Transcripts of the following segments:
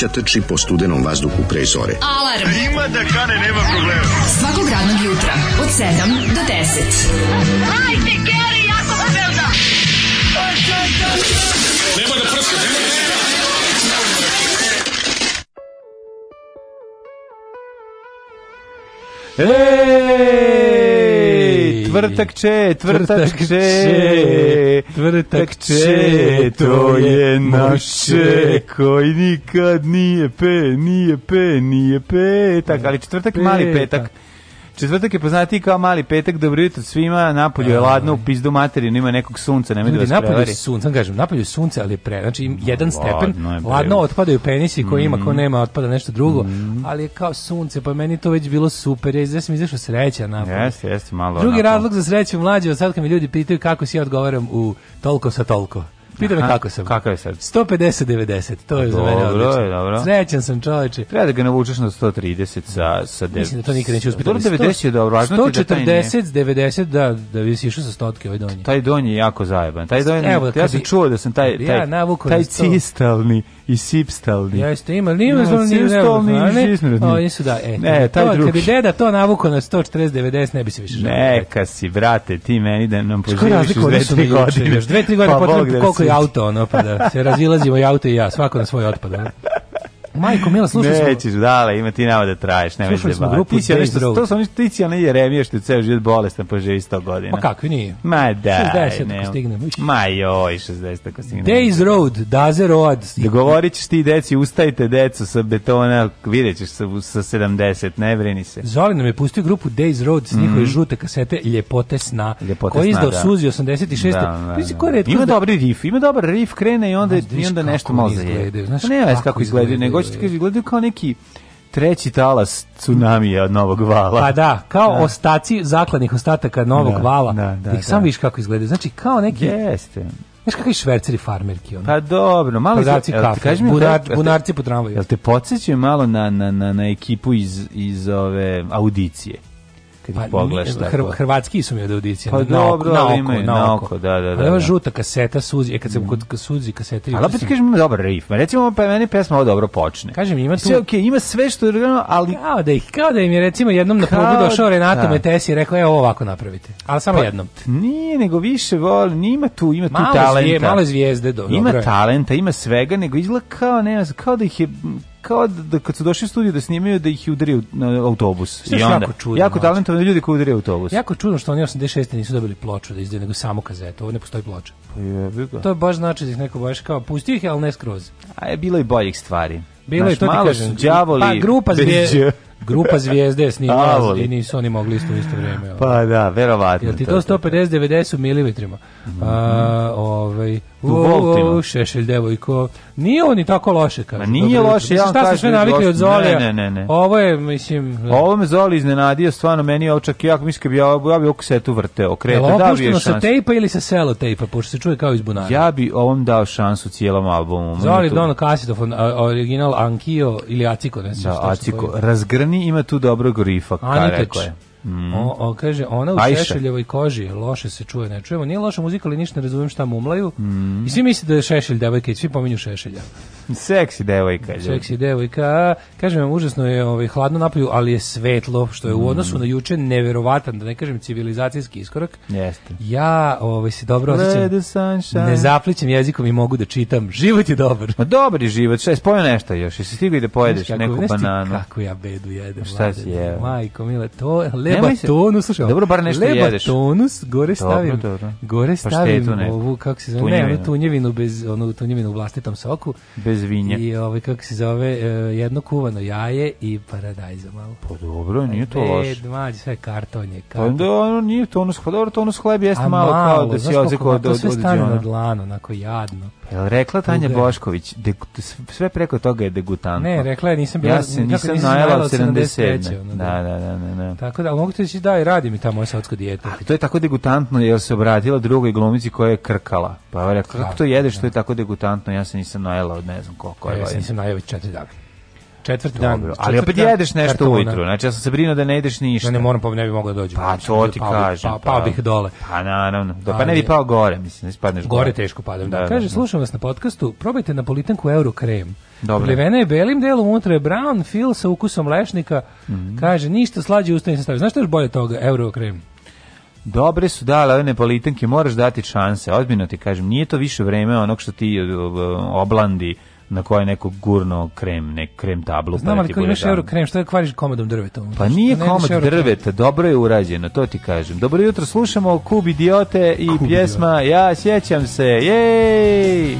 ćatrči po studenom vazduhu pre zore. Alarm! A ima da kane, nema problema. Svakog radnog jutra, od 7 do 10. Hajde, Geri, jako se velda! Nema da prska, nema da prska! Ej, tvrtak če, tvrtak, tvrtak če. če. Tvrtakče, to je naše, koji nikad nije pe, nije pe, nije petak, ali četvrtak mali petak. Četvrtak je poznati kao mali petak, dobro jutro svima, napolju je ladno, u pizdu materinu, ima nekog sunca, ne da vas prevari. Napolju je sunce, kažem, napolju je sunce, ali pre, znači jedan stepen, ladno otpadaju penisi koji ima, ko mhm. nema, otpada nešto drugo, mhm. ali je kao sunce, pa meni to već bilo super, ja znači sam izašao sreća napolju. Jeste, jeste, malo. Drugi razlog za sreću mlađe, od sad kad mi ljudi pitaju kako si ja odgovaram u tolko sa tolko. Pita me kako sam. Kako je sad? 150 90. To je pa dobro, za mene odlično. Je, dobro. Srećan sam, čoveče. Treba da ga navučeš na 130 sa sa 90. Mislim da to nikad neće uspeti. Dobro 90 je dobro, važno 140 da 90 da da bi išao sa stotke ovaj donji. Taj donji je jako zajeban. Taj donji. Evo, ja sam čuo da sam taj taj ja taj cistalni i sipstalni. Jeste, ima, ima no, sipstalni i žisnurni. Oni su da, e, ne, taj to, drugi. Kad bi deda to navuko na 140-90, ne bi se više želio. Neka si, brate, ti meni da nam poživiš u dve, tri godine. Još dve, tri godine pa potrebno da koliko je auto, ono, pa da se razilazimo i auto i ja, svako na svoj otpad. Ono. Majko, mila, slušaj smo. dale, ima ti nama da traješ, ne veš da Ti si nešto, to su oni ti si onaj što ceo život bolestan, po živi 100 godina. Pa kako ni? Ma da. 60 ako stignemo. Ma joj, 60 ako stignemo. Days Road, Daze Road. Dogovorit da ćeš ti deci, ustajte deca sa betona, vidjet ćeš sa, sa 70, ne vreni se. Zoli nam je pustio grupu Days Road s njihove mm. žute kasete Ljepote sna, Ljepote koji je izdao da. Suzi 86. Da, pa da, da. da. Ima dobri riff, ima dobar riff, krene i onda, i onda nešto malo zajedeš. Znaš, pa ne, kako izgleda, nego hoćete kaže gledaju kao neki treći talas tsunamija od Novog Vala. Pa da, kao da. ostaci zakladnih ostataka Novog da, Vala. Da, da, da. Samo vidiš kako izgleda. Znači kao neki... Jeste. Znaš kakvi šverceri farmerki ono. Pa dobro, malo Prodavci kafe, kaži mi, bunar, te, bunarci po tramvaju. Jel te podsjećaju malo na, na, na, na ekipu iz, iz ove audicije? kad pa, ih pa pogledaš tako. Hrvatski su mi od audicije. Pa na, dobro, na oko, imaju, na oko, da, da, da. Ali ova da. žuta kaseta suzi, kad sam mm. kod suzi kasete. Ali opet kažem, ima dobar riff. Recimo, pa meni pesma ovo dobro počne. Kažem, ima tu... Sve okej, ima sve što je ali... Kao da, ih, kao da im je recimo jednom na probu došao Renato da. Metesi i rekao, evo ovako napravite. Ali samo pa jednom. Nije, nego više voli, nima tu, ima tu talenta. Malo zvijezde, dobro. Ima talenta, ima svega, nego izgleda kao, ne, kao da ih je kao da, da kad su došli u studiju da snimaju da ih udari na autobus. Što I onda, jako, čudno, jako znači. talentovani ljudi koji udari autobus. Jako čudno što oni 86. nisu dobili ploču da izdaju, nego samo kazetu. Ovo ne postoji ploča. Pa to baš znači da ih neko baš kao pusti ih, ali ne skroz. A je bilo i boljih stvari. Bilo je to ti kažem. Džavoli, pa grupa zvijezde, grupa zvijezde je snimala i nisu oni mogli isto u isto vrijeme. Pa da, verovatno. Jel ti to 150 90 u mililitrima? Mm -hmm. A, ovaj, u Voltima. šešelj devojko. Nije on i tako loše, kaže. Ma nije Dobro, loše, ja šta ste sve navikli od Zolija? Ne, ne, ne. Ovo je, mislim... Ovo me Zoli iznenadio, stvarno meni ovo čak i jako mislim bi ja, ja bi ovu kasetu vrteo, kreta, Jel, da bi je šansu. sa tejpa ili sa selo tejpa, pošto se čuje kao iz bunara? Ja bi ovom dao šansu cijelom albumu. Zoli dono kasetofon, original Ankio ili Aciko, ne znam da, što Aciko, razgrni, ima tu dobrog rifa, Aniteć. rekao je. Mm. O, o, kaže, ona u Šešeljevoj koži loše se čuje, ne čujemo. Nije loša muzika, ali ništa ne razumijem šta mumlaju. Mm. I svi misle da je Šešelj devojka i svi pominju Šešelja. Seksi devojka. Ljudi. Seksi devojka. Kažem vam, užasno je ovaj, hladno napolju, ali je svetlo, što je u mm. odnosu na juče neverovatan, da ne kažem civilizacijski iskorak. Jeste. Ja ovaj, se dobro osjećam. Ne zaplićem jezikom i mogu da čitam. Život je dobar. Ma dobar je život. Šta je, spojio nešto još? Jesi stigli da pojedeš kako, neku bananu? Kako ja bedu jedem. Šta si je? Majko, mile, to, leba se, tonus, slušaj. Dobro, bar nešto leba jedeš. tonus, gore stavim, dobro, dobro. gore pa stavim pa ovu, kako se zove, tunjevinu. ne, tunjevinu, bez, onu tunjevinu u vlastitom soku. Bez zvinje. I ovaj, kako se zove, e, jedno kuvano jaje i paradajza malo. Pa dobro, nije to e, loše. Bed, dva, sve kartonje. je. Pa da, ono, nije to ono, pa dobro, to ono shleb jeste malo, malo kao da si oziko od, od, od, od, od, od, od, od, od, od, Jel rekla Tanja Ude. Bošković, de, sve preko toga je degutantno. Ne, rekla je nisam bila, ja se nisam, nisam najela od 77. Da. da. da, da, da, da, Tako da, ali mogu ti da, radi mi ta moja saudsko dijete. Ali to je tako degutantno jer se obratila drugoj glumici koja je krkala. Pa je rekla, kako to jedeš, da. to je tako degutantno, ja se nisam najela od ne znam koliko. Ja, pa ja se nisam najela već četiri dana. Četvrti dan. Dobro, ali opet jedeš nešto ujutru. Znači ja sam se brinuo da ne jedeš ništa. No, ne moram, pa ne bi mogao da doći. Pa to pa ti pao, kažem. Pa, pao, pao bih dole. Pa naravno. Do, pa ne bi pao gore, mislim, ne da spadneš gore. Gore teško padam. Da, da, da Kaže, slušam vas na podcastu, probajte napolitanku euro krem. Dobro. Plivena je belim delom, unutra je brown, fil sa ukusom lešnika. Mm -hmm. Kaže, ništa slađe usta nisam stavio. Znaš što je bolje toga, euro krem? Dobre su da, dale ove nepolitanke, moraš dati šanse, ozbiljno ti kažem, nije to više vreme onog što ti oblandi na koje neko gurno krem, nek krem tablu. Znam, pa ali kad imaš euro krem, što je kvariš komadom drveta? Pa nije komad drveta, dobro je urađeno, to ti kažem. Dobro jutro, slušamo Kub idiote i Kub pjesma idiot. Ja sjećam se, jej!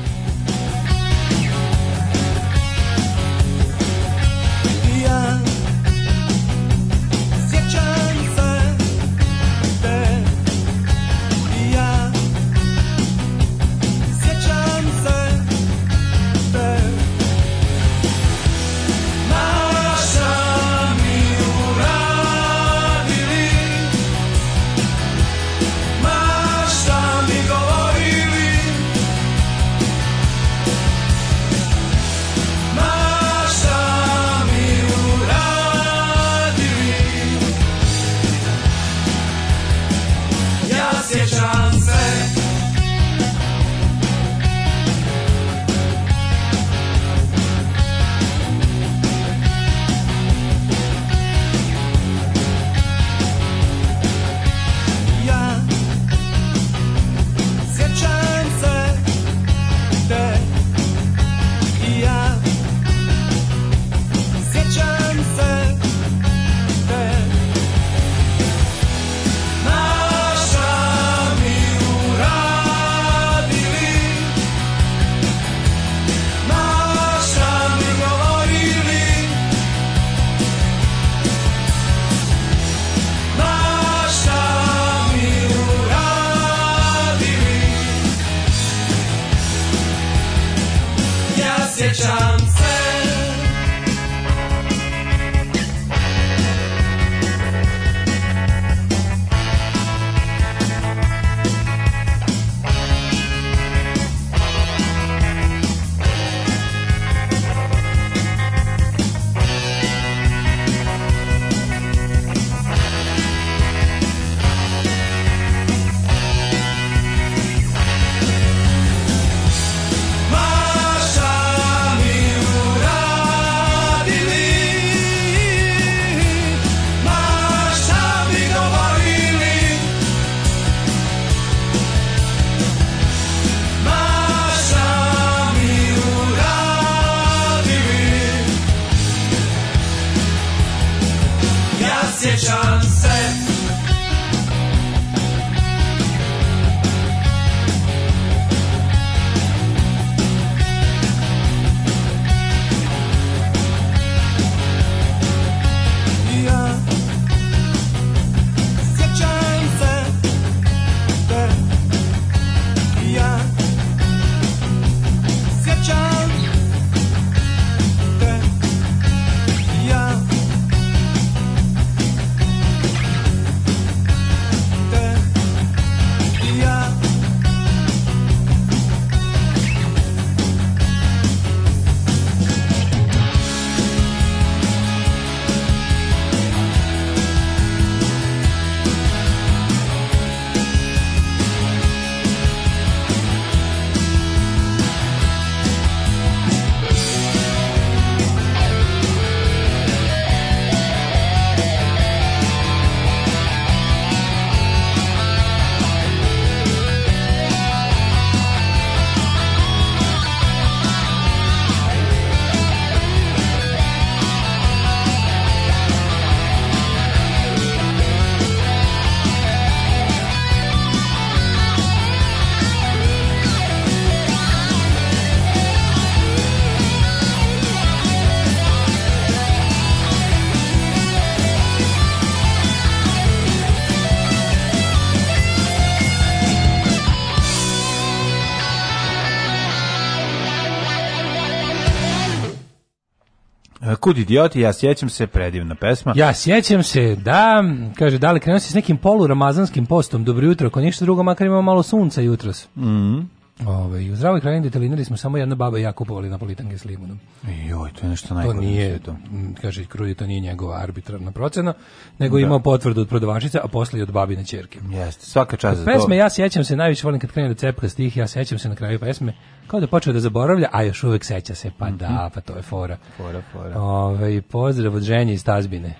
Kud idioti, ja sjećam se, predivna pesma. Ja sjećam se, da, kaže, da li krenuo si s nekim poluramazanskim postom, dobro jutro, ako ništa drugo, makar ima malo sunca jutros. Mhm. Mm Ove, ovaj, u zdravoj hrani detalinari smo samo jedna baba i ja kupovali napolitanke s limunom. Joj, to je nešto najgore to nije, to. Kaže, krulje, to nije njegova arbitrarna procena, nego da. imao potvrdu od prodavačice, a posle i od babine čerke. Jeste, svaka čast za pesme, to. ja sjećam se, najviše volim kad krene da cepka stih, ja sjećam se na kraju pesme, kao da počeo da zaboravlja, a još uvek seća se, pa mm -hmm. da, mhm. pa to je fora. Fora, fora. Ove, ovaj, pozdrav od ženje iz Tazbine.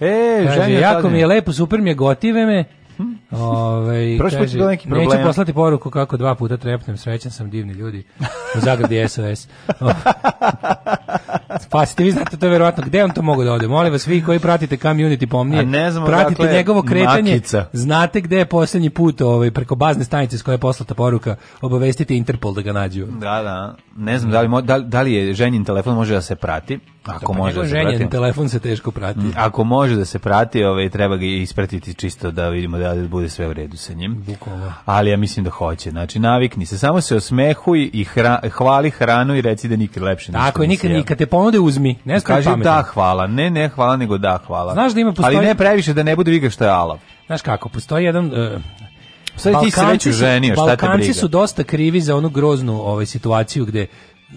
E, Kaže, jako mi je lepo, super mi je, gotive me, Mhm. Ove, Prošli put je neki problem. Neću poslati poruku kako dva puta trepnem, srećan sam, divni ljudi. U zagradi SOS. Spasite, vi znate to je verovatno. Gde on to mogu da ode? Molim vas, vi koji pratite community pomnije, A ne znamo, pratite dakle, njegovo kretanje, makica. znate gde je posljednji put ovaj, preko bazne stanice s koje je poslata poruka, obavestite Interpol da ga nađu. Da, da. Ne znam da li, da, da li je ženjin telefon može da se prati. Pa ako da, može da se prati. telefon se teško prati. Mm. ako može da se prati, ovaj, treba ga ispratiti čisto da vidimo da bude sve u redu sa njim. Bukova. Ali ja mislim da hoće. Znači, navikni se. Samo se osmehuj i hra, hvali hranu i reci da nikad lepše ništa Tako je, nikad, nikad te ponude uzmi. Ne Kaži pametno. da hvala. Ne, ne hvala, nego da hvala. Znaš da ima postoji... Ali ne previše da ne bude viga što je alav. Znaš kako, postoji jedan... Uh, e, Sad ti se već uženio, šta te briga? Balkanci su dosta krivi za onu groznu ovaj, situaciju gde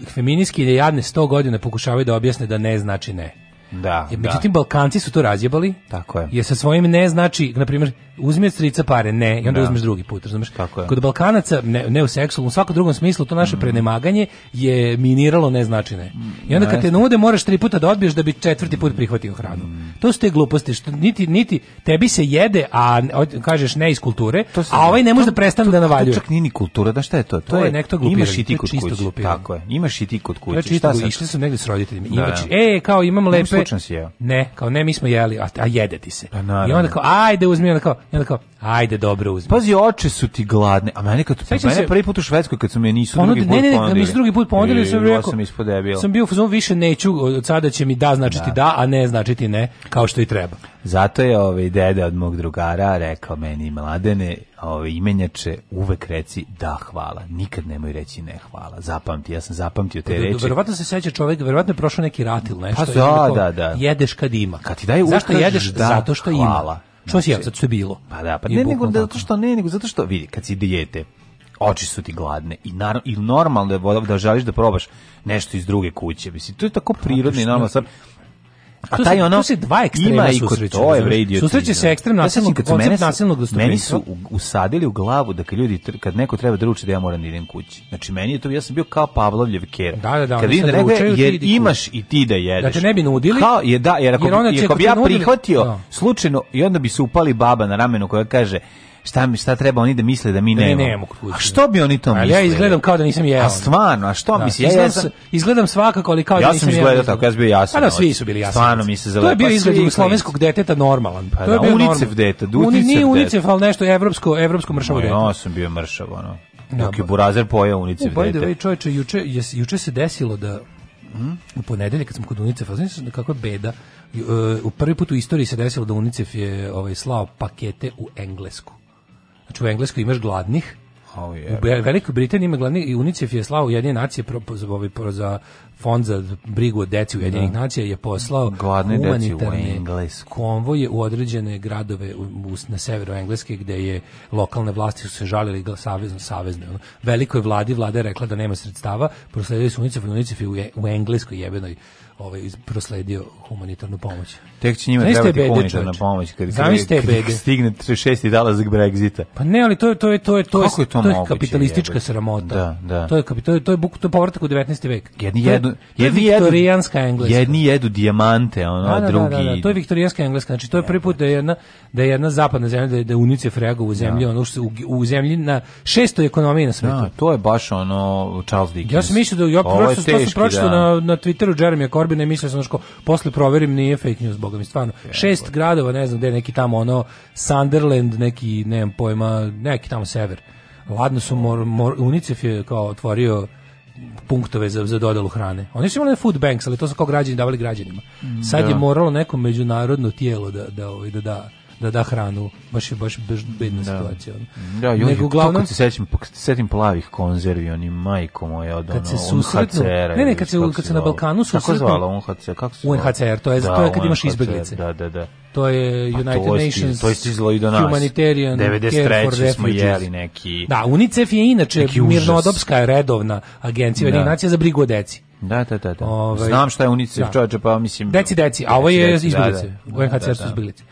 feminijski ili jadne 100 godina pokušavaju da objasne da ne znači ne. Da, Jer, da. Međutim, Balkanci su to razjebali. Tako je. Jer sa svojim ne znači, na primjer, uzme strica pare, ne, i onda da. uzmeš drugi put, razumeš? Kod Balkanaca, ne, ne u seksualnom, u svakom drugom smislu, to naše mm. prenemaganje je miniralo neznačine. I onda mm, kad te nude, moraš tri puta da odbiješ da bi četvrti put prihvatio hranu. Mm. To su te gluposti, što niti, niti tebi se jede, a kažeš ne iz kulture, se, a ovaj ne može da prestane da navaljuje. To čak nije ni kultura, da šta je to? To, to je, je nekto glupiranje. Imaš i ti kod kuće. Tako je. Imaš i ti kod kuće. Znači, šta išli su negde s roditeljima. Da. Imaš, e, kao imam lepe. Ne, kao ne, mi smo jeli, a, a jede ti se. Pa I onda kao, ajde, uzmi, onda kao, I onda kao, ajde, dobro uzmi. Pazi, oči su ti gladne. A meni kad, mene se, prvi put u Švedskoj, kad su me nisu ono, drugi put ponudili. Ne, ne, ne, nisu drugi put ponudili, sam rekao, sam, sam bio u više neću, od sada će mi da značiti da. da, a ne značiti ne, kao što i treba. Zato je ovaj deda od mog drugara rekao meni, mladene, ovaj, imenjače uvek reci da hvala. Nikad nemoj reći ne hvala. Zapamti, ja sam zapamtio te reči. Verovatno se seća čovek, verovatno je prošao neki rat ili pa nešto. Pa da, da, da. Jedeš kad ima. Kad ti daju Zašto jedeš? Da, Zato što hvala. ima. Što si ja, znači- zato što je bilo. Pa da, pa ne, nego zato što ne, nego zato što, vidi, kad si dijete, oči su ti gladne i, nar i normalno da je da želiš da probaš nešto iz druge kuće. Mislim, to je tako prirodno i da. normalno. A taj ono tu se dva ekstrema ima i kod to Susreće se ekstremno nasilno ja koncept nasilnog Meni su usadili u glavu da kad ljudi kad neko treba da ruči da ja moram da idem kući. Znači meni je to ja sam bio kao Pavlovljev kera. Da, da, da. Kad vidim da ručaju, jer ti imaš i ti da jedeš. Da te ne bi nudili. Kao je da, jer ako, jer ako bi da ja prihvatio da. slučajno i onda bi se upali baba na ramenu koja kaže Šta mi šta treba oni da misle da mi ne. Da ne, nemamo kuću. A da. što bi oni to mislili? ja izgledam kao da nisam jeo. A stvarno, a što da, misliš? Ja, izgledam, izgledam svakako, ali kao da ja da nisam jeo. Ja sam izgledao tako, ja sam bio jasan. Pa da, svi su bili jasni. Stvarno mi se zalepa. To je bio pa izgled jugoslovenskog deteta normalan. Pa to je bio unicef dete, unicef. Ni unicef, al nešto evropsko, evropsko mršavo dete. Ja sam bio mršavo, ono. Dok je burazer pojeo unicef deteta. Pa čoveče, juče, juče se desilo da Mm. U ponedeljak kad smo kod UNICEF-a, znači kakva beda, e, u prvi put u istoriji se desilo da UNICEF je ovaj slao pakete u Englesku. Znači u Engleskoj imaš gladnih, Oh, U Velikoj Britaniji ima glavni i UNICEF je slao Ujedinjene nacije pro, pro, ovaj, za fond za brigu o deci Ujedinjenih da. nacija je poslao Gladne humanitarne konvoje u određene gradove u, u, na severu Engleske gde je lokalne vlasti su se žalili savezno savezne. Velikoj vladi vlada je rekla da nema sredstava, prosledili su UNICEF UNICEF je u, u Engleskoj jebenoj ovaj prosledio humanitarnu pomoć. Tek će njima Znaš trebati bede, humanitarna čoveč. pomoć kad, kad, kad stigne 36. dolazak Brexita. Pa ne, ali to je to je to je to je, to je, to moguće, je kapitalistička jebe. sramota. Da, da. To je to je to je buk to je povratak u 19. vek. Jedni jedu jedni jedu viktorijanska engleska. Jedni jedu dijamante, a da, drugi. Da, da, da, da, da. to je viktorijanska engleska. Znači to je prvi put da je jedna da je jedna zapadna zemlja da je, da UNICEF reagovao u zemlji, da. ono što u, u zemlji na šestoj ekonomiji na svetu. Da, to je baš ono Charles Dickens. Ja sam mislio da ja prosto to sam pročitao da. na na Twitteru Jeremy Corbyn oporbene misle sam što posle proverim nije fake news boga mi stvarno. Je, Šest boj. gradova, ne znam gde neki tamo ono Sunderland, neki ne znam pojma, neki tamo sever. Ladno su mor, mor, UNICEF je kao otvorio punktove za, za dodalu hrane. Oni su imali food banks, ali to su kao građani davali građanima. Sad da. je moralo neko međunarodno tijelo da da ovaj, da, da da da hranu. Baš je baš bedna da. situacija. Da, jo, Nego, uglavnom, kad se setim, pa setim plavih konzervi, oni majko moja od ono, se susretnu, Ne, ne, kad se, kad se na Balkanu susretnu. Kako zvala UNHCR? Kako se UNHCR, to je, da, to je kad imaš izbeglice. Da, da, da. To je pa United to Nations, to je stizlo i do nas. Humanitarian 93. smo jeli neki... Da, UNICEF je inače mirnodopska redovna agencija, da. nacija za brigu o deci. Da, da, da. da. Ovaj, Znam šta je UNICEF da. čovječe, pa mislim... Deci, deci, a ovo je iz Bilice. Da, UNHCR su iz Bilice.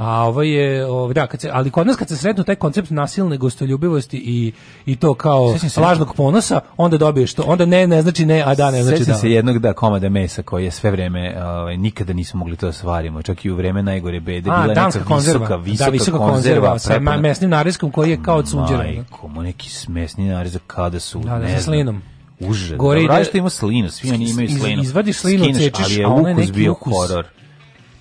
A ovo je, ovaj, da, kad se, ali kod nas kad se sretnu taj koncept nasilne gostoljubivosti i, i to kao lažnog ponosa, onda dobiješ to. Onda ne, ne znači ne, a da, ne znači Sjećam da. se jednog da komada mesa koji je sve vreme, ovaj, nikada nismo mogli to da svarimo, čak i u vreme najgore bede. A, bila danska neka visoka, Visoka, da, visoka konzerva, konzerva sa mesnim narezkom koji je kao od sunđera. Majko, neki mesni narezak kada su... Da, da, sa slinom užas. Gori da, ima slinu, svi oni imaju slinu. Iz, izvadiš slinu, Skineš, cečiš, ali je ukus, neki bio horor.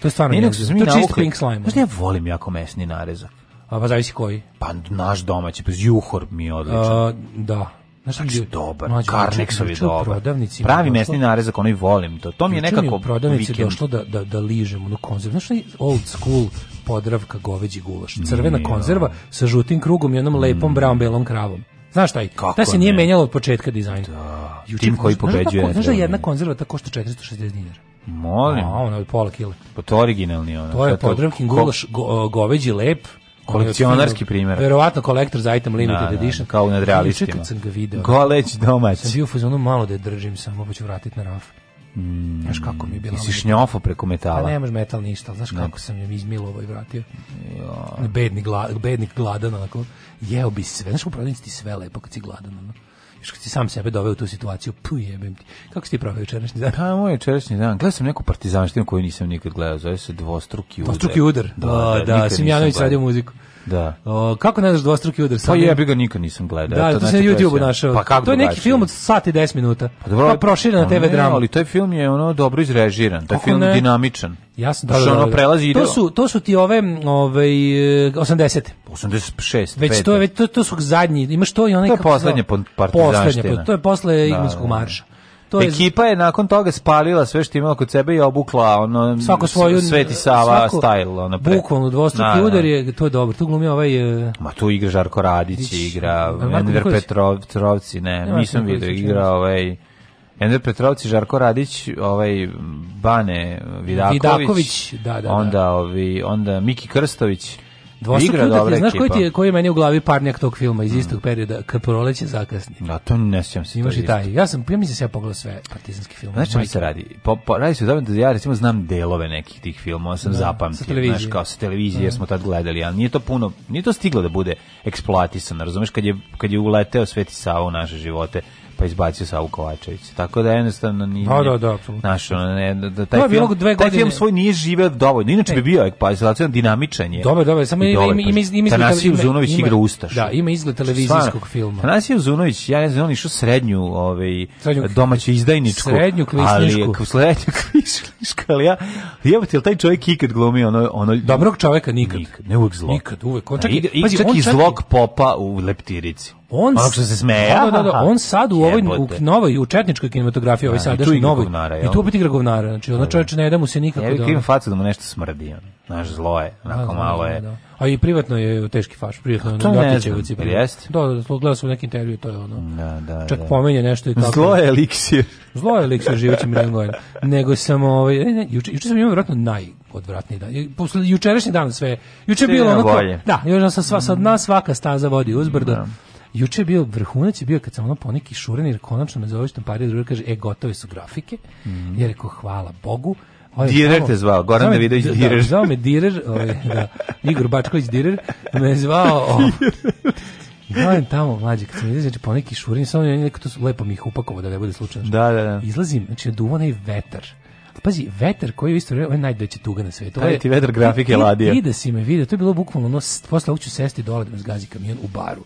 To je stvarno, ne, ne, to je čist pink slime. Možda ja volim jako mesni narezak. A pa zavisi koji? Pa naš domaći, pa juhor mi je odličan. A, da. Znaš šta je dobar, mlađe, znači, Karneksovi je dobar. Pravi mesni narezak, onaj volim to. To mi je nekako vikend. prodavnici došlo da, da, da ližem ono konzerv. Znaš old school podravka goveđi gulaš? Crvena da. konzerva sa žutim krugom i onom lepom mm. brown-belom kravom. Znaš šta je? Da se nije menjalo od početka dizajn. Da. Juče, Tim koji pobeđuje. Znaš da jedna konzerva tako košta 460 dinara? Molim. A, ona od pola kila. Pa to originalni ona. To je podravkin gulaš go, goveđi lep. Kolekcionarski primjer. Verovatno kolektor za item limited da, da edition. Kao u nadrealistima. Juče kad sam ga video. Goleć domaći. Sam bio u fazonu malo da je držim samo, pa ću vratiti na raf. Mm. Znaš kako mi je bilo. Jesi šnjofo preko metala. A pa ne može metal ništa, znaš kako ne. sam je izmilovao i vratio. Jo. Bedni gla, bednik gladan, onako. Jeo bi sve. Znaš u prodavnici ti sve lepo kad si gladan, ono. Još kad si sam sebe doveo u tu situaciju, pu jebem ti. Kako si ti pravio jučerašnji dan? Pa, moj jučerašnji dan. Gledao sam neku partizanštinu koju nisam nikad gledao. Zove se dvostruki udar. Dvostruki udar. Da, da, da, da Simjanović radio muziku. Da. O, kako ne znaš dvostruki udar? Pa jebi ga nikad nisam gledao. Da, to, to se na YouTube našao. Pa kako to je neki drugačije? film od sat i 10 minuta. Pa dobro, pa proširena pa TV drama. Ali taj film je ono dobro izrežiran, taj film ne? dinamičan. Jasno, da, da, da, ono da. prelazi to su to su ti ove ove 80 86 već 5. to je već to, to su zadnji Ima što i onaj to je poslednje partizanštine to je posle da, da marša To Ekipa je nakon toga spalila sve što imala kod sebe i obukla ono svako svoju Sveti Sava style ono pre. Bukvalno dvostruki da, da, da. udar je to je dobro. Tu glumi ovaj e, Ma tu igra Žarko Radić, igra Ender Petrov, Petrovci, ne, znači, ne nisam video igra ovaj Ender Petrovci, Žarko Radić, ovaj Bane Vidaković, Vidaković da, da, da. onda ovi, onda Miki Krstović. Dvostruki igra dobra Znaš koji, ti je, koji je meni u glavi parnjak tog filma iz istog perioda, kad proleće zakasni? Da, to ne sjećam se. Imaš i taj. Ja sam, ja mislim da se ja pogledao sve partizanski film. Znaš čemu se radi? Po, po, radi se o tome da ja recimo znam delove nekih tih filmova, sam da, zapamtio, znaš, kao sa televizije jer da. smo tad gledali, ali nije to puno, nije to stiglo da bude eksploatisano, razumeš, kad je, kad je uleteo Sveti Sava u naše živote pa izbacio Savu Kovačevića. Tako da jednostavno nije... Da, da, da, apsolutno. Znaš, ono, ne, da, da taj, film, bilo dve taj godine. film svoj nije živeo dovoljno. Inače bi e. bio ekspazilaciju, dinamičan je. Dobar, dobar, samo ima, pa ima, ima, Tanasiju Zunović igra Ustaš. Da, ima izgled televizijskog filma. Tanasiju Zunović, ja ne znam, on išao srednju, ovaj, domaću izdajničku. Srednju klisničku. Ali, srednju ali ja, jebate, taj čovjek ikad glumi ono... ono Dobrog čovjeka nikad. Nikad, ne uvek zlo. Nikad, uvek. On da, čak, i, on čak, zlog popa u leptirici on Onog se smeje. Da, da, da, da. on sad u ovoj u novoj u četničkoj kinematografiji, ovaj sad i novoj. I tu opet igra Znači, ona čoveče ne da mu se nikako ja, da. Kim facu da mu nešto smrdi. Znaš, zlo je, da, onako da, malo je. A i privatno je teški faš, privatno pa je Ljotićevac i Da, da, da, gledao sam neki intervju, to je ono. Da, da, Čak da. pomenje nešto i tako. Zlo je eliksir. Zlo je eliksir živeći milion godina. Nego sam ovaj, ne, ne, juče, juče sam imao vjerojatno naj, odvratni dan. Posle jučerašnji dan sve. Juče je bilo ono to. Da, još sam sva sad nas svaka staza vodi uzbrdo. Da. Juče je bio vrhunac je bio kad sam ono poneki šuren jer konačno me zove štamparija druga kaže e gotove su grafike. Mm -hmm. rekao hvala Bogu. Ovo, ovaj, Direr te zvao, Goran zao, Davidović da, Direr. Da, zvao me Direr, ovaj, da, Igor Bačković Direr, me zvao... O, Gledam tamo, mlađe, kad sam izlazio, znači poneki šurin, samo je neko to lepo mi ih upakovao da ne bude slučajno. Da, da, da. Izlazim, znači duva onaj vetar. Pazi, vetar koji je isto vreme, on je najveća tuga na svetu. Taj ti vetar grafike ladije. I, i, i da si me vidio, to je bilo bukvalno ono, posle ovog ću sesti dole da me zgazi kamion u baru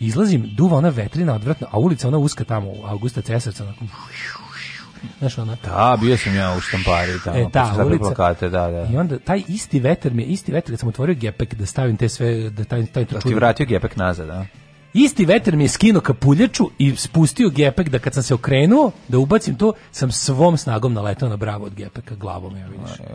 izlazim, duva ona vetrina odvratna, a ulica ona uska tamo, Augusta Cesarca, onako, znaš ona. Da, bio sam ja u štampari tamo, e, ta, da, ulica, plakate, da, da. I onda taj isti veter mi je, isti veter kad sam otvorio gepek da stavim te sve, da taj, taj da ti vratio gepek nazad, da? Isti veter mi je skinuo kapuljaču i spustio gepek da kad sam se okrenuo, da ubacim to, sam svom snagom naletao na bravo od gepeka glavom, ja vidiš. ja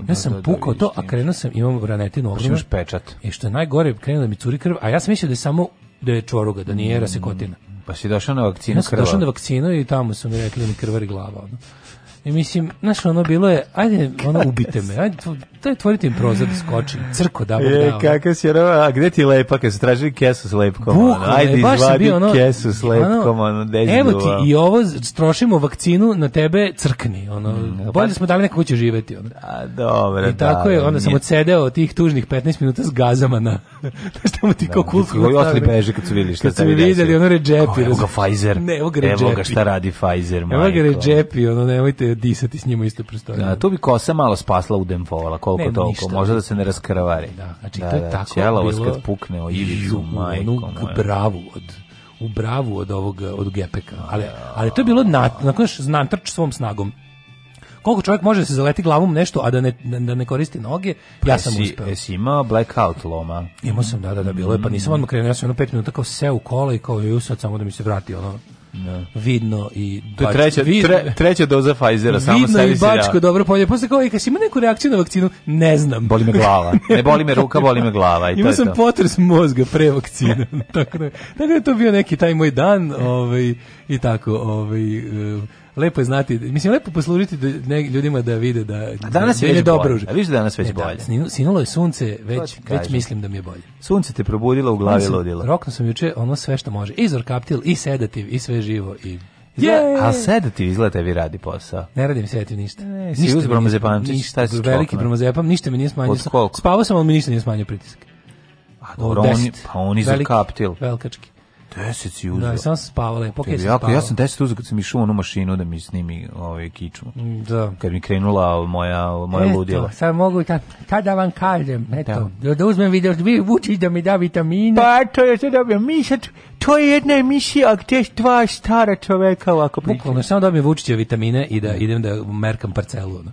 da, sam da, da pukao to, a krenuo sam, imam branetinu ogromnu. Pa pečat. I e, što je najgore, krenuo da mi curi krv, a ja sam mislio da je samo da je čvoruga, da nije mm. rasekotina. Pa si došao na vakcinu ja krva. Ja sam došao na vakcinu i tamo su mi rekli da mi krvari glava. Ono. I mislim, znaš, ono bilo je, ajde, ono, ubite me, ajde, daj otvorite im prozor da skočim, crko da bog E, kakav si, ono, a gde ti lepa, kad se tražili kesu s lepkom, Bukno, e, ajde, baš izvadi bio, ono, kesu s lepkom, ono, dezi Evo ti i ovo, strošimo vakcinu, na tebe crkni, ono, mm, pa- bolje pa... smo dali nekako će živeti, ono. A, dobro, I tako da, je, da, onda sam odsedeo tih tužnih 15 minuta s gazama na, znaš, tamo ti da, kao kulsko. Ovo ostali beže kad su vidjeli šta tebi desi. vidjeli, ono, Redžepi. Evo ga Pfizer, ne, evo ga Redžepi. Evo ga šta radi Pfizer, majko. Evo ga Redžepi, ono, nemojte disati s njima isto prostorije. Da, to bi kosa malo spasla u demfovala, koliko ne, toliko, ništa. možda da se ne raskrvari. Da, znači da, to je da, tako bilo. kad pukne o ivicu, majko moja. bravu od u bravu od ovog od gepeka. Ali, ali to je bilo na na nat, znam trč svom snagom koliko čovjek može da se zaleti glavom nešto, a da ne, da ne koristi noge, pa ja sam si, uspeo. Jesi ima blackout loma? Imao sam, da, da, da, bilo je, pa nisam mm. odmah krenuo, ja sam ono pet minuta kao se u kola i kao ju sad samo da mi se vrati, ono, Da. vidno i bač, treća, vidno, tre, treća doza Pfizera samo vidno i bačko ja. dobro polje pa posle kao i kad si ima neku reakciju na vakcinu ne znam boli me glava ne boli me ruka boli me glava i Imao sam to. potres mozga pre vakcine tako da tako da je to bio neki taj moj dan ovaj i tako ovaj uh, lepo je znati, mislim lepo poslužiti da ne, ljudima da vide da A danas je da- da već dobro. Bolje. A viš da danas e već ne, bolje. Da, sinulo je sunce, već već mislim da mi je bolje. Sunce te probudilo u glavi ludilo. Rokno sam juče ono sve što može. I zorkaptil i sedativ i sve živo i Yeah. Ali sedativ izgleda tebi radi posao. Ne radim sedativ ništa. Ne, si ništa uzbrom šta si Veliki bromozepam, ništa mi nije smanjio. Spavao sam, ali mi ništa nije smanjio pritisak. A dobro, on, pa on je kaptil. Velikački. 10 si da, uzeo. Da, sam spavala, lepo je jako, Ja sam 10 uzeo kad sam išao u mašinu da mi snimi ovaj kičmu. Da. Kad mi krenula moja moja eto, ludjela. Sad mogu ta, kada vam kažem, eto, da, da uzmem video, da vi vuči da mi da vitamine. Pa to je to dobio mišat. To je jedna emisija, a gde dva stara čoveka ovako pričaju. Bukvalno, samo da mi vučiće vitamine i da idem da merkam parcelu. No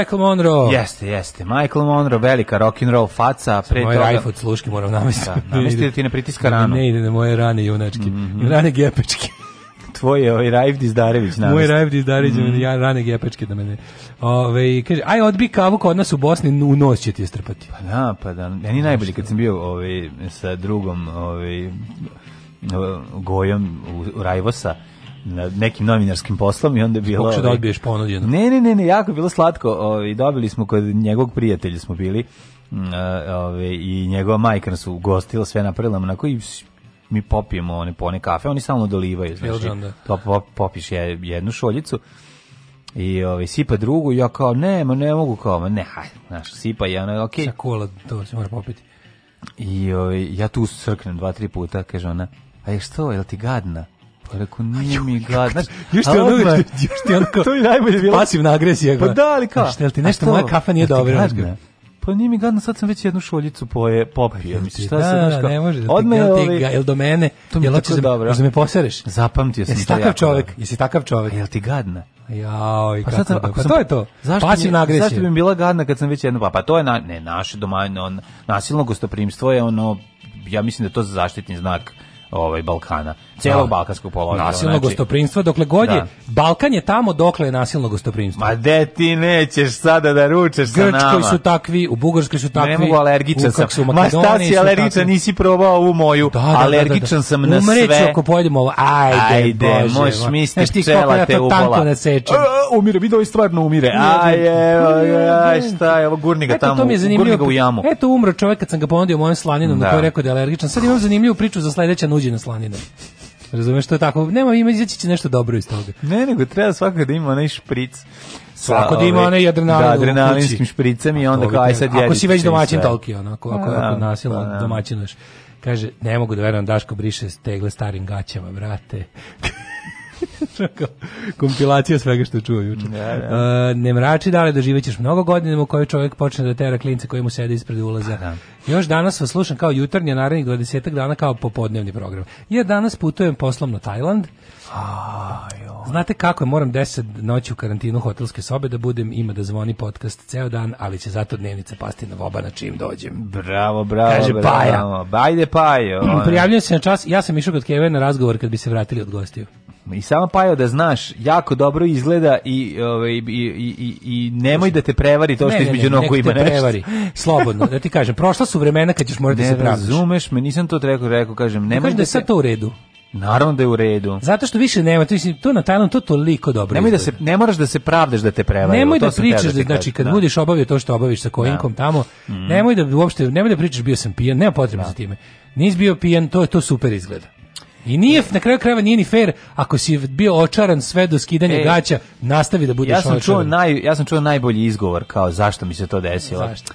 Michael Monroe. Jeste, jeste. Michael Monroe, velika rock and roll faca, pre Moj toga. Moj sluški moram namestiti. Da, namestiti da ti ne pritiska ranu. Ne ide na moje rane junačke, mm -hmm. rane gepečke. Tvoj ovaj Rajv Dizdarević namestiti. Moj Rajv Dizdarević, mm -hmm. ja rane gepečke da mene. Ove, kaže, aj odbi kavu kod nas u Bosni, u nos će ti strpati. Pa da, pa da. Ja ni najbolje kad sam bio ovaj, sa drugom ovaj, gojom u, u Rajvosa, na nekim novinarskim poslom i onda je bilo... Pokušao da ovaj, odbiješ ponud jedno. Ne, ne, ne, ne, jako je bilo slatko. i ovaj, dobili smo kod njegovog prijatelja smo bili mm, ove, ovaj, i njegova majka nas ugostila, sve napravila na i mi popijemo one pone kafe, oni samo dolivaju, znači, to pop, popiš jednu šoljicu i ovaj sipa drugu, ja kao ne, ma ne mogu kao, ne, hajde, znaš, sipa i ona, okej. Okay. Sa kola, to se mora popiti. I ovaj, ja tu srknem dva, tri puta, kaže ona, a je što, je ti gadna? Pa rekao, nije mi gad. Znaš, još ti ono, još to je najbolje bilo. pasivna agresija. Pa da, ali kao. Znaš, ti nešto, moja kafa nije dobra. Pa nije mi gadno, sad sam već jednu šoljicu poje, popio. Pa šta da, sam, da, ne može, odme, da jel, ti, jel do mene, to mi jel hoćeš da, da me posereš? Zapamtio sam jesi takav čovek, jesi takav čovek. Jel ti gadna? Jao, i pa kako sam, ako pa sam, to pa- je to. Zašto pasivna agresija. Zašto bi mi bila gadna kad sam već jedno, pa, pa to je na, ne, naše domaćno, nasilno gostoprimstvo je ono, ja mislim da je to zaštitni znak ovaj Balkana celog balkanskog poluostrva. Nasilno znači, gostoprimstvo, dokle god da. je Balkan je tamo dokle je nasilno gostoprimstvo. Ma de ti nećeš sada da ručeš sa nama. Grčkoj su takvi, u Bugarskoj su takvi. Ne mogu alergičan sam. Su Ma šta si alergičan, takvi. nisi probao ovu moju. Da, da, da, da, da. alergičan da, sam na sve. Umreću ako pojedemo ovo. Ajde, Ajde Bože. Možeš misliti pčela te ubola. Umire, vidi je stvarno umire. Aj, šta je, ovo gurni ga tamo, gurni ga u jamu. Eto, umro čovjek kad sam ga ponudio mojom slaninom, na kojoj rekao da je alergičan. Sad imam zanimljivu priču za sledeća nuđena slanina. Razumeš što je tako? Nema ima izaći će nešto dobro iz toga. Ne, nego treba svakako da ima onaj špric. Svako da ima ovaj, onaj adrenalin. Da, adrenalinskim špricem i onda kao aj sad jedi. Ako si već domaćin tolki, onako, ako je da, kod nas da. domaćinaš. Kaže, ne mogu da verujem Daško briše tegle starim gaćama, brate. Kompilacija svega što je čuo juče. Da, da. Uh, ne mrači dale, da doživećeš da mnogo godina u kojoj čovjek počne da tera klince koji mu sede ispred ulaza. Pa da. Još danas vas slušam kao jutarnje, narednih 20 dana kao popodnevni program. Ja danas putujem poslom na Tajland. Ajo. Znate kako je, moram 10 noći u karantinu hotelske sobe da budem, ima da zvoni podcast ceo dan, ali će zato dnevnica pasti na voba na čim dođem. Bravo, bravo, Kaže, bravo. Paja. Bajde Pajo. Prijavljujem se na čas, ja sam išao kod Kevin na razgovor kad bi se vratili od gostiju. I sama Pajo da znaš, jako dobro izgleda i, ovaj, i, i, i i nemoj da te prevari to što ne, između nogu ima nešto. prevari, slobodno. Da ti kažem, prošla su vremena kad ćeš morati ne da se pravdaš. Ne razumeš me, nisam to rekao, rekao, kažem. Da nemoj kažem da, da je sad to u redu. Naravno da je u redu. Zato što više nema, to mislim, to na Tajlandu to toliko dobro. Nemoj da se ne moraš da se pravdaš da te prevare. Nemoj to da pričaš da, da znači kad da. budeš obavio to što obaviš sa kojinkom da. tamo, mm. nemoj da uopšte nemoj da pričaš bio sam pijan, nema potrebe da. za time. Nis bio pijan, to je to super izgleda. I nije, na kraju krajeva nije ni fair ako si bio očaran sve do skidanja e, gaća, nastavi da budeš ja sam očaran. Čuo naj, ja sam čuo najbolji izgovor kao zašto mi se to desilo. Zašto?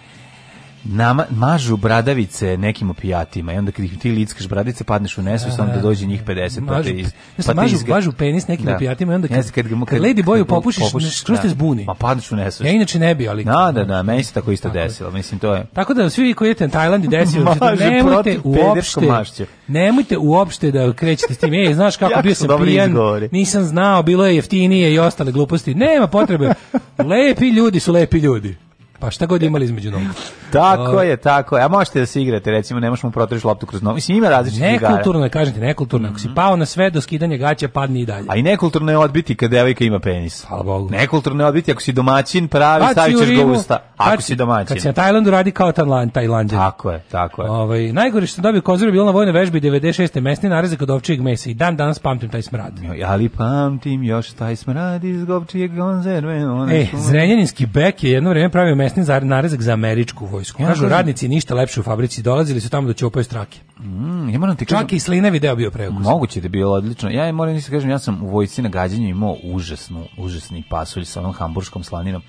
nama, mažu bradavice nekim opijatima i onda kad ih ti lickaš bradice padneš u nesu samo da, da dođe njih 50 da. pa mažu, pa te iz, pa mažu, izga... mažu penis nekim da. opijatima i onda kad, kad, kad, kad Lady Boyu popušiš, popušiš skroz da. te zbuni. Ma padneš u nesu Ja inače ne bi, ali... Da, da, da, meni se tako isto tako desilo, mislim to je. Tako da svi koji idete na Tajland i desilo, nemojte uopšte, nemojte uopšte da krećete s tim, ej, znaš kako bio sam pijan, nisam znao, bilo je jeftinije i ostale gluposti. Nema potrebe. Lepi ljudi su lepi ljudi. Pa šta god imali između nogu. tako je, tako je. A možete da se igrate, recimo, ne možemo protreš loptu kroz nogu. Mislim, ima različitih igara. Nekulturno je, kažem nekulturno. Ako si mhm. pao na sve do skidanja gaća, padni i dalje. A i nekulturno je odbiti kad devojka ima penis. Hvala Bogu. Nekulturno je odbiti ako si domaćin, pravi, stavit ćeš ga usta. Ako kad si domaćin. Kad se na Tajlandu radi kao Tajland, Tajlandjan. Tako je, tako je. Ovaj, najgore što dobio konzor je bilo na vojnoj vežbi 96. mesni narezak od ovčijeg mesa i dan danas pamtim taj smrad. Jo, Ali pamtim još taj smrad iz govčijeg konzerve. E, Zrenjaninski bek je jedno vreme pravio mesni narezak za američku vojsku. Ja, Kažu, radnici ništa lepše u fabrici dolazili su tamo da čupaju strake. Mm, ja moram ti kažem, Čak i slinavi deo bio preukus. Moguće da je bilo odlično. Ja moram ti kažem, ja sam u vojsci na gađanju imao užasnu, užasni pasulj sa onom hamburškom slaninom.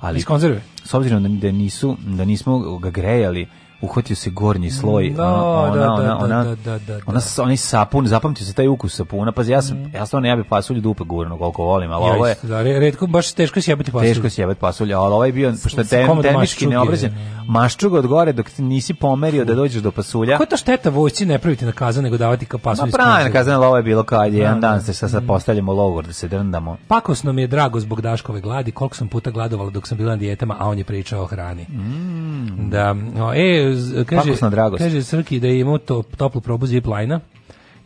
Ali, Iz konzerve? S obzirom da, da, nisu, da nismo ga grejali, uhvatio se gornji sloj, da, no, da, ona, da, ona, da, ona, da, da, sapun, zapamtio se taj ukus sapuna, pa ja sam, mm. ja stvarno ja bi pasulj dupe gurno koliko volim, al ovo je... Da, redko, baš teško se jebati pasulj. Teško se jebati pasulj, ali ovaj bio, pošto je tem, termički neobrađen, maščuga od gore dok nisi pomerio da dođeš do pasulja. Kako to šteta vojci ne praviti na kazan, nego davati ka pasulj? Ma pravi na kazan, ali ovo je bilo kad je jedan dan se sa sad mm. postavljamo logor da se drndamo. Pakosno mi je drago zbog Daškove gladi, koliko sam puta gladovala dok sam bila na dijetama, a on je pričao o hrani. Mm. Da, o, e, Uh, kaže, kaže Srki da je imao to, toplu probu zip lajna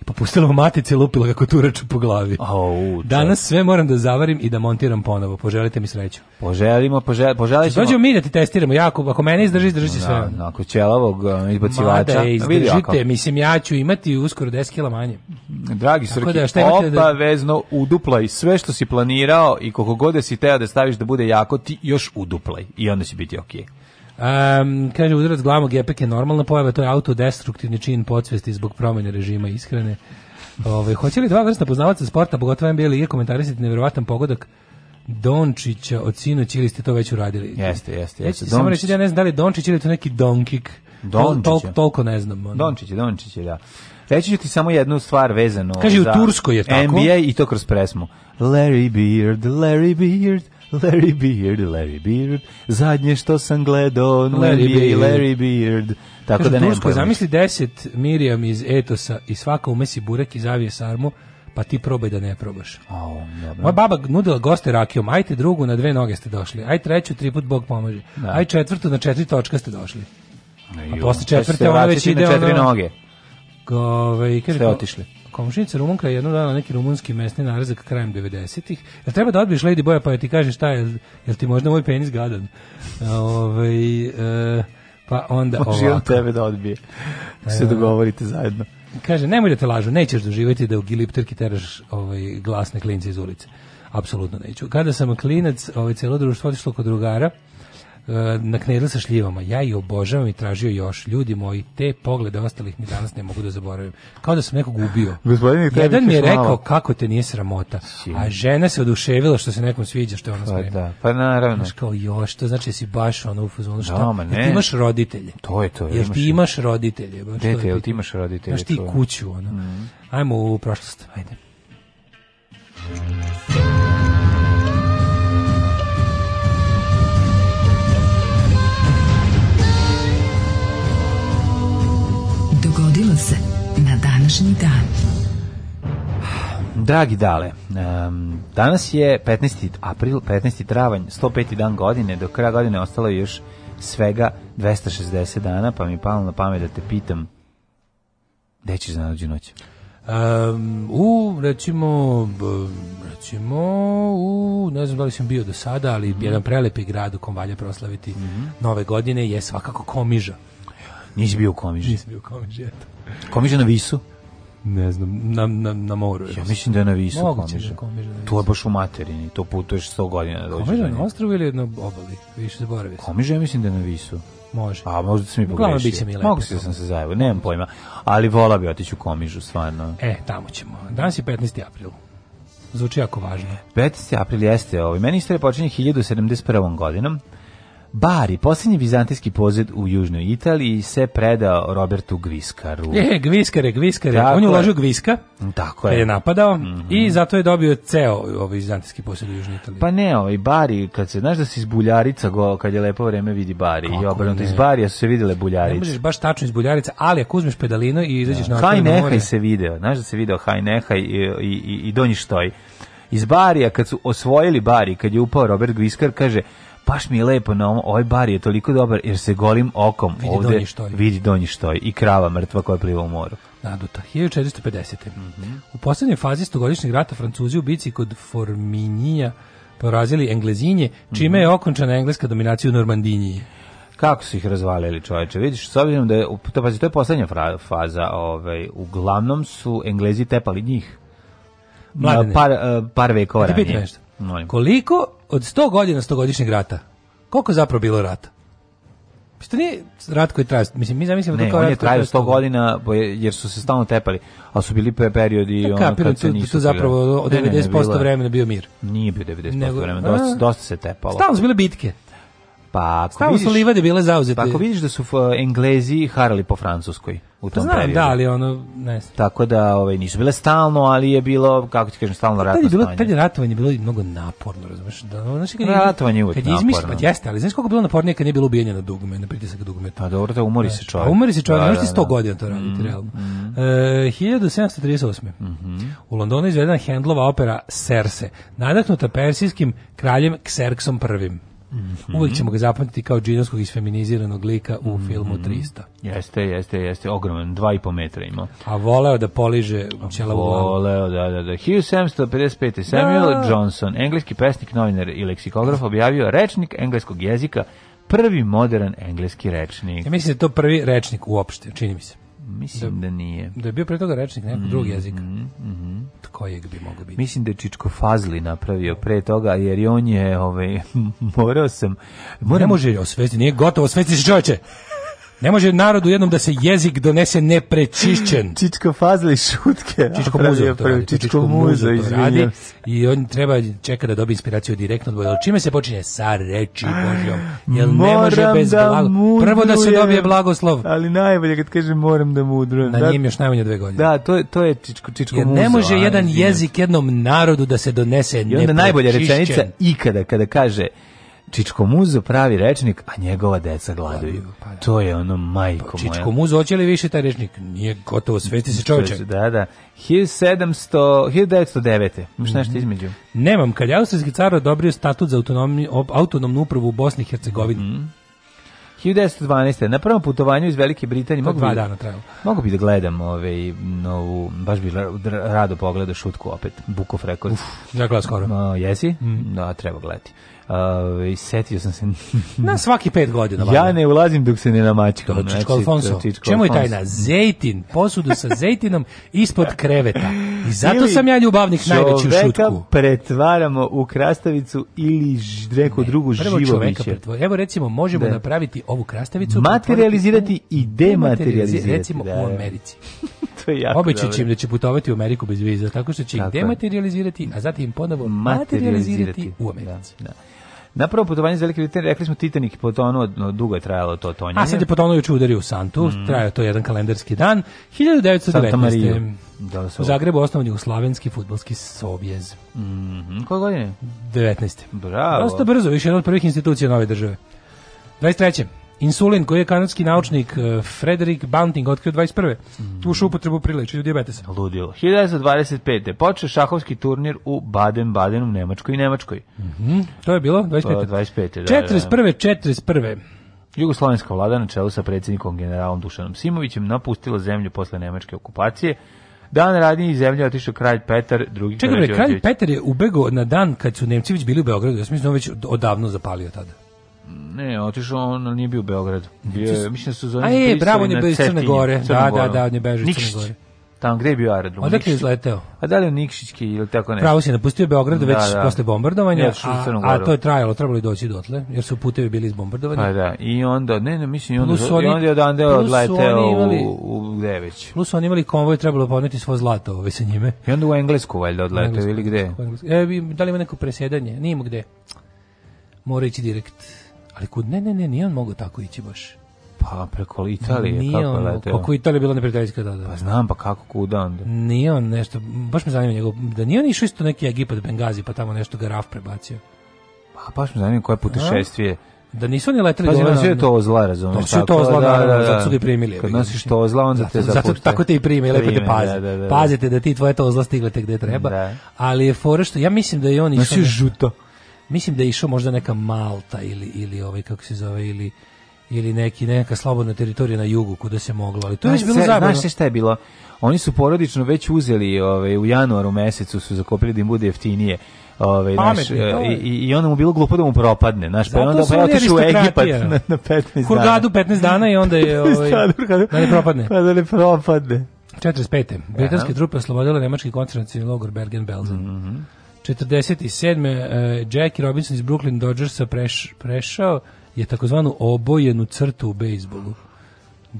i popustila mu matice i lupila ga koturaču po glavi. Au, Danas sve moram da zavarim i da montiram ponovo. Poželite mi sreću. Poželimo, požel, poželit znači, ćemo. Dođemo mi da ti testiramo, Jakub. Ako mene izdrži, izdrži no, sve. da, ako ćelavog uh, izbacivača. Mada je, izdržite. Mislim, ja ću imati uskoro 10 kila manje. Dragi Srki, da, da- obavezno da... uduplaj sve što si planirao i koliko god da si teo da staviš da bude jako, ti još uduplaj. I onda će biti okej. Okay. Um, kaže, udarac glavom gepek je normalna pojava, to je autodestruktivni čin podsvesti zbog promjene režima ishrane. Ove, hoće li dva vrsta poznavaca sporta, pogotovo NBA lige, komentarisati nevjerovatan pogodak Dončića od sinoć ili ste to već uradili? Jeste, jeste. jeste. Samo reći da ja ne znam da li Dončić ili to neki donkik. Dončića. Tol, tol, toliko ne znam. Ono. Dončić je, Dončić je, da. Reći ću ti samo jednu stvar vezanu Kaže, u Turskoj je tako. NBA i to kroz presmu. Larry Beard, Larry Beard, Larry Beard, Larry Beard, zadnje što sam gledao, Larry Beard. Larry Beard. Tako Kažu, da ne znam. zamisli 10 Miriam iz Etosa i svaka umesi burek i zavije sarmu, pa ti probaj da ne probaš. Oh, dobro. Moja baba nudila goste rakijom, ajte drugu na dve noge ste došli, aj treću tri put Bog pomaže, da. aj četvrtu na četiri točka ste došli. A posle četvrte ona već ide na četiri ono, noge. Ove, ovaj, i kaže, ste otišli Komšinica Rumunka je jednog dana neki rumunski mesni narezak krajem 90-ih. Jel treba da odbiješ Lady Boja pa joj ti kaže šta je, jel ti možda moj penis gadan? Ove, ovaj, e, pa onda Može ovako. tebe da odbije. Se e, dogovorite zajedno. Kaže, nemoj da te lažu, nećeš doživjeti da u gilipterki teraš ovaj, glasne klince iz ulice. Apsolutno neću. Kada sam klinac, ovaj, celo društvo otišlo kod drugara, na e, naknedla sa šljivama. Ja i obožavam i tražio još. Ljudi moji, te poglede ostalih mi danas ne mogu da zaboravim. Kao da sam nekog ubio. Jedan mi je rekao malo. kako te nije sramota. A žena se oduševila što se nekom sviđa što je ona sprema. Pa, da, pa naravno. Znaš kao još, to znači da si baš ono ufuz. ono šta? Da, ti imaš roditelje. To je to. Jer imaš ti imaš roditelje. Baš Dete, jel ti imaš roditelje. Znaš ti kuću, ono. Mm. Ajmo u prošlost. Ajde. desilo se na današnji dan. Dragi dale, um, danas je 15. april, 15. travanj, 105. dan godine, do kraja godine ostalo je još svega 260 dana, pa mi je palo na pamet da te pitam gde ćeš za nađu noć? Um, u, recimo, recimo, u, ne znam da li sam bio do sada, ali mm. jedan prelepi grad u kom valja proslaviti mm -hmm. nove godine je svakako Komiža. Nisi bio u Komiži? Nisi bio u Komiži, eto. Komiže na Visu? Ne znam, na, na, na moru. Ja mislim da je na Visu Moguće da komiže. komiže to je baš u materini, to putuješ 100 godina. Da komiže na ostrovu ili na obali? Više zaboravio sam. Komiže ja mislim da je na Visu. Može. A možda se mi pogrešio. se mi Mogu se da sam se zajevao, nemam pojma. Ali vola bi otići u Komižu, stvarno. E, tamo ćemo. Danas je 15. april. Zvuči jako važno. 15. april jeste ovo. Ovaj. Meni istorija počinje 1071. godinom. Bari, posljednji vizantijski pozed u južnoj Italiji, se predao Robertu Gviskaru. E, Gviskare, Gviskare. Tako On je uložio Gviska, mm, tako je. je napadao, mm -hmm. i zato je dobio ceo ovaj vizantijski posjed u južnoj Italiji. Pa ne, ovaj Bari, kad se, znaš da se iz Buljarica, go, kad je lepo vreme, vidi Bari. Kako I obrano, iz Barija su se videle Buljarice. Ne možeš baš tačno iz Buljarica, ali ako uzmeš pedalino i izađeš da. na Haj Nehaj se video, znaš da se video Haj i, i, i, i Donji Štoj. Iz Barija, kad su osvojili Bari, kad je upao Robert Gviskar, kaže, baš mi je lepo na ovom, ovaj bar je toliko dobar jer se golim okom vidi ovde donji štoj. vidi donji štoj i krava mrtva koja pliva u moru. Naduta, 1450. Mm -hmm. U poslednjoj fazi stogodišnjeg rata Francuzi u bici kod Forminija porazili Englezinje, čime mm -hmm. je okončana engleska dominacija u Normandiniji kako su ih razvalili čoveče vidiš s obzirom da je to pazi to je poslednja faza ovaj uglavnom su Englezi tepali njih Mladene. par eh, par vekova ranije. Ti nešto. Molim. Koliko od 100 godina 100-godišnjeg rata? Koliko zapravo bilo rata? Pa što nije rat koji traje, mislim, mi zamislimo da to kao on rat je trajao 100 godina, jer su se stalno tepali, a su bili periodi... Ja, ono, kapiram, tu, nisu tu zapravo od 90% ne, ne, vremena bio mir. Nije bio 90% Nego, vremena, dosta, dosta se tepalo. Stalno su bile bitke. Pa ako Stavno vidiš, su livade bile zauzete. Pa ako vidiš da su Englezi harali po Francuskoj u pa tom pa znam, periodu. da, ali ono, ne znam. Tako da ovaj, nisu bile stalno, ali je bilo, kako ti kažem, stalno pa ratno stanje. Tad je bilo, ratovanje bilo mnogo naporno, razumeš? Da, znači, kad ratovanje je uvijek naporno. pa jeste, ali znaš koliko bilo napornije kad nije bilo ubijanje na dugme, na pritisak dugme. Pa dobro, da umori se čovjek. A pa umori se čovjek, da, da, da. 100 godina to raditi, mm, realno. Mm. E, 1738. Mm -hmm. U Londonu izvedena Hendlova opera Serse, nadahnuta persijskim kraljem Kserksom I. Mm Uvijek ćemo ga zapamtiti kao džinovskog isfeminiziranog lika u mhm. filmu 300. Jeste, jeste, jeste. Ogroman, dva i po metra ima. A voleo da poliže ćelavu glavu. Voleo, da, da, da. Hugh 1755. Samuel da. Johnson, engleski pesnik, novinar i leksikograf, objavio rečnik engleskog jezika, prvi modern engleski rečnik. Ja mislim da je to prvi rečnik uopšte, čini mi se. Mislim da, da nije. Da je bio pre toga rečnik nekog mm -hmm, drugog mhm, jezika. Mm -hmm. Kojeg bi mogao biti? Mislim da je Čičko Fazli napravio pre toga, jer i on je, ovaj, morao sam... Moram... Ne može osvesti, nije gotovo, osvesti se čoveče! Ne može narodu jednom da se jezik donese neprečišćen. Čičko fazli šutke. Čičko muzo to radi. Čičko muzo, radi. I on treba čeka da dobije inspiraciju direktno od Boga. Čime se počinje? Sa reči ah, Božjom. Jel moram ne može bez da blago. Mudrujem, Prvo da se dobije blagoslov. Ali najbolje kad kaže moram da mudrujem. Na da- njim još najmanje dve godine. Da, to je, to je čičko, čičko Jer muzo. ne može jedan jezik jednom narodu da se donese neprečišćen. I onda najbolja rečenica ikada kada kaže Čičko Muzo pravi rečnik, a njegova deca gladuju. Pa, pa, da. To je ono majko pa, Čičko moja. Muzo, hoće li više taj rečnik? Nije gotovo, svesti se čovječe. Da, da. 1700, 1909. Imaš mm -hmm. nešto mhm. između? Nemam, kad je Austrijski car odobrio statut za autonomnu upravu u Bosni i Hercegovini. Mm -hmm. 1912. na prvom putovanju iz Velike Britanije mogu bi, da- dana trajalo. Mogu bi da gledam ovaj novu baš bi rado pogledao šutku opet Bukov rekord. Ja skoro. No, jesi? Mm. Da, treba gledati i setio sam se... na svaki pet godina. Ja ne ulazim dok se ne namačkam. Čičko znači, Alfonso. Čičko Čemu je tajna? Zejtin. Posudu sa zejtinom ispod kreveta. I zato ili sam ja ljubavnik najveći u šutku. pretvaramo u krastavicu ili neku drugu živoviće. Evo recimo, možemo da. napraviti ovu krastavicu... Materializirati i dematerializirati. Recimo da. u da. Americi. to je jako Obećat će im da će putovati u Ameriku bez viza, tako što će ih dematerializirati, a zatim ponovo materializirati u Americi. Da, da. Na prvo putovanje za Velike Britanije rekli smo Titanic potonuo, dugo je trajalo to tonjenje. A sad je potonuo juče udario u Santu, mm. trajao to jedan kalendarski dan. 1919. Da, da u Zagrebu osnovan Jugoslavenski futbolski sobjez. Mm -hmm. Koje godine? 19. Bravo. Dosta brzo, više jedna od prvih institucija nove države. 23. Insulin koji je kanadski naučnik eh, Frederick Banting otkrio 21. Mm. Ušao upotrebu pri lečenju dijabetesa. Ludilo. 1925. počeo šahovski turnir u Baden-Badenu, Nemačkoj i Nemačkoj. Mhm. To je bilo 25. 25. Da, 41. Da, 41. Da. Jugoslovenska vlada na čelu sa predsjednikom generalom Dušanom Simovićem napustila zemlju posle nemačke okupacije. Dan radnji iz zemlje otišao kralj Petar drugi. Čekaj, kralj Petar je ubego na dan kad su Nemci već bili u Beogradu. Ja sam mislim da već odavno zapalio tada. Ne, otišao on, ali nije bio u Beogradu. Bio je, mislim da su zove... A je, bravo, on je bio iz Crne Gore. Da, da, da, on je bežao iz Crne Gore. Tam gde je bio aerodrom? Odakle je izleteo? A da li je Nikšićki ili tako nešto? Pravo si napustio Beograd da, već da. posle bombardovanja, ja, a, a to je trajalo, trebalo je doći dotle, jer su putevi bili izbombardovani. Pa da, i onda, ne, ne, mislim, i onda, plus oni, i onda je odande odleteo imali, u, u gde već. Plus oni imali konvoj, trebalo podneti svo zlato ove ovaj, sa njime. I onda u Englesku valjda odleteo ili gde? E, da li ima neko presedanje? Nije ima gde. Mora ići direkt. Ali kod ne, ne, ne, nije on mogao tako ići baš. Pa preko Italije, nije kako on, leteo? Kako Italija je bila neprijateljska, da, da. Pa znam, pa kako, kuda onda? Nije on nešto, baš me zanima njegov, da nije on išao isto neki Egipat, Bengazi, pa tamo nešto ga prebacio. Pa baš me zanima koje putešestvije. Da nisu oni leteli pa, gore. Pa je to zla, razumiješ. Da, to zla, da, da, da, zato da. su ga i primili. Kad nosiš to zla, onda zato, te zapušte. Zato tako te i prime, i lepo te paze. Da, da, da. Pazite da ti tvoje to zla stigle te gde treba. Da. Ali je fora što, ja mislim da je on išao... Nosiš žuto. Ne mislim da je išao možda neka Malta ili ili ovaj kako se zove ili ili neki neka slobodna teritorija na jugu kuda se moglo, ali to je već bilo zabavno. Znaš šta je bilo? Oni su porodično već uzeli, ovaj u januaru mesecu su zakopili da im bude jeftinije. Ove, ovaj, naš, eh, i, i onda mu bilo glupo da mu propadne, naš, pa onda pa otišao u Egipat na, na 15 Kurgadu dana. 15 dana i onda je ovaj, da ne propadne. Pa da ne propadne. 45. Britanske trupe oslobodile nemački koncentracioni logor Bergen-Belsen. Mm -hmm. 47. Uh, Jackie Robinson iz Brooklyn Dodgersa preš, prešao je takozvanu obojenu crtu u bejsbolu.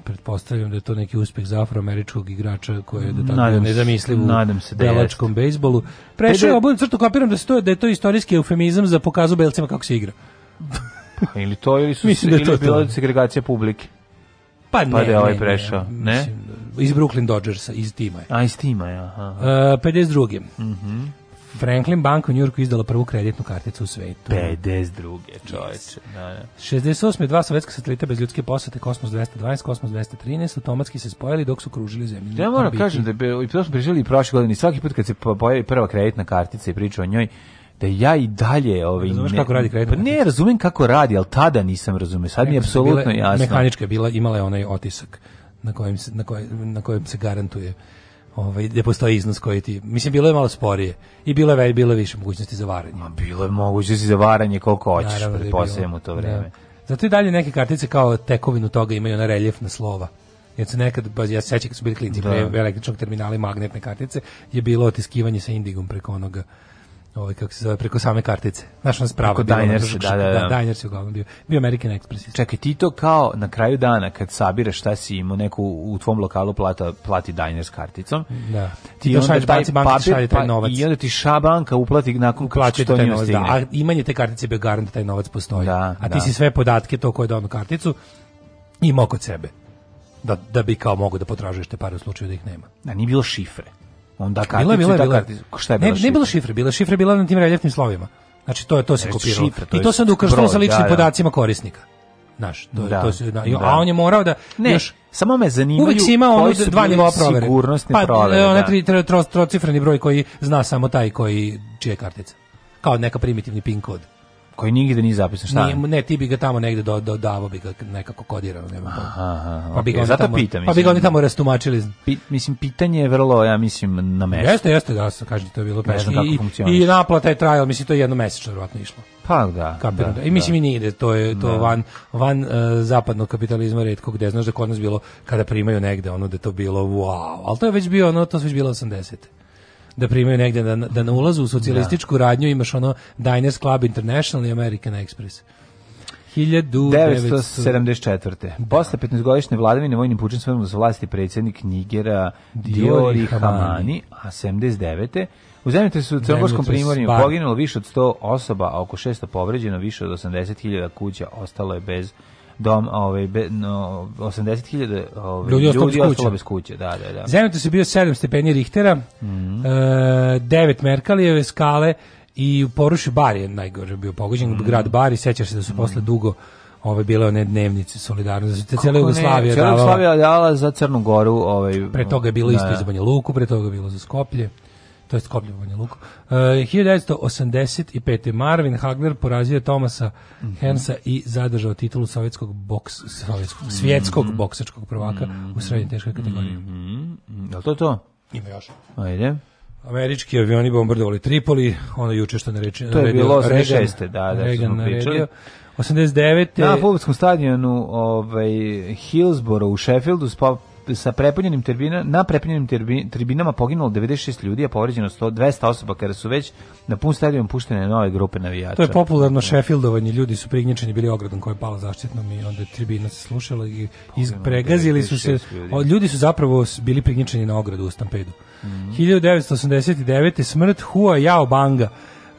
Pretpostavljam da je to neki uspeh za afroameričkog igrača koji je da tako nadam nezamisliv u nadam se da belačkom bejsbolu. Prešao je da- obojenu crtu, kapiram da, se to, da je to istorijski eufemizam za pokazu belcima kako se igra. Pa ili to, ili su Mislim se, da ili to bila to. segregacija publike. Pa ne, pa da je ovaj prešao, ne? ne? Mislim, iz Brooklyn Dodgersa, iz tima je. A, iz tima je, aha. Uh, 52. Mhm. Mm Franklin Bank u Njurku izdala prvu kreditnu karticu u svetu. 52. čoveče. Da, da. 68. dva sovjetska satelita bez ljudske posete Kosmos 212, Kosmos 213 automatski se spojili dok su kružili zemlju. Ja moram kažem da bi, i to smo priželi prošle godine, svaki put kad se pojavi prva kreditna kartica i priča o njoj, da ja i dalje ovaj Razumeš ne, kako radi kreditna pa ne razumem kako radi al tada nisam razumeo sad mi je apsolutno jasno mehanička je bila imala je onaj otisak na kojem se na kojem, na kojem se garantuje ovaj, gde postoji iznos koji ti... Mislim, bilo je malo sporije i bilo je, bilo više mogućnosti za varanje. Ma, bilo je mogućnosti za varanje koliko hoćeš, da pretpostavljam u to da. vreme. Da. Zato i dalje neke kartice kao tekovinu toga imaju na reljefna slova. Jer se nekad, ja se sećam kad su bili klinci, da. električnog terminala i magnetne kartice, je bilo otiskivanje sa indigom preko onoga ovaj kako se zove preko same kartice. Našao sam sprava. Preko Diners, da, da, da, da. Diners je uglavnom bio. Bio American Express. Čekaj, ti to kao na kraju dana kad sabiraš šta si imao neku u tvom lokalu plata, plati Diners karticom. Da. Ti, ti onda taj papir, šalje taj pa, novac. I onda ti ša banka uplati nakon plaća što taj novac. Da, a imanje te kartice bi garant da taj novac postoji. Da, a ti da. si sve podatke to koje je karticu imao kod sebe. Da, da bi kao mogu da potražuješ te pare u slučaju da ih nema. Da, nije bilo šifre onda karticu bila, bila, bila, šta je bila ne, šifra? Ne bilo šifre, bila šifra bila na tim reljefnim slovima. Znači to je to se znači, kopiralo. Šifra, to I to se onda ukrštalo da, sa ličnim da, podacima korisnika. Znaš, to, da, to se, da, a da. on je morao da ne, još samo me zanimaju uvek si imao ono dva nivoa provere. Sigurnosne pa, provere, onaj da. tri, tri, trocifreni broj koji zna samo taj koji čije kartica. Kao neka primitivni pin kod koji nigde nije zapisan, šta? Nije, ne, ti bi ga tamo negde do, do, davo bi ga nekako kodirao, nema Aha, aha, pa bi ga okay, zato tamo, pitam, Pa bi ga oni tamo rastumačili. Pi, mislim, pitanje je vrlo, ja mislim, na mestu. Jeste, jeste, da, kažem to je bilo peš. Ne I, I, I naplata je trajala, mislim, to je mesečno, verovatno išlo. Pa da, Kapiram, da, da, I mislim da. i nije, to je to da. van, van uh, zapadnog kapitalizma redko gde, znaš da kod nas bilo, kada primaju negde, ono da to bilo, wow, ali to je već bio, ono, to su već bilo 80 da primaju negde da, da na ulazu u socijalističku da. radnju imaš ono Diners Club International i American Express. 1974. Da. Posle 15-godišnje vladavine vojnim pučem svrnu za vlasti predsjednik Nigera Diori Hamani, a 79. U zemljotresu u Crnogorskom primorju poginulo više od 100 osoba, a oko 600 povređeno, više od 80.000 kuća ostalo je bez dom, ovaj, no, 80.000 ovaj, ljudi, ljudi ostalo bez kuće. Da, da, da. Zemljotres je bio 7 stepeni Richtera, mm -hmm. e, 9 Merkalijeve skale i u poruši Bar je najgore bio pogođen, mm -hmm. grad Bari, sećaš se da su mm -hmm. posle mhm. dugo ove ovaj, bile one dnevnice solidarnosti znači cijela Jugoslavija davala Jugoslavija davala za Crnu Goru ovaj pre toga je bilo da, isto za Banja Luku pre toga je bilo za Skoplje to je Skoplje Banja Luka. E, uh, 1985. Marvin Hagler porazio Tomasa mm -hmm. Hensa i zadržao titulu sovjetskog boks, sovjetskog, svjetskog mm -hmm. boksačkog prvaka mm -hmm. u mhm. srednje teškoj kategoriji. Mm -hmm. Je to to? Ima još. Ajde. Američki avioni bombardovali Tripoli, ono juče što ne reče. To je naredio, bilo 86. Da, da, Reagan smo pričali. Naredio. 89. Na futbolskom stadionu ovaj, Hillsboro u Sheffieldu sa prepunjenim tribina, na prepunjenim tribinama poginulo 96 ljudi, a povređeno 100, 200 osoba kada su već na pun stadion puštene nove grupe navijača. To je popularno Sheffieldovanje, ljudi su prignječeni bili ogradom koja je pala zaštitnom i onda tribina se slušala i iz, pregazili su se. Ljudi. ljudi. su zapravo bili prignječeni na ogradu u Stampedu. Mm -hmm. 1989. smrt Hua Yao Banga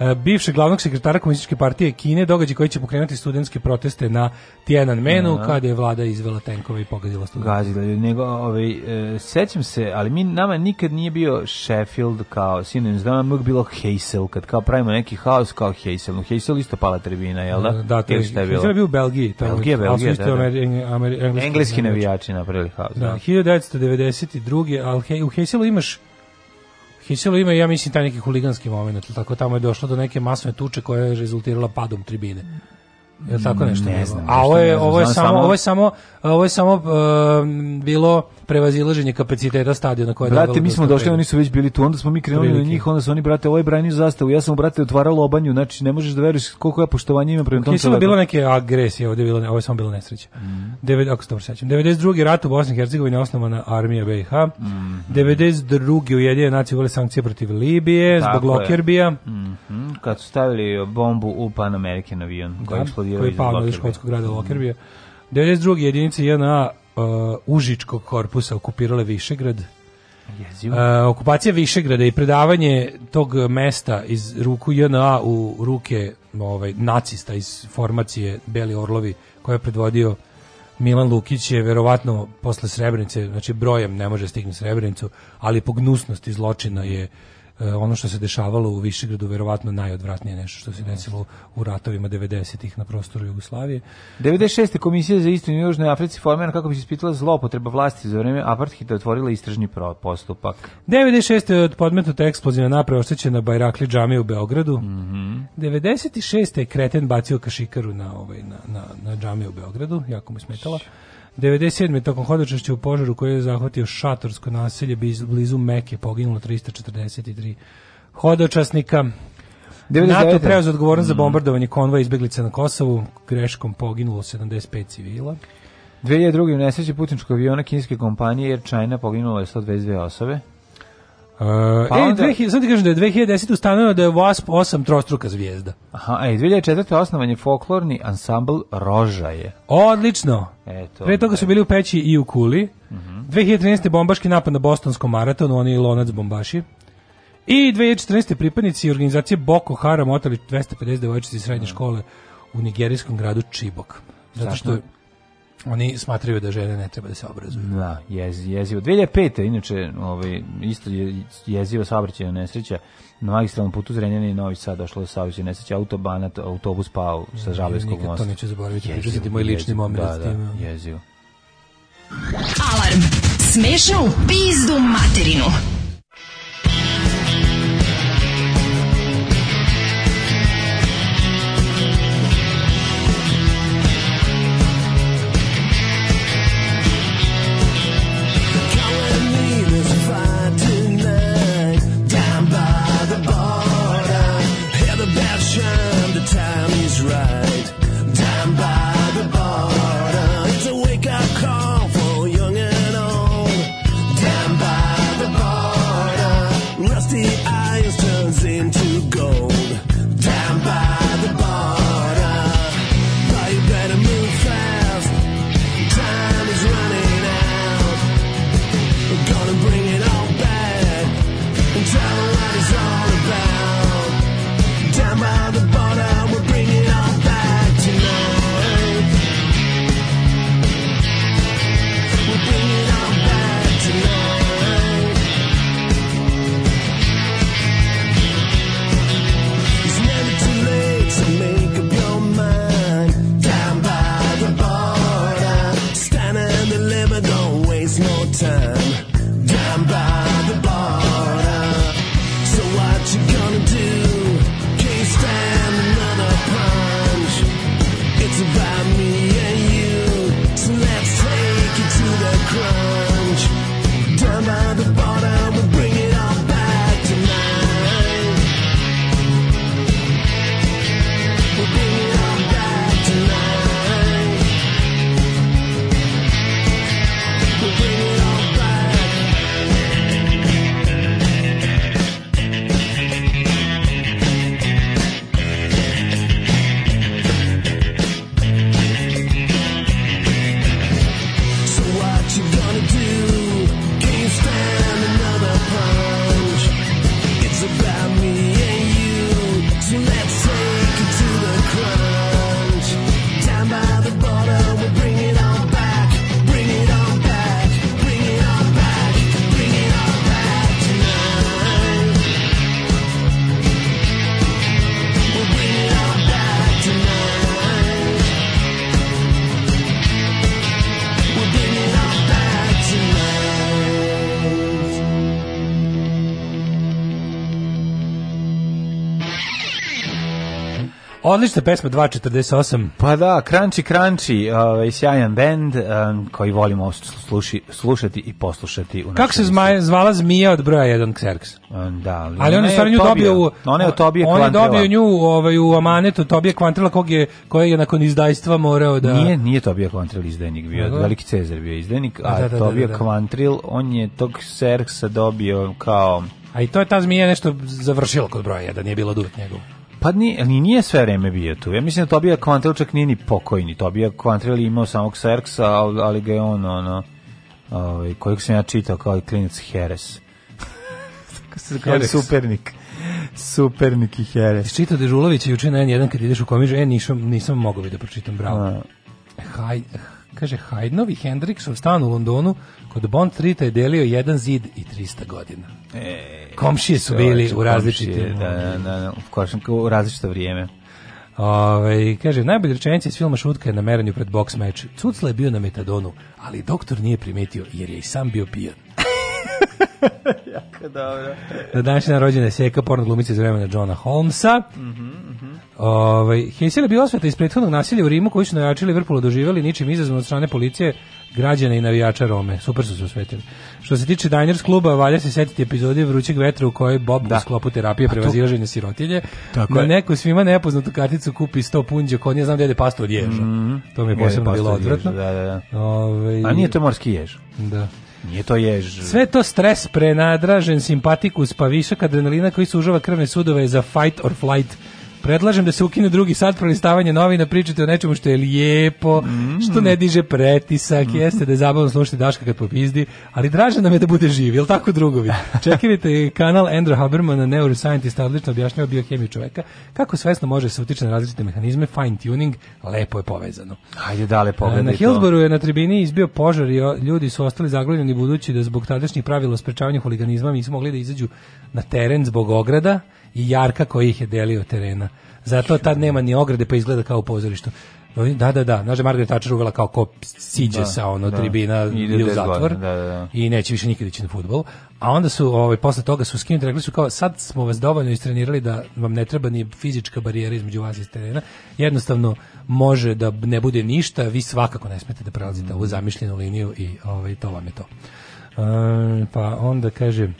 E, bivšeg glavnog sekretara komunističke partije Kine, događaj koji će pokrenuti studentske proteste na Tiananmenu, Aha. Da. kada je vlada izvela tenkove i pogadila studente. Gazila, nego, ovaj, e, sećam se, ali mi, nama nikad nije bio Sheffield kao sinonim, znam, uvijek bilo Heysel, kad kao pravimo neki haos kao Heysel, no Heysel isto pala tribina, jel da? Da, da to je, je bio u Belgiji. Tamo, Belgija, Belgija, da, da. Ameri, Ameri, engleski, engleski navijači napravili haos. Da, da. 1992. Ali u Heyselu imaš Kiselo ima, ja mislim, taj neki huliganski moment, tako tamo je došlo do neke masne tuče koja je rezultirala padom tribine. Je tako mm, nešto? Ne znam, A ovo je, ovo je, samo, ovo je samo, ovo je samo uh, bilo prevazilaženje kapaciteta stadiona koje je Brate, mi smo došli, oni su već bili tu, onda smo mi krenuli Prilike. na njih, onda su oni brate, ovaj brani zastavu. Ja sam brate otvarao lobanju, znači ne možeš da veruješ koliko ja poštovanja imam prema tom čoveku. bilo neke agresije, ovdje bilo, ovo je samo bilo nesreća. Mm. Devet, ako se sećam. 92. rat u Bosni i Hercegovini osnovana armija BiH. Mm. 92. ujedinjene nacije uvele sankcije protiv Libije Tako zbog Lokerbija. Mm -hmm. Kad su stavili bombu u Pan American avion koji da, eksplodirao iz Škotskog grada Lokerbija. 92. jedinice JNA uh, Užičkog korpusa okupirale Višegrad. Uh, okupacija Višegrada i predavanje tog mesta iz ruku JNA u ruke ovaj, nacista iz formacije Beli Orlovi koje je predvodio Milan Lukić je verovatno posle Srebrenice, znači brojem ne može stigni Srebrenicu, ali po gnusnosti zločina je E, ono što se dešavalo u Višegradu verovatno najodvratnije nešto što se desilo u ratovima 90-ih na prostoru Jugoslavije. 96. komisija za istinu u Južnoj Africi formirana kako bi se ispitala zlopotreba vlasti za vreme apartheida otvorila istražni postupak. 96. je od podmetnuta eksplozija naprava oštećena Bajrakli džamije u Beogradu. Mm -hmm. 96. je kreten bacio kašikaru na, ovaj, na, na, na džamije u Beogradu, jako mu smetala. 97. tokom hodočašća u požaru koji je zahvatio šatorsko naselje blizu Meke poginulo 343 hodočasnika. 99. NATO preuz odgovornost mm. za bombardovanje konvoja izbeglica na Kosovu, greškom poginulo 75 civila. 2002. u nesreći putničkog aviona kineske kompanije Air China poginulo je 122 osobe. Uh, pa ej, onda... dve, sad ti kažem da je 2010. ustanovljeno da je Wasp 8 trostruka zvijezda. Aha, ej, 2004. osnovan je folklorni ansambl Rožaje. Odlično. Eto. Pre toga su da. bili u peći i u kuli. Uh -huh. 2013. bombaški napad na Bostonskom maratonu, oni lonac bombaši. I 2014. pripadnici organizacije Boko Haram otali 250 devojčica iz srednje uh da. -huh. škole u nigerijskom gradu Čibok. Zato što oni smatraju da žene ne treba da se obrazuju. Da, jezi, jezivo. 2005. inače, ovaj, isto je jezivo saobraćajna nesreća. Na magistralnom putu Zrenjani i Novi Sad došlo do saobraćajne nesreća. autobana, autobus pao sa Žalevskog mosta. Nikad to neću zaboraviti, jezivo, moj lični moment da, da, jezivo. Alarm! Smešnu pizdu materinu! Odlična pesma 248. Pa da, Crunchy Crunchy, ovaj sjajan bend um, koji volimo sluši, slušati i poslušati u Kako se zma, zvala zmija od broja 1 Xerx? da, ali, ali on je stvarno dobio u ona je od Tobije On je dobio nju ovaj u amanetu Tobije Kvantrela kog je koji je nakon izdajstva morao da Nije, nije Tobije Kvantrel izdajnik bio, Aha. veliki Cezar bio izdajnik, da, a da, da, Tobije da, Kvantril da. on je tog Xerxa dobio kao A i to je ta zmija nešto završila kod broja 1, nije bilo duvet njegovo. Pa ni, ali nije sve vreme bio tu. Ja mislim da Tobija Kvantrel čak nije ni pokojni. Tobija Kvantrel imao samog Serksa, ali ga je on, ono, ovaj, kojeg sam ja čitao kao i klinic Heres. kao supernik. Supernik i Heres. Čitao Dežulović juče na N1 kad ideš u komižu, e, nisam, nisam mogao da pročitam, bravo. Haj, kaže Hajdnovi Hendriksov stanu u Londonu Kod Bond Streeta je delio jedan zid i 300 godina. E, komšije su bili u različitim... Da, da, da, da, u različito vrijeme. Ove, ovaj, kaže, najbolja rečenica iz filma Šutka je na meranju pred boks meč. Cucla je bio na metadonu, ali doktor nije primetio jer je i sam bio pijan. jako dobro. Na današnji dan rođena je seka porno glumica iz vremena Johna Holmesa. Mm Ovaj Hesel je bio osveta iz prethodnog nasilja u Rimu koji su navijači Liverpoola doživeli ničim izazvan od strane policije, građana i navijača Rome. Super su se osvetili. Što se tiče Diners kluba, valja se setiti epizode Vrućeg vetra u kojoj Bob da. u sklopu terapije prevazilaženja sirotilje Tako na je. neku svima nepoznatu karticu kupi 100 punđa konja, ja znam da jede pastu od ježa. Mm -hmm. To mi je posebno bilo odvratno. Ježa, da, da. da. Ove... Ovaj- A nije to morski jež. Da. Nije to jež. Sve to stres, prenadražen, simpatikus, pa višak adrenalina koji sužava krvne sudove za fight or flight Predlažem da se ukine drugi sat prelistavanja novina, pričate o nečemu što je lijepo, što ne diže pretisak, mm -hmm. jeste da je zabavno slušati Daška kad popizdi, ali draže nam je da bude živ, jel tako drugovi? Čekajte kanal Andrew Habermana, neuroscientist, odlično objašnjava biohemiju čoveka, kako svesno može da se utiče na različite mehanizme, fine tuning, lepo je povezano. Ajde dale pogledaj Na Hillsboru je na tribini izbio požar i ljudi su ostali zaglavljeni budući da zbog tadašnjih pravila sprečavanja huliganizma nisu mogli da izađu na teren zbog ograda, i Jarka koji ih je delio terena. Zato tad nema ni ograde pa izgleda kao u pozorištu. Da, da, da. Znaš da Margaret Thatcher uvela kao ko siđe da, sa ono da. tribina i u zatvor da, da, da. i neće više nikad ići na futbol. A onda su, ovaj, posle toga su skinuti, rekli su kao sad smo vas dovoljno istrenirali da vam ne treba ni fizička barijera između vas i terena. Jednostavno može da ne bude ništa, vi svakako ne smete da prelazite mm. ovu zamišljenu liniju i ovaj, to vam je to. Um, pa onda kaže...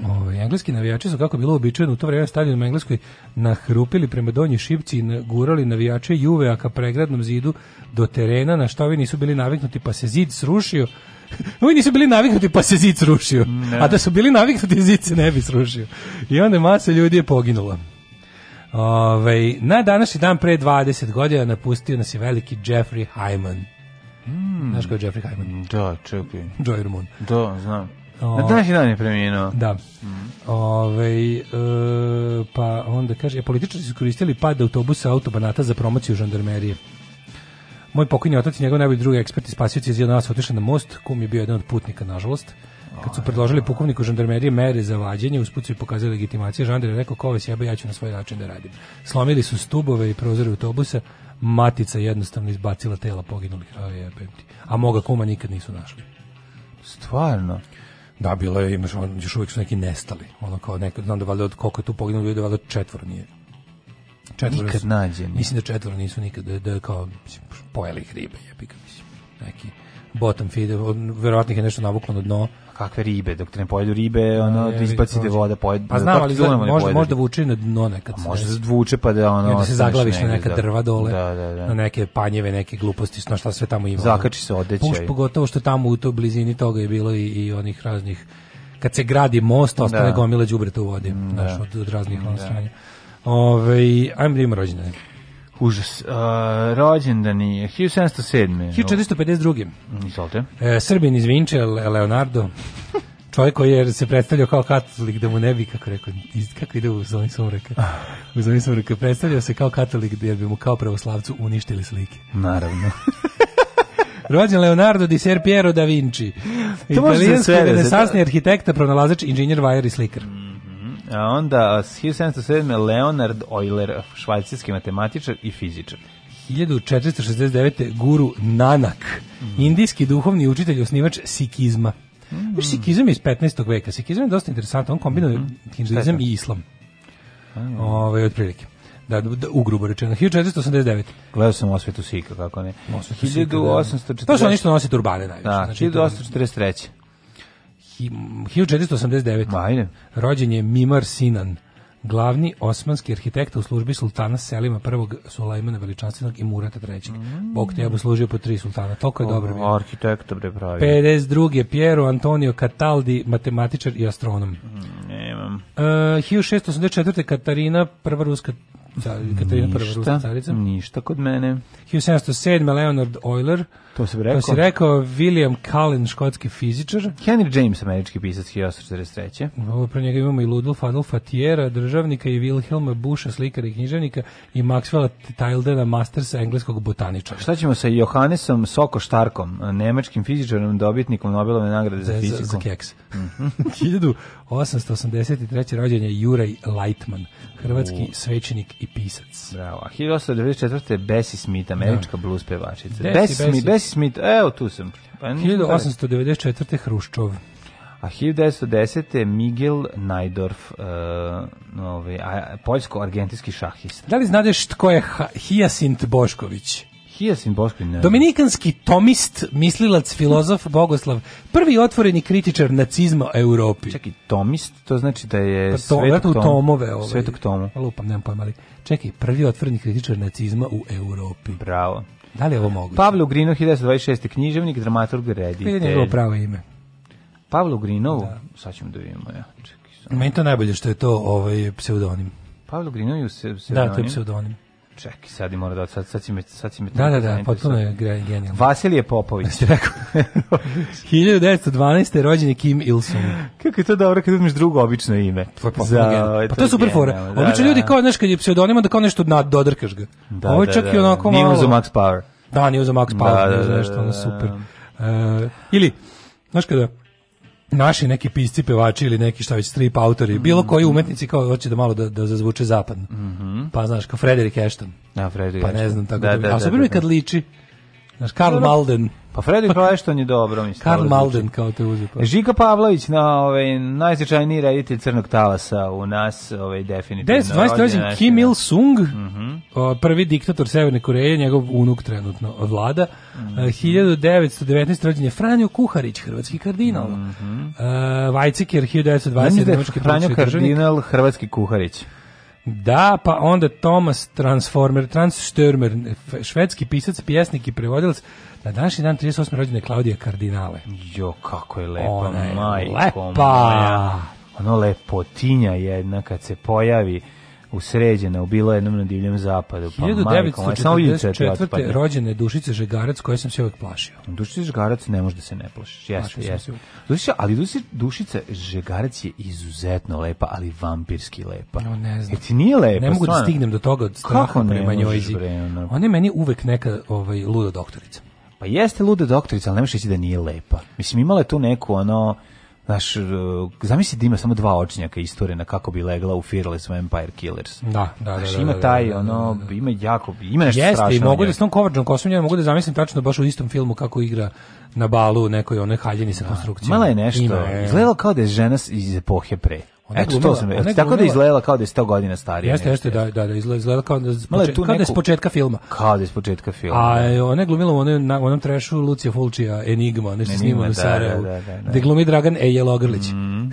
Ove, ovaj, engleski navijači su kako bilo uobičajeno u to vrijeme stadion u Engleskoj nahrupili prema donjoj šipci i gurali navijače Juve ka pregradnom zidu do terena na što oni nisu bili naviknuti pa se zid srušio. oni nisu bili naviknuti pa se zid srušio. Ne. A da su bili naviknuti zid se ne bi srušio. I onda masa ljudi je poginula. Ove, ovaj, na današnji dan pre 20 godina napustio nas je veliki Jeffrey Hyman. Mm. Znaš ko je Jeffrey Hyman? Da, čekaj. Joy Moon. Da, znam. Na današnji dan je preminuo. Da. Mm. Ove, ovaj, e, pa onda kaže, e, političari su koristili pad autobusa autobanata za promociju žandarmerije. Moj pokojni otac i njegov najbolji drugi ekspert i spasioci iz jedna nas otišli na most, kum je bio jedan od putnika, nažalost. Kad su predložili pukovniku žandarmerije mere za vađenje, usput su i pokazali legitimacije, žandar je rekao, kove sjebe, ja ću na svoj način da radim. Slomili su stubove i prozore autobusa, matica jednostavno izbacila tela poginulih, a, a moga kuma nikad nisu našli. Stvarno? Da, bilo je, imaš, on, još uvijek su neki nestali. Ono kao neko, znam da valjda od koliko je tu poginulo ljudi, valjda četvor nije. Četvoro nikad nađeni. Mislim da četvoro nisu nikad, da, da kao, mislim, pojeli ih ribe, jebika, mislim. Neki bottom feed, verovatno je nešto navuklo na dno. Kakve ribe, dok te ne pojedu ribe, ono, da izbacite voda, pojede. Pa znam, da, ali zna, da možda, možda vuče na dno nekad. A možda vuče pa da ono... I onda se zaglaviš na neka da. drva dole, da, da, da. na neke panjeve, neke gluposti, na šta sve tamo ima. Zakači se odeće. Puš, pogotovo što tamo u toj blizini toga je bilo i, i onih raznih... Kad se gradi most, ostane gomila đubreta u vodi, znaš, od, od raznih da. Ove, ovaj, ajmo da ima rođendan. Užas. Uh, rođendan je 1707. 1452. Mm, izvolite. E, Srbin iz Vinče, Leonardo. Čovjek koji je se predstavljao kao katolik, da mu ne bi, kako rekao, kako ide u zoni sumraka, u zoni sumraka, predstavljao se kao katolik, jer bi mu kao pravoslavcu uništili slike. Naravno. Rođen Leonardo di Ser Piero da Vinci. Italijanski renesansni arhitekta, pronalazač, inženjer, vajer i slikar. Mm. A onda, 1707. Leonard Euler, švajcarski matematičar i fizičar. 1469. Guru Nanak, mm. indijski duhovni učitelj osnivač sikizma. Mm. Viš, sikizam je iz 15. veka. Sikizam je dosta interesantan, on kombinuje mm. hinduizam i islam. Mm. Ove, otprilike da, da ugrubo rečeno 1489. Gledao sam osvetu Sika kako ne. Osvetu 1840. Da, da. To su oni što nose turbane najviše. Da, znači 1843. 1489. Majne. Rođen je Mimar Sinan, glavni osmanski arhitekta u službi sultana Selima I Sulejmana Veličanstvenog i Murata III. Mm. Bog te je služio po tri sultana. Toliko je dobro. O, arhitekta bre pravi. 52. Piero Antonio Cataldi, matematičar i astronom. Mm, nemam. E, uh, 1684. Katarina, prva ruska Katarina prva ruska carica. Ništa kod mene. 1707. Leonard Euler, To se rekao. To se rekao William Cullen, škotski fizičar. Henry James, američki pisac 1843. Ovo pre njega imamo i Ludolf Adolf Fatiera, državnika i Wilhelma Busha, slikara i književnika i Maxwella Tildena, mastersa engleskog botaničara. Šta ćemo sa Johannesom Soko Štarkom, nemačkim fizičarom, dobitnikom Nobelove nagrade za, za fiziku? Za keks. 1883. rođenje je Juraj Lightman, hrvatski uh. svećenik i pisac. Bravo. 1894. Bessie Smith, američka no. Da. blues pevačica. Bessie, Bessie, Bessie Jesse Smith, evo tu sam. Pa 1894. Hruščov. A 1910. Miguel Najdorf, uh, e, ovaj, a, poljsko-argentinski šahista. Da li znadeš tko je Hijasint Bošković? Hijasint Bošković, ne. Dominikanski tomist, mislilac, filozof, bogoslav, prvi otvoreni kritičar nacizma u Europi. Čekaj, tomist, to znači da je pa to, svetog tom, tomove. Ovaj, svetog tomu. Pa lupam, nemam pojma, ali čekaj, prvi otvoreni kritičar nacizma u Europi. Bravo. Da li je ovo moguće? Pavle Ugrinov, 1926. književnik, dramaturg, reditelj. Kada je njegovo pravo ime? Pavlo Ugrinovu? Da. Sad ćemo da vidimo, ja. Čekaj, sam. Meni to najbolje što je to ovaj pseudonim. Pavle Ugrinovu je pseudonim? Da, to je pseudonim. Čekaj, sad mora da sad sad si me sad si me Da, da, da, potpuno je genijalno. Vasilije Popović Jeste rekao. 1912. rođen je Kim Il Sung. Kako je to dobro kad uzmeš drugo obično ime. To Za, ovaj, pa to je super fora. Da, obično da, ljudi kao znaš kad je pseudonima da kao nešto nad dodrkaš ga. Da, Ovo je da, čak da, da, i onako malo. Nije uzeo Max Power. Da, nije uzeo Max da, Power, da, da, nešto ono super. Uh, ili znaš kada naši neki pisci, pevači ili neki šta već strip autori, mhm. bilo koji umetnici kao hoće da malo da, da zazvuče zapadno. Mm -hmm. Pa znaš, kao Frederik Ashton. Da, Frederik Ashton. Pa ne znam, tako da, da, da, da, da, da, da, da, da, da, da, da, da, Pa Freddy pa Flashton je dobro, mislim. Karl Malden kao te uze. Pa. E, Žika Pavlović, na ovaj, najsjećajniji reditelj Crnog talasa u nas, ovaj, definitivno. 10, Kim Il-sung, mm -hmm. prvi diktator Severne Koreje, njegov unuk trenutno vlada. Mm -hmm. 1919. rođen je Franjo Kuharić, hrvatski kardinal. Mm -hmm. uh, Vajceker, 1920. Franjo kardinal, hrvatski kuharić. Da, pa onda Thomas Transformer, Transstürmer, švedski pisac, pjesnik i prevodilac, na današnji dan 38. rođene Klaudija Kardinale. Jo, kako je lepa, Ona je majko lepa. Moja. Ono lepotinja jedna kad se pojavi usređena, ubila jednom na divljem zapadu. Pa, 1944. rođene Dušice Žegarac, koje sam se uvijek plašio. Dušice Žegarac ne može da se ne plašiš. Jeste, jeste. Dušica, ali Dušica, Dušica Žegarac je izuzetno lepa, ali vampirski lepa. No, ne znam. E ti nije lepa, Ne mogu da stvarno. da stignem do toga od straha prema njoj. Ona je meni uvek neka ovaj, luda doktorica. Pa jeste luda doktorica, ali ne možeš da nije lepa. Mislim, imala je tu neku, ono, Znaš, e, zamisli da ima samo dva očnjaka isturena kako bi legla u Fearless Vampire Killers. Da, da, da znaš, da, da, ima da, taj, da, da ono, ima jako, ima nešto Jeste, strašno. Jeste, mogu da s tom Kovačom Kosmijem, mogu da zamislim tačno baš u istom filmu kako igra na balu nekoj one haljini sa konstrukcijom. Mala je nešto, izgledalo kao da je žena iz epohe pre. Eto, glumila, to sam, ona tako da izgledala kao da je 100 godina starija. Jeste, jeste, da, da, da izgledala da kao da je spočet, kao neku, da s početka filma. Kao da je s početka filma. A da. E, ona je glumila u onom, na, onom trešu Lucija Fulcija, Enigma, nešto snimano u da, da, Sarajevu, da, da, da, da. gde glumi Dragan Ejelogrlić. Mm -hmm.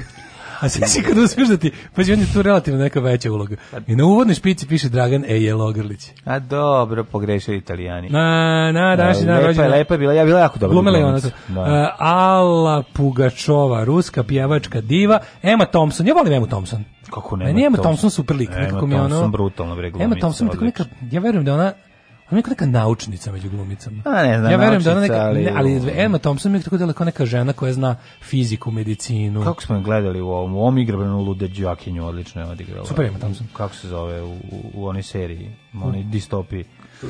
A sve si kad uspiješ da ti, pa on je tu relativno neka veća uloga. I na uvodnoj špici piše Dragan E. J. Logrlić. A dobro, pogrešio italijani. Na, na, daši, da, na, rođena. Lepa je, lepa je bila, ja bila jako dobro. Glumela je ona to. Da. E, Ala Pugačova, ruska pjevačka diva, Emma Thompson, ja volim Emma Thompson. Kako ne? Meni Emma Thompson super lik, nekako mi Emma Thompson brutalno, bre, glumica. Emma Thompson, tako neka, ja verujem da ona, Ona je neka naučnica među glumicama. A ne znam, ja verujem da ona neka, ali... Ne, ali Emma Thompson je tako dela kao neka žena koja zna fiziku, medicinu. Kako smo je gledali u ovom, u ovom igrabranu Lude Đakinju, odlično je odigrala. Super Emma Thompson. Kako se zove u, u, u onoj seriji, u onoj distopiji. Uh,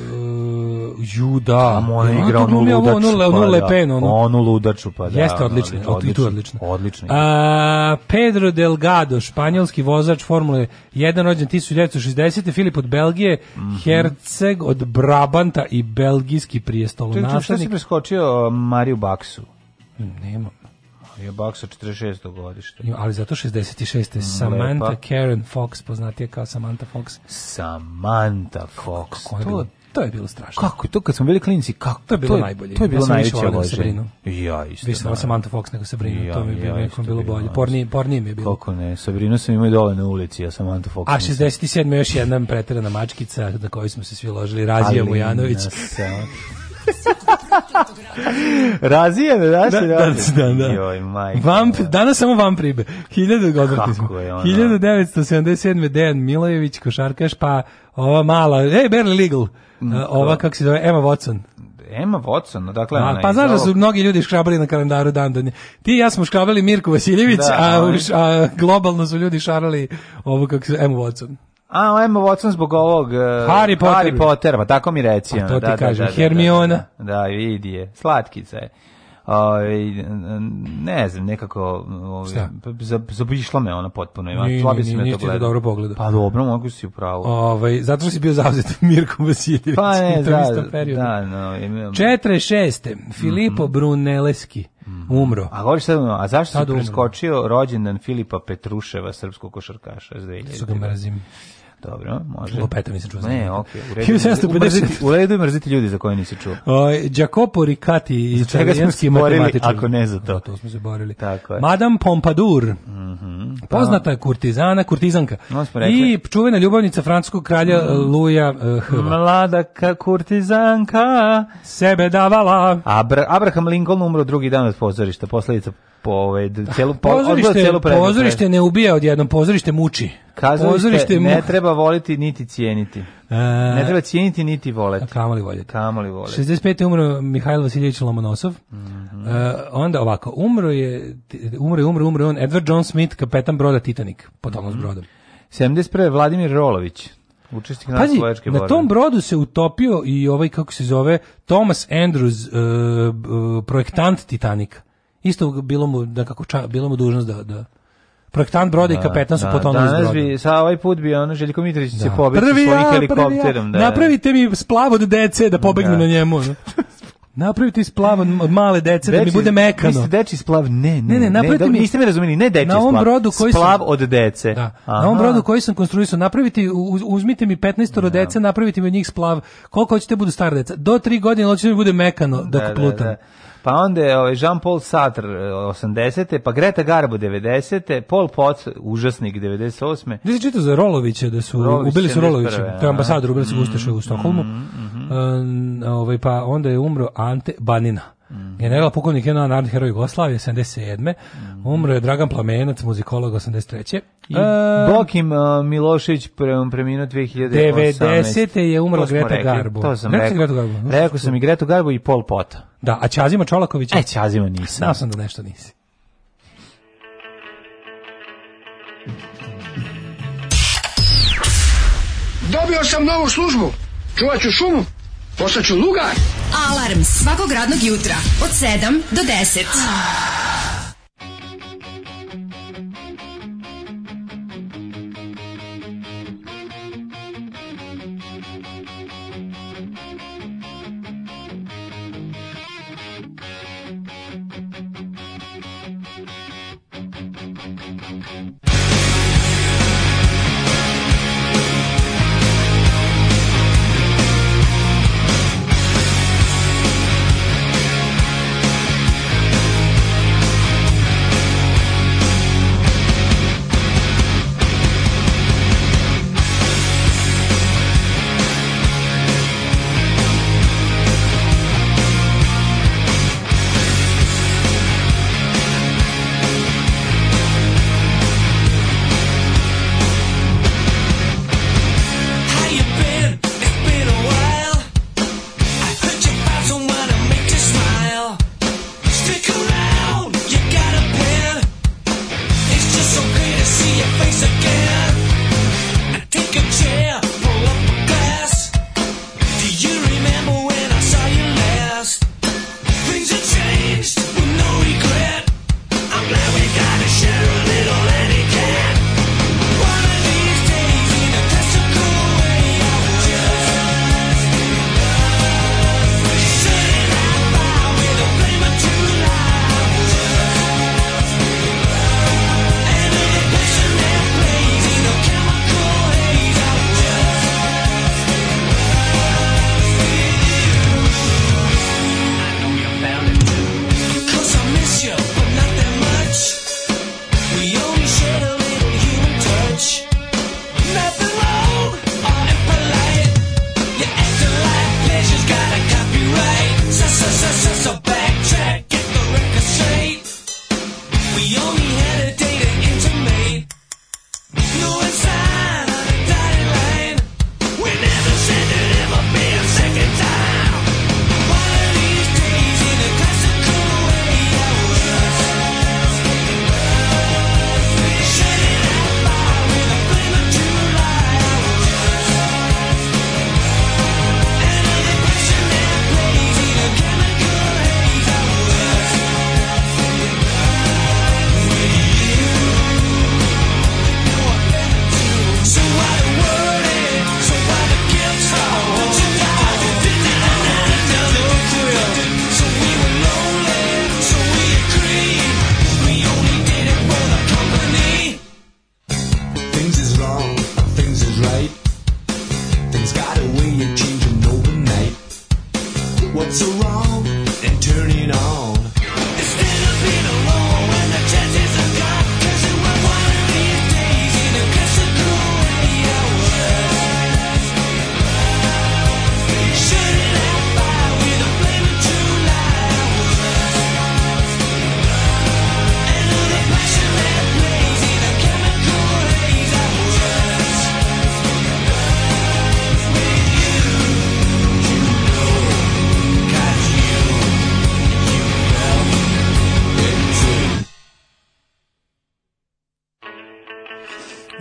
ju da. Tamo ona igra onu ludaču. Onu, onu, onu Onu, ludaču, pa da. Jeste odlično, ono, odlično, odlično. odlično. A, Pedro Delgado, španjolski vozač Formule 1, rođen 1960. Filip od Belgije, mm -hmm. Herceg od Brabanta i belgijski prijestolonaslednik. Čekaj, šta si preskočio uh, Mariju Baksu? Nema. Marija Baksa 46. godište. Ali zato 66. Lepa. Samantha Karen Fox, poznatija kao Samantha Fox. Samantha Fox. Kako, kako to To je bilo strašno. Kako to kad smo bili klinci, kako to je bilo to je, najbolje. To je bilo ja najveće lože. Da ja isto. Vi ste Samantha da. da Fox nego Sabrina, ja, to mi je bilo ja, nekom bilo bolje. Porni porni mi je bilo. Kako ne? Sabrina sam imao dole na ulici, a Samantha Fox. A 67 još jedna preterana mačkica da koju smo se svi ložili Razija Vujanović. Razije znaš? Da, danas, da, da, da. Joj, majke. Vamp, danas samo vamp pribe. 1000 godina. Kako je ona? 1977. Dejan Milojević, košarkaš, pa ova mala, ej, Barely Legal, mm, ova, kako se zove, Emma Watson. Emma Watson, dakle a, Pa znaš da su mnogi ljudi škrabali na kalendaru dan do nje. Ti i ja smo škrabali Mirko Vasiljević, da, a, a globalno su ljudi šarali ovu kako se Emma Watson. A, Emma Watson zbog ovog uh, Harry Potter. Harry Potter, pa tako mi reci. ona. Pa to ti da, da, kažem, da, da, da, da. Hermiona. Da, da, vidi je, slatkica je. Aj, ovaj, ne znam, nekako ovaj, pa zabišla me ona potpuno. Ima, slabi ni, ni, gleda. dobro pogleda. Pa dobro, mogu si upravo. Ovaj, zato što si bio zauzet Mirkom Vasiljević. Pa ne, da, periodu. da, no. Imam... 46. Filipo mm -hmm. Bruneleski mhm. umro. A govoriš sad, a zašto sad si preskočio rođendan Filipa Petruševa, srpskog košarkaša? Su ga mrazim. Dobro, može. Lopeta pa nisam čuo. Ne, okej. Okay. U redu je mrziti ljudi za koje nisi čuo. Oj, Jacopo Ricati, italijanski matematičar. Ako ne za to. Da, to smo se borili. Tako je. Madame Pompadour, mm -hmm. poznata je kurtizana, kurtizanka. I čuvena ljubavnica francuskog kralja mm. Luja uh, eh, Mlada kurtizanka sebe davala. Abra Abraham Lincoln umro drugi dan od pozorišta, posledica po ovaj celu po, pozorište, celu predmet, pozorište da ne ubija odjednom, pozorište muči. Kazalište pozorište ne treba voliti niti cijeniti. E... Ne treba cijeniti niti voleti. Kamoli voljeti. Kamoli voleti. 65. umro Mihajlo Vasiljević Lomonosov. Mm -hmm. e, onda ovako, umro je, umro je, umro, umro on Edward John Smith, kapetan broda Titanic, potonuo mm -hmm. brodom. 71. Vladimir Rolović. Učesnik na Pazi, na tom brodu se utopio i ovaj, kako se zove, Thomas Andrews, uh, uh, projektant Titanika isto bilo mu da kako bilo mu dužnost da da Projektant broda i da, kapetan su da. potonuli iz broda. Bi, sa ovaj put bi ono Željko Mitrović da. se pobeći prvi svojim ja, helikopterom. Ja. Da, Napravite mi splav od dece da pobegnu da. na njemu. Da. Napravite splav od male dece deči, da mi bude mekano. Niste deči splav, ne, ne, ne, ne, ne mi, niste me razumeli, ne deči na ovom splav, brodu koji splav sam, od dece. Da, na ovom brodu koji sam konstruisao, napravite, uz, uzmite mi 15 da. dece, napravite mi od njih splav, koliko hoćete da budu stara deca. Do 3 godine hoće mi bude mekano dok da, plutam. Da, da pa onda je ovaj Jean Paul Sartre 80. Eh, te pa Greta Garbo 90. te Paul Potts užasnik 98. Gde si čitao za Rolovića da su Rolović ubili su Rolovića, to je ambasador ubili su mm, mm-hmm, Ustaše u mm-hmm, Stokholmu. Mm, mm, um, ovaj pa onda je umro Ante Banina. General pukovnik jedna narodnih heroja Jugoslavije 77. Mm Umro je Dragan Plamenac, muzikolog 83. I uh, e, Bokim uh, e, Milošević pre, preminuo 2018. 90. je umro Greta rekli, Garbo. To sam rekao. Greta Garbo. Rekao sam i Greta Garbo i Pol Pot. Da, a Ćazima Čolakovića? E, Ćazima nisam. Znao sam da nešto nisi. Dobio sam novu službu. Čuvat ću šumu. Postaću lugar. Alarm svakog radnog jutra od 7 do 10.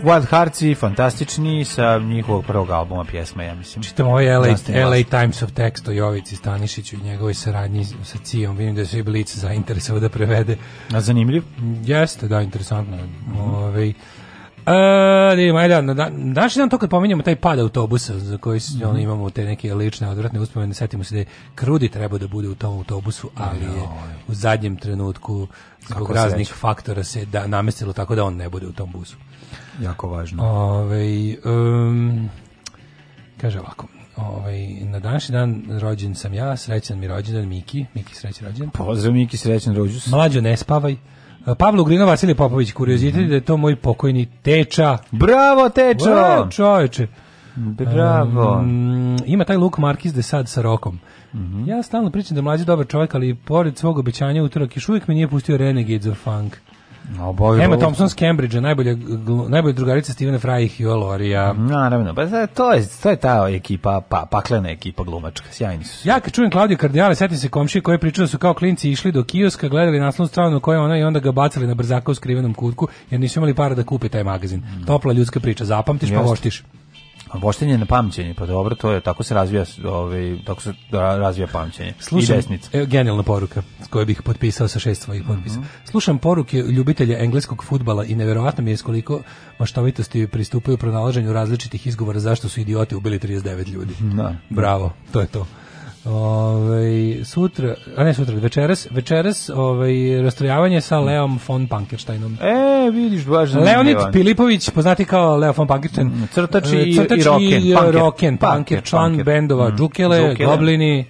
Wild Hearts i fantastični sa njihovog prvog albuma pjesma, ja mislim. Čitam ovaj LA, LA Times of Text o Jovici Stanišiću i njegovoj saradnji sa Cijom. Vidim da su i Blica zainteresovao da prevede. A zanimljiv? Jeste, da, interesantno. Mm -hmm. Ove, ovaj, a, da ima, da, da, to kad pominjemo taj pad autobusa za koji mm -hmm. ono, imamo te neke lične odvratne uspomene, setimo se da je Krudi trebao da bude u tom autobusu, ali je u zadnjem trenutku zbog raznih faktora se da namestilo tako da on ne bude u tom busu. Jako važno. Ove, um, kaže ovako, ovaj, na današnji dan rođen sam ja, srećan mi rođendan Miki, Miki srećan rođen. Pozdrav Miki, srećan rođus. Mlađo, ne spavaj. Pavlo Ugrino, Vasilije Popović, kuriozitet mm da je to moj pokojni Teča. Bravo, teča! Wow, čoveče. Bravo. Um, ima taj Luk Markiz de sad sa rokom. Mm -hmm. Ja stalno pričam da je mlađi dobar čovjek, ali pored svog obećanja utorak još uvijek me nije pustio Renegades of Funk. Oboj, Emma Thompson s Cambridgea, najbolja, najbolja drugarica Stevena Frajih i Olorija. Mm, naravno, pa da, to je, to je ta ekipa, pa, paklena ekipa glumačka, sjajni su. Ja kad čujem Klaudiju Kardijale, setim se komšije koji pričaju da su kao klinci išli do kioska, gledali naslovnu stranu koja ona i onda ga bacali na brzaka u skrivenom kutku, jer nisu imali para da kupe taj magazin. Mm. Topla ljudska priča, zapamtiš Just. pa voštiš. Pa voštenje na pamćenje, pa dobro, to je tako se razvija, ovaj tako se razvija pamćenje. Slušam, I desnica. E, genijalna poruka koju bih potpisao sa šest svojih potpisa. Mm -hmm. Slušam poruke ljubitelja engleskog futbala i neverovatno mi je koliko maštovitosti pristupaju pronalaženju različitih izgovora zašto su idioti ubili 39 ljudi. Da. Bravo, to je to. Ovaj sutra, a ne sutra, večeras, večeras ovaj, rastrojavanje sa Leom von Pankersteinom. E, vidiš, baš Leonid Pilipović, poznati kao Leo von Pankerstein. Mm, crtač i, e, crtač i Roken. I Panker, Roken, član Panker. Mm, bendova mm. Džukele, Goblini.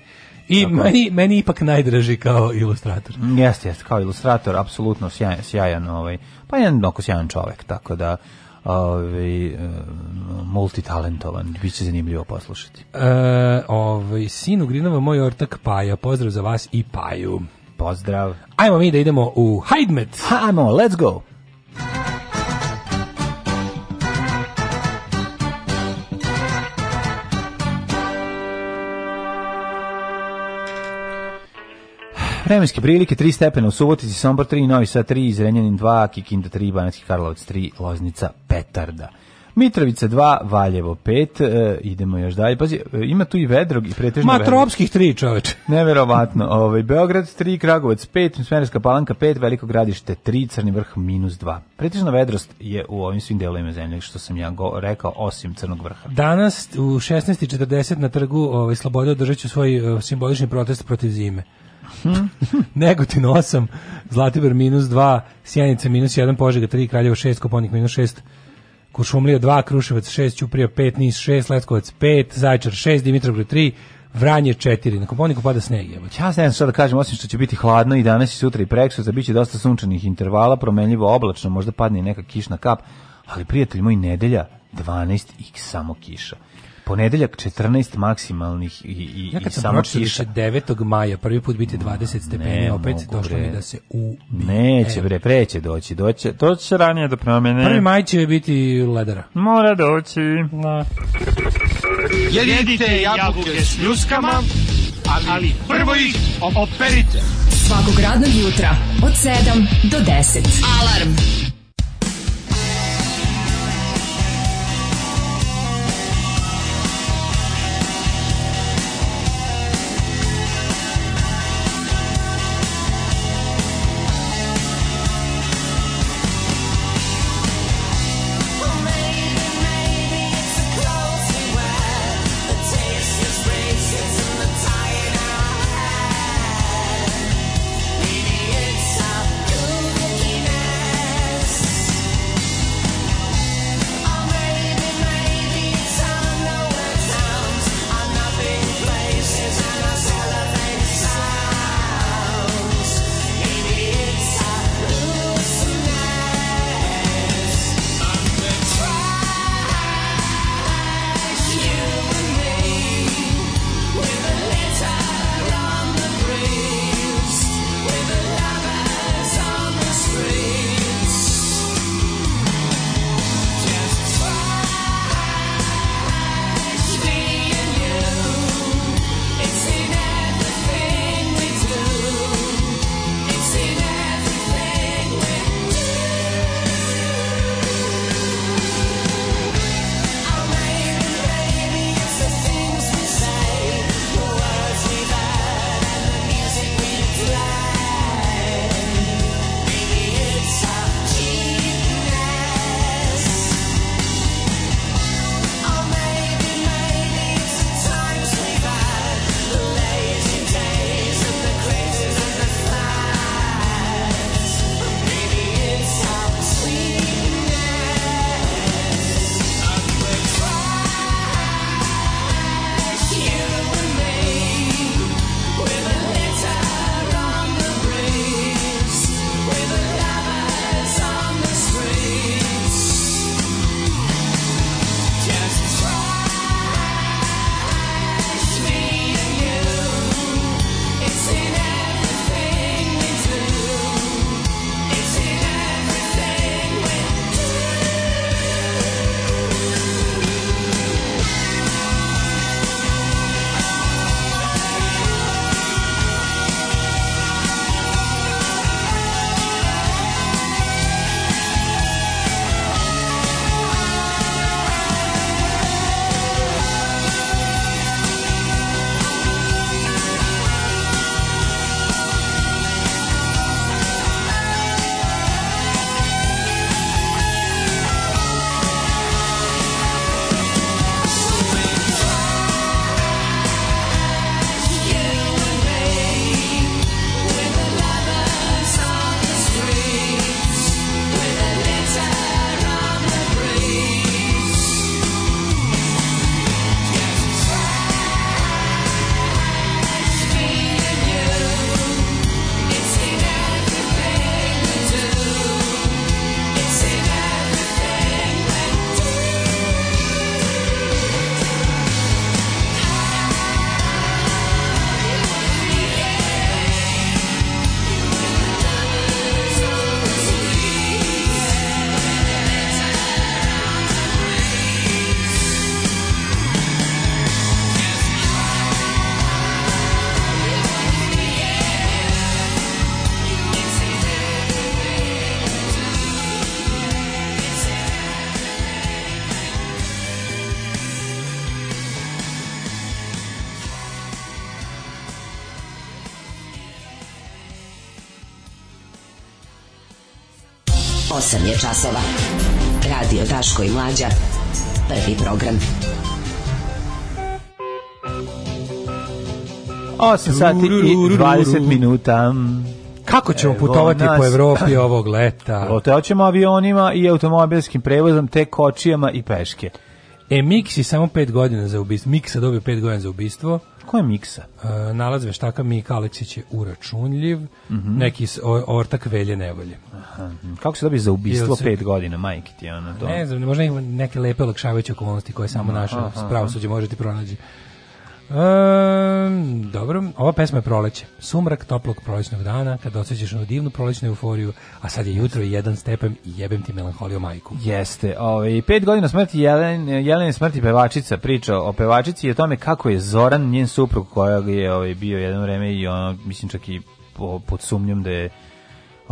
I Tako. meni, meni ipak najdraži kao ilustrator. Mm, jeste, jeste, kao ilustrator, apsolutno sjajan, sjajan ovaj, pa jedan mnogo sjajan čovek, tako da ovaj multitalentovan, biće zanimljivo poslušati. E, ovaj sin Ugrinova moj ortak Paja, pozdrav za vas i Paju. Pozdrav. Ajmo mi da idemo u Hajdmet. Hajmo, let's go. Vremenske prilike 3 stepena u Subotici, Sombor 3, Novi Sad 3, Zrenjanin 2, Kikinda 3, Banatski Karlovac 3, Loznica petarda. Mitrovica 2, Valjevo 5, e, idemo još dalje. Pazi, e, ima tu i Vedrog i pretežno Ma, tropskih 3, čoveče. Neverovatno. Ovaj, Beograd 3, Kragovac 5, Smerska palanka 5, Veliko gradište 3, Crni vrh minus 2. Pretežna vedrost je u ovim svim delovima zemlje, što sam ja go, rekao, osim Crnog vrha. Danas u 16.40 na trgu ovaj, Sloboda održat ću svoj uh, simbolični protest protiv zime. Negotin 8, Zlatibor minus 2, Sjenica minus 1, Požega 3, Kraljevo 6, Koponik minus 6, Kuršumlija 2, Kruševac 6, Ćuprija 5, Nis 6, Leskovac 5, Zaječar 6, Dimitrovgrad 3, Vranje 4. Na Kopovniku pada sneg. Evo. Ja ne sad šta da kažem, osim što će biti hladno i danas i sutra i preksutra, biće dosta sunčanih intervala, promenljivo oblačno, možda padne neka kišna kap, ali prijatelj moj nedelja 12 i samo kiša ponedeljak 14 maksimalnih i i ja kad sam samo kiša da 9. maja prvi put biti 20 stepeni ne, opet mogu, došlo mi da se u neće bre preće doći doći to će ranije da promene prvi maj će biti ledara mora doći da. jedite jabuke s ljuskama ali, ali prvo ih operite svakog radnog jutra od 7 do 10 alarm časova. Radio Daško i Mlađa. Prvi program. 8 sati i 20 minuta. Kako ćemo putovati nas. po Evropi ovog leta? Hoćemo avionima i automobilskim prevozom, te kočijama i peške. E, Miksi samo 5 godina za ubistvo. Miksa dobio 5 godina za ubistvo. Ko je Miksa? E, nalaz veštaka Mika Aleksić je uračunljiv, mm -hmm. neki ortak velje nevolje. Aha. Mhm. Kako se dobije za ubistvo 5 godina, majke ti ono to? Ne znam, možda ima neke lepe olakšavajuće okolnosti koje samo naša pravosuđe možete pronaći. Um, dobro, ova pesma je proleće. Sumrak toplog prolećnog dana, kad osjećaš onu divnu prolećnu euforiju, a sad je jutro i jedan stepen i jebem ti melanholiju majku. Jeste. Ovaj, pet godina smrti Jelen, Jelene smrti pevačica priča o pevačici i o tome kako je Zoran, njen suprug, kojeg je ovaj, bio jedno vreme i ono, mislim čak i pod sumnjom da je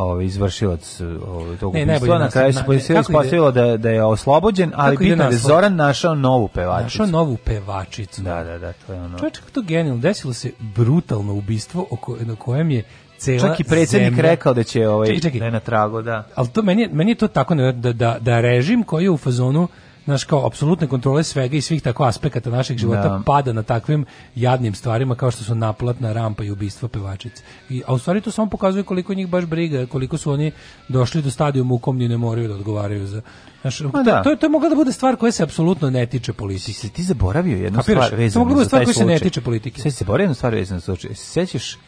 ovaj izvršilac ovaj tog ne, ubistva na kraju se policija ispostavilo da da je oslobođen, ali bitno je da Zoran našao novu pevačicu. Našao novu pevačicu. Da, da, da, to je ono. Čovjek to genijalno desilo se brutalno ubistvo oko na kojem je cela Čak i predsednik zemlja. rekao da će ovaj čekaj, čekaj. ne na trago, da. Ali to meni, meni je to tako da, da, da režim koji je u fazonu znaš, kao, apsolutne kontrole svega i svih tako aspekata našeg života da. pada na takvim jadnim stvarima kao što su naplatna rampa i ubistva pevačice. I, a u stvari to samo pokazuje koliko njih baš briga, koliko su oni došli do stadijuma u kom ni ne moraju da odgovaraju za... Znaš, da. To, to je mogla da bude stvar koja se apsolutno ne tiče politike. Si ti zaboravio jednu Kapiraš, stvar vezanu da za taj stvar koja se ne tiče politike. Sve se zaboravio jednu stvar vezanu za slučaj. Sećaš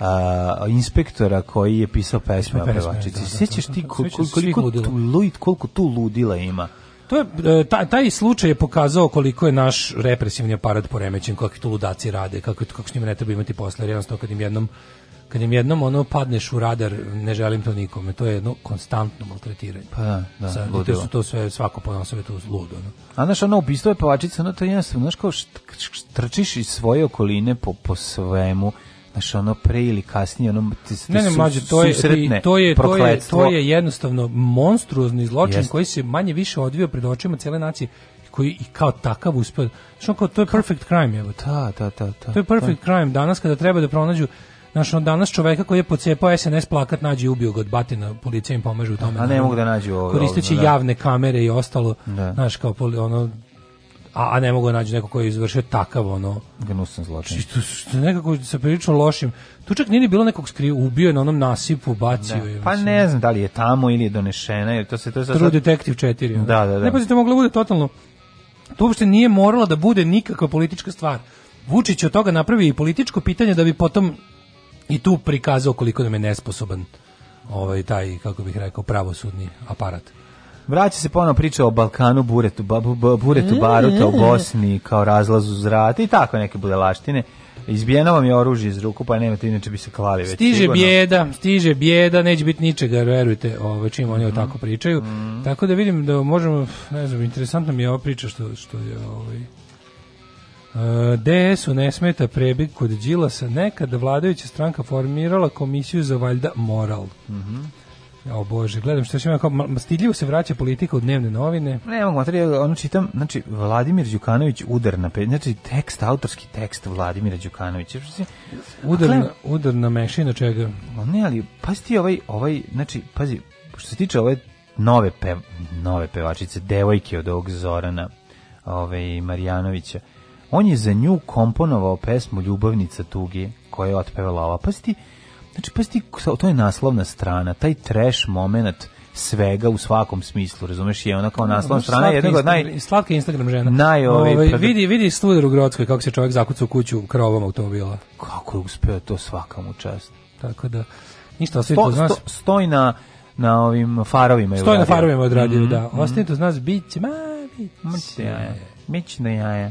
Uh, inspektora koji je pisao pesme o pevačici. Da, da, Sećaš ti koliko, koliko, koliko, koliko tu ludila ima? To je, e, taj, taj slučaj je pokazao koliko je naš represivni aparat poremećen, kakvi tu ludaci rade, kako, kako s njima ne treba imati posla, jer jednostavno kad im jednom kad im jednom ono padneš u radar, ne želim to nikome, to je jedno konstantno maltretiranje. Pa da, Sa, to su to sve svako po je to ludo. No. A znaš, ono ubistvo je pavačica, ono to je jednostavno, znaš kao št, št, št, trčiš iz svoje okoline po, po svemu znaš, ono pre ili kasnije, ono ti, ti ne, ne, mlađe, to je, to je, to je, to je jednostavno monstruozni zločin Jest. koji se manje više odvio pred očima cele nacije koji i kao takav uspeo. Što kao to je perfect crime, je Ta, ta, ta, ta. To je perfect ta. Da. crime danas kada treba da pronađu Znaš, on danas čoveka koji je pocepao SNS plakat nađe i ubio ga od batina, policija im pomaže u tome. A ne mogu da nađu ovo. Koristeći da. javne kamere i ostalo, da. znaš, kao ono, a, a ne mogu da naći nekog koji je izvršio takav ono gnusan zločin. Što, što nekako sa prilično lošim. Tu čak nije bilo nekog skrio, ubio je na onom nasipu, bacio da. je. Pa mislim. ne znam da li je tamo ili je donešena, jer to se to je za True Detective 4. Ono. Da, da, da. Ne pa moglo da bude totalno... To uopšte nije moralo da bude nikakva politička stvar. Vučić od toga napravi i političko pitanje da bi potom i tu prikazao koliko nam je nesposoban ovaj taj, kako bih rekao, pravosudni aparat. Vraća se ponovo priča o Balkanu, Buretu, Buretu mm. Baruta, o Bosni kao razlazu zrata i tako neke budelaštine. Izbijeno vam je oružje iz ruku, pa nemate, inače bi se klali već. Stiže sigurno. bijeda, stiže bijeda, neće biti ničega, verujte, ovo, čim oni mm -hmm. tako pričaju. Mm Tako da vidim da možemo, ne znam, interesantno mi je ova priča što, što je ovaj... E, DS-u ne smeta prebig kod Đilasa nekada vladajuća stranka formirala komisiju za valjda moral. Mm -hmm. O bože, gledam što se ima kao stidljivo se vraća politika u dnevne novine. Ne, mogu materijal, ono čitam, znači Vladimir Đukanović udar na pe, znači tekst autorski tekst Vladimira Đukanovića. Znači, udar na, udar na mešina čega? Ne, ali pa sti ovaj ovaj znači pazi što se tiče ove nove pe, nove pevačice, devojke od ovog Zorana, ove ovaj, Marjanovića. On je za nju komponovao pesmu Ljubavnica tuge koja je otpevala ova. Pa ti, Znači, pa ti, to je naslovna strana, taj trash moment svega u svakom smislu, razumeš, je ona kao naslovna strana jednog od naj... Slatka Instagram žena. Naj, ovaj, ovaj, Vidi, vidi studar u Grodskoj kako se čovjek zakuca u kuću krovom automobila. Kako je uspeo to svakamu čast. Tako da, ništa ostavite od nas. Sto, stoj na, na ovim farovima. Stoj je na farovima odradio, mm -hmm. da. Ostavite od nas, bit će, ma, bit će. Mić na jaja.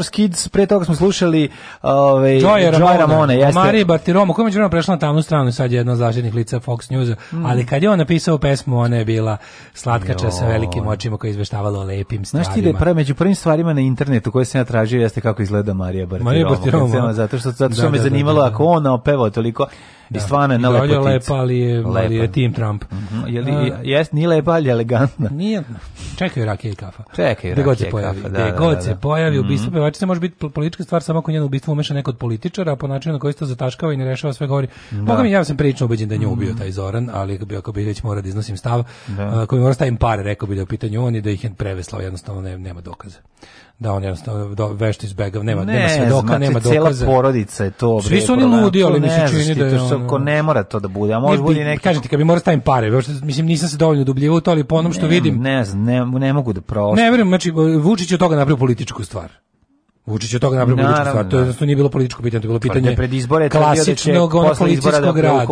Gilmore's Kids, pre toga smo slušali ovaj Joy Ramone, Ramone jeste. Mari Bartiromo, koja je prešla na tamnu stranu, sad je jedna od zaštitnih lica Fox News, mm. ali kad je on napisao pesmu, ona je bila slatkača jo. sa velikim očima koja je izveštavala o lepim stvarima. Znaš ti da je pre, među prvim stvarima na internetu koje se ja tražio jeste kako izgleda Marija Bartiromo. Marija Bartiromo. Zato što, zato što da, me da, da zanimalo da, da. ako ona opeva toliko Da. I stvarno je na lepotici. Je lepa, ali je, mhm. lepa. ali je Tim Trump. Mm -hmm. je li, jes, nije lepa, ali je elegantna. Nije, čekaj rakija i kafa. Čekaj rakija i kafa, da, da, da, god da, se da. pojavi, mm -hmm. ubistvo pevačice može biti politička stvar samo ako njeno ubistvo umeša neko od političara, a po načinu na koji se to zataškava i ne rešava sve govori. Da. Boga mi, ja sam prilično ubeđen da nju mm -hmm. ubio taj Zoran, ali ako bi, već mora da iznosim stav, da. koji mora da stavim pare, rekao bi da je u pitanju on i da ih je preveslao, jednostavno ne, nema dokaza da on jednostavno do, vešto izbegav, nema, ne, nema svedoka, znači, nema dokaza. Cela porodica je to. Svi su oni ludi, ali mi se čini da je ono... Ko ne mora to da bude, a može bude neki... Kažem ti, kad bi morao da stavim pare, mislim, nisam se dovoljno dubljivo u to, ali po onom što ne, vidim... Ne znam, ne, ne mogu da prošli. Ne, verujem, znači, Vučić je od toga napravio političku stvar. Vučić je toga napravio političku stvar. To je da. nije bilo političko pitanje, to je bilo pa, pitanje pred izbore da klasičnog ono policijskog rada.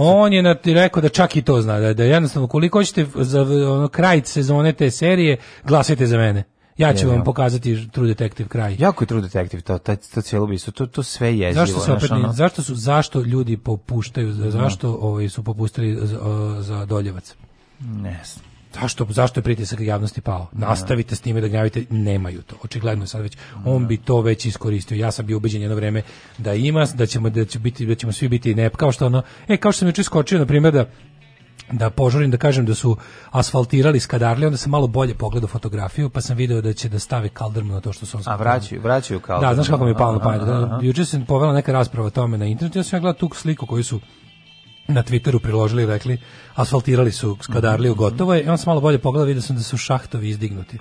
On je rekao da čak i to zna, da, da jednostavno koliko hoćete za ono, kraj sezone te serije, glasajte za mene. Ja ću vam pokazati True Detective kraj. Jako je True Detective, to, to, to cijelo bisu, to, to sve je zašto, se opet, ono? zašto, su, zašto ljudi popuštaju, da. zašto no. ovaj, su popustili za, za Doljevac? Ne znam. Zašto, zašto je pritisak javnosti pao? Da. Nastavite s time da gnjavite, nemaju to. Očigledno sad već on da. bi to već iskoristio. Ja sam bio ubeđen jedno vreme da ima, da ćemo da će biti da ćemo svi biti ne kao što ono, e kao što sam juče skočio na primjer da da požurim da kažem da su asfaltirali skadarli, onda sam malo bolje pogledao fotografiju, pa sam video da će da stave kaldrmu na to što su on A vraćaju, vraćaju kaldrmu. Da, znaš kako mi je palo na pamet. Da, juče sam povela neka rasprava o tome na internetu, ja sam ja gledao tu sliku koju su na Twitteru priložili i rekli asfaltirali su skadarli mhm, mhm. gotovo je. I onda sam malo bolje pogledao, vidio sam da su šahtovi izdignuti.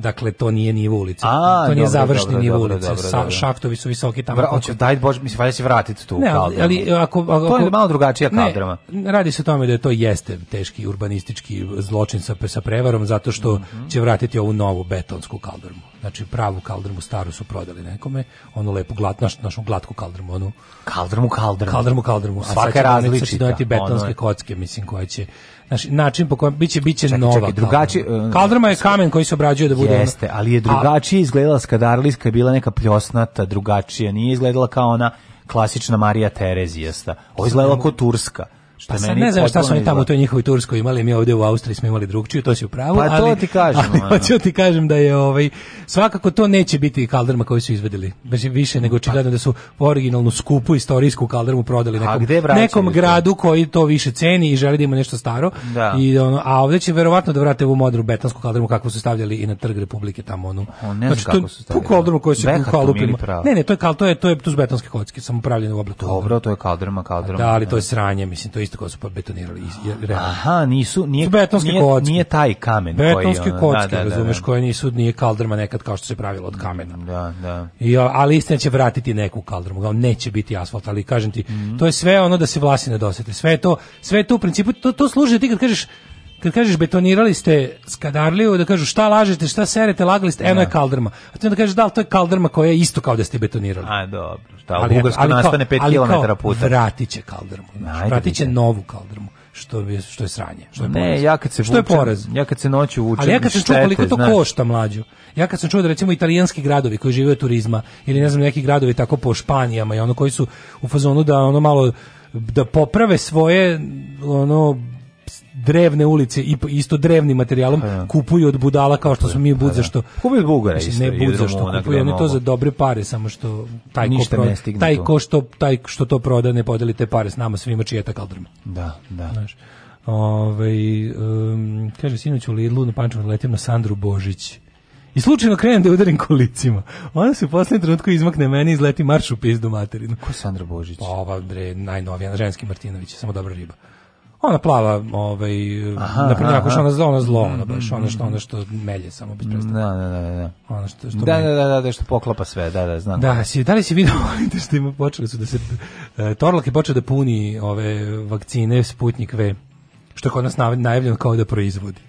Dakle, to nije nivo ulice. A, to nije dobro, završni dobro, nivo dobro, ulice. Sa, šahtovi su visoki tamo. Vra, hoće, daj Bož, mislim, valja se vratiti tu ne, ali, da ali, ako, ako, to je malo drugačija kaldrama. Ne, radi se o tome da je to jeste teški urbanistički zločin sa, sa prevarom, zato što mm -hmm. će vratiti ovu novu betonsku kaldrmu. Znači, pravu kaldrmu staru su prodali nekome, onu lepu, glat, naš, našu glatku kaldrmu. Onu, kaldrmu, kaldrmu. Kaldrmu, kaldrmu. Svaka različita. Sad će doneti betonske je. kocke, mislim, koje će znači način po kojem biće biće čekaj, nova. Čekaj, drugačije uh, kaldrma je kamen koji se obrađuje da bude Jeste, ono. ali je drugačije izgledala skadarliska je bila neka pljosnata, drugačija, nije izgledala kao ona klasična Marija Terezijasta. Ovo izgledala kao turska pa sad ne znam šta su oni tamo u toj njihovoj Turskoj imali, mi ovde u Austriji smo imali drugčiju, to si u pravu. Pa to ti kažem. Ali, ali ti kažem da je ovaj, svakako to neće biti kaldrma koju su izvedeli. Više nego pa- očigledno da su originalnu skupu istorijsku kaldrmu prodali nekom, nekom gradu koji to više ceni i želi da ima nešto staro. Da. I ono, a ovde će verovatno da vrate ovu modru betansku kaldrmu kakvu su stavljali i na trg Republike tamo onu. On ne znači, kako su stavljali. Tu kaldrmu koju se Ne, ne, to je, to je, to je, to je, to je betonske kocke, samo pravljene u obliku. Dobro, to je kaldrma, kaldrma. Da, ali to je sranje, mislim, to je isto kao su pa betonirali. Iz, Aha, nisu, nije, su betonske nije, nije taj kamen. Betonske koji, ono, kocke, da, da, da, razumeš, da, koje nisu, nije kaldrma nekad kao što se pravilo od kamena. Da, da. I, ali istina će vratiti neku kaldrmu, neće biti asfalt, ali kažem ti, mm -hmm. to je sve ono da se vlasi ne dosete. Sve to, sve to u principu, to, to služi da ti kad kažeš, kad kažeš betonirali ste Skadarliju, da kažu šta lažete, šta serete, lagali ste, eno je da. kaldrma. A ti onda kažeš da li to je kaldrma koja je isto kao da ste betonirali. A dobro, šta u Bugarskoj nastane 5 km puta. Vratit će kaldrmu, znači, vratit će novu kaldrmu što je što je sranje, što je ne, poraz. ja kad se što je poraz. Ja kad se noću vučem. Ali ja kad sam čuo koliko to znaš. košta mlađu. Ja kad sam čuo da recimo italijanski gradovi koji žive od turizma ili ne znam neki gradovi tako po Španijama i ono koji su u fazonu da ono malo da poprave svoje ono drevne ulice i isto drevnim materijalom ja. Pa da. kupuju od budala kao što pa da. smo mi pa da. budza što kupuju od bugara isto ne budza što kupuju oni to za dobre pare samo što taj Ništa ko proda, taj ko što taj što to proda ne podeli te pare s nama svima čije ta kaldrma da da znaš Ove, ovaj, um, kaže, sinoć u Lidlu na Pančevu letim na Sandru Božić. I slučajno krenem da udarim kolicima. Ona se u posljednjem trenutku izmakne meni i izleti marš u pizdu materinu. Ko je Sandra Božić? Ova, bre, najnovija, ženski Martinović, samo dobra riba. Ona plava, ovaj, na primer primjer, ona, ona zlo, ona baš, mhm, ona mhm. što, ona što melje samo bez da, prestanka. Da, da, da, da. Ona što, što da, da da, da, da, što poklapa sve, da, da, znam. Da, si, da li si vidio, da što ima počeli su da se, e, Torlak je počeo da puni ove vakcine Sputnik V, što kod nas najavljeno kao da proizvodi.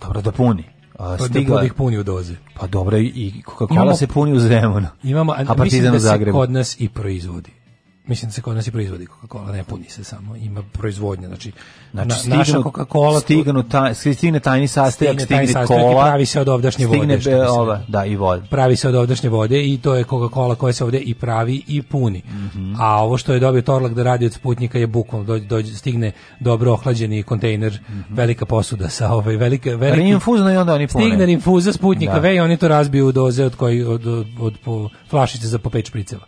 Dobro, da puni. A, pa da stigla... Da ih puni u doze. Pa dobro, i Coca-Cola se puni u Zemunu. Imamo, a, a mislim da se kod nas i proizvodi. Mislim da se kod nas i proizvodi Coca-Cola, ne puni se samo, ima proizvodnja, znači, znači na, stigne, naša Coca-Cola... Stigne, ta, stigne tajni sastojak, stigne, stigne kola, pravi se od ovdašnje vode. Stigne ova, da, i vode. Pravi se od ovdašnje vode i to je Coca-Cola koja se ovde i pravi i puni. Mm -hmm. A ovo što je dobio Torlak da radi od Sputnika je bukvalno, dođe, dođe, stigne dobro ohlađeni kontejner, mm -hmm. velika posuda sa ovaj, velika... velika Rinfuzna i onda oni pune. Stigne infuza Sputnika da. ve i oni to razbiju u doze od, koji, od, od, od, od po, flašice za po pet špriceva.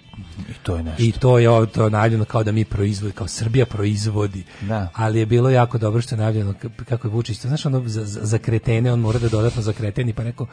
I to je nešto. I to je to najavljeno kao da mi proizvodi, kao Srbija proizvodi. Da. Ali je bilo jako dobro što je najavljeno kako je Vučić. Znaš, ono za, za kretene, on mora da dodatno za kreteni, pa neko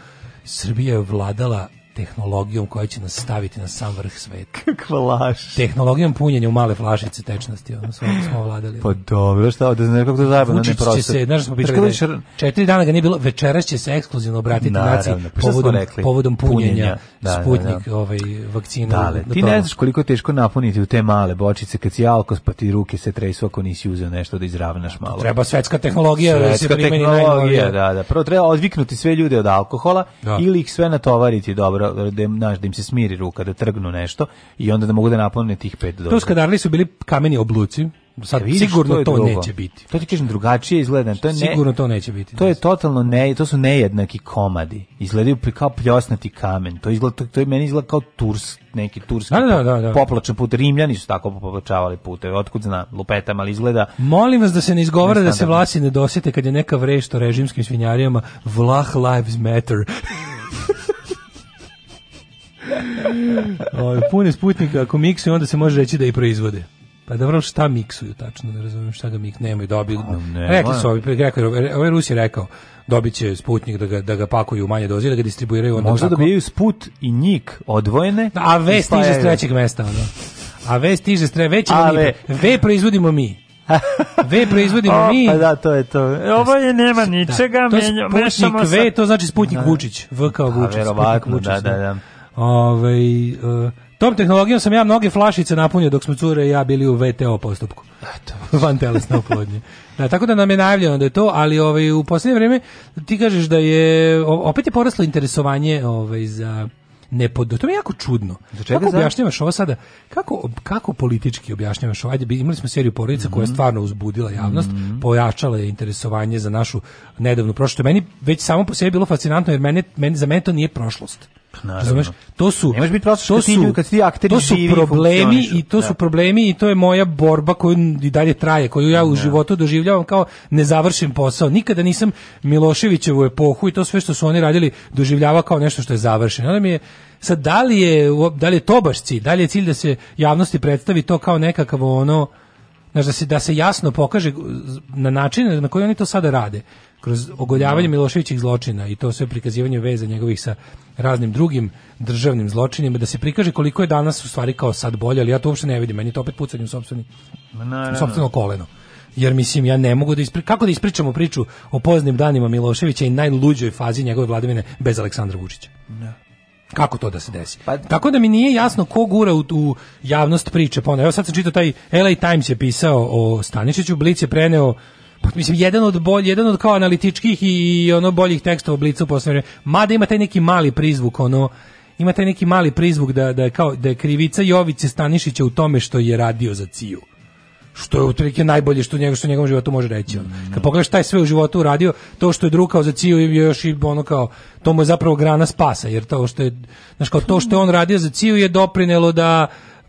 Srbija je vladala tehnologijom koja će nas staviti na sam vrh sveta. Kakva laž. Tehnologijom punjenja u male flašice tečnosti, ono smo, smo ovladali. Pa dobro, da šta, da znaš kako to zajebano ne prosto. će se, znaš smo pitali, da je, četiri dana ga nije bilo, večeras će se ekskluzivno obratiti naciji pa povodom, povodom punjenja, punjenja. Da, sputnik da, da. Ovaj, vakcina. da, ti ne znaš koliko je teško napuniti u te male bočice, kad si alkos, pa ti ruke se tresu ako nisi uzeo nešto da izravnaš malo. Treba svetska tehnologija. Svetska da se primeni tehnologija, da, da. Prvo treba odviknuti sve ljude od alkohola da. ili ih sve natovariti dobro da, da naš, da im se smiri ruka, da trgnu nešto i onda da mogu da napune tih pet doza. To kadarli su bili kameni obluci, sad ja, e, sigurno to drugo. neće biti. To ti kažem drugačije izgleda, to je ne, sigurno to neće biti. To je totalno ne, to su nejednaki komadi. Izgledaju kao pljosnati kamen. To izgleda to, je meni izgleda kao turs neki turski da, da, da, da. poplačan put. Rimljani su tako poplačavali puteve. Otkud zna, lupetama, ali izgleda... Molim vas da se ne izgovara da se da- vlasi ne dosjete kad je neka vrešta režimskim svinjarijama Vlah lives matter. Ove, ovaj, pune sputnika, ako miksuju, onda se može reći da i proizvode. Pa dobro, da šta miksuju, tačno, ne razumijem šta ga da mik nemaju, dobili. Ne, rekli su ovi, rekli, ovaj Rus je rekao, dobit će sputnik da ga, da ga pakuju u manje dozi, da ga distribuiraju onda Možda tako. dobijaju sput i njik odvojene. Da, a V stiže s trećeg mesta, Onda. A V stiže s trećeg, već Ve. v proizvodimo mi. Ve proizvodimo o, mi. Pa da, to je to. Ovo je nema ničega, da, to je sputnik V, to znači sputnik da. Vučić. V kao Vučić, sputnik Vučić. Da, da, da. Ove, ovaj, uh, tom tehnologijom sam ja mnoge flašice napunio dok smo cure ja bili u VTO postupku. Eto, van telesne oplodnje. Da, tako da nam je najavljeno da je to, ali ovaj, u posljednje vrijeme ti kažeš da je, opet je poraslo interesovanje ovaj, za nepod... To mi je jako čudno. Za čega kako za? objašnjavaš ovo sada? Kako, kako politički objašnjavaš ovo? Ajde, imali smo seriju porodica mm -hmm. koja je mhm. stvarno uzbudila javnost, mm -hmm. pojačala je interesovanje za našu nedavnu prošlost. Meni već samo po sebi bilo fascinantno, jer mene, meni, za mene to nije prošlost. Razumeš? To su ne biti to su kad ti akteri to su problemi i to da. su problemi i to je moja borba koju i dalje traje, koju ja u da. životu doživljavam kao nezavršen posao. Nikada nisam Miloševićevu epohu i to sve što su oni radili doživljava kao nešto što je završeno. Onda mi je sad da li je da li je to baš cilj, da li je cilj da se javnosti predstavi to kao nekakav ono znaš, da se da se jasno pokaže na način na koji oni to sada rade kroz ogoljavanje da. Miloševićih zločina i to sve prikazivanje veza njegovih sa raznim drugim državnim zločinima da se prikaže koliko je danas u stvari kao sad bolje, ali ja to uopšte ne vidim, meni je to opet pucanje u sopstveni u sopstveno koleno. Jer mislim ja ne mogu da ispri... kako da ispričamo priču o poznim danima Miloševića i najluđoj fazi njegove vladavine bez Aleksandra Vučića. Ne. Da. Kako to da se desi? Pa, Tako da mi nije jasno ko gura u, u javnost priče. Pa evo sad sam čitao taj LA Times je pisao o Stanišiću, Blic je preneo pa mislim jedan od bolj, jedan od kao analitičkih i ono boljih tekstova u Blicu posle. Mada ima taj neki mali prizvuk ono ima taj neki mali prizvuk da da je kao da je krivica Jovice Stanišića u tome što je radio za Ciju što je u trike najbolje što njega što njegovom životu može reći. Ono. Kad pogledaš šta je sve u životu uradio, to što je drukao za Ciju je još i ono kao to mu je zapravo grana spasa, jer to što je znači kao to što je on radio za Ciju je doprinelo da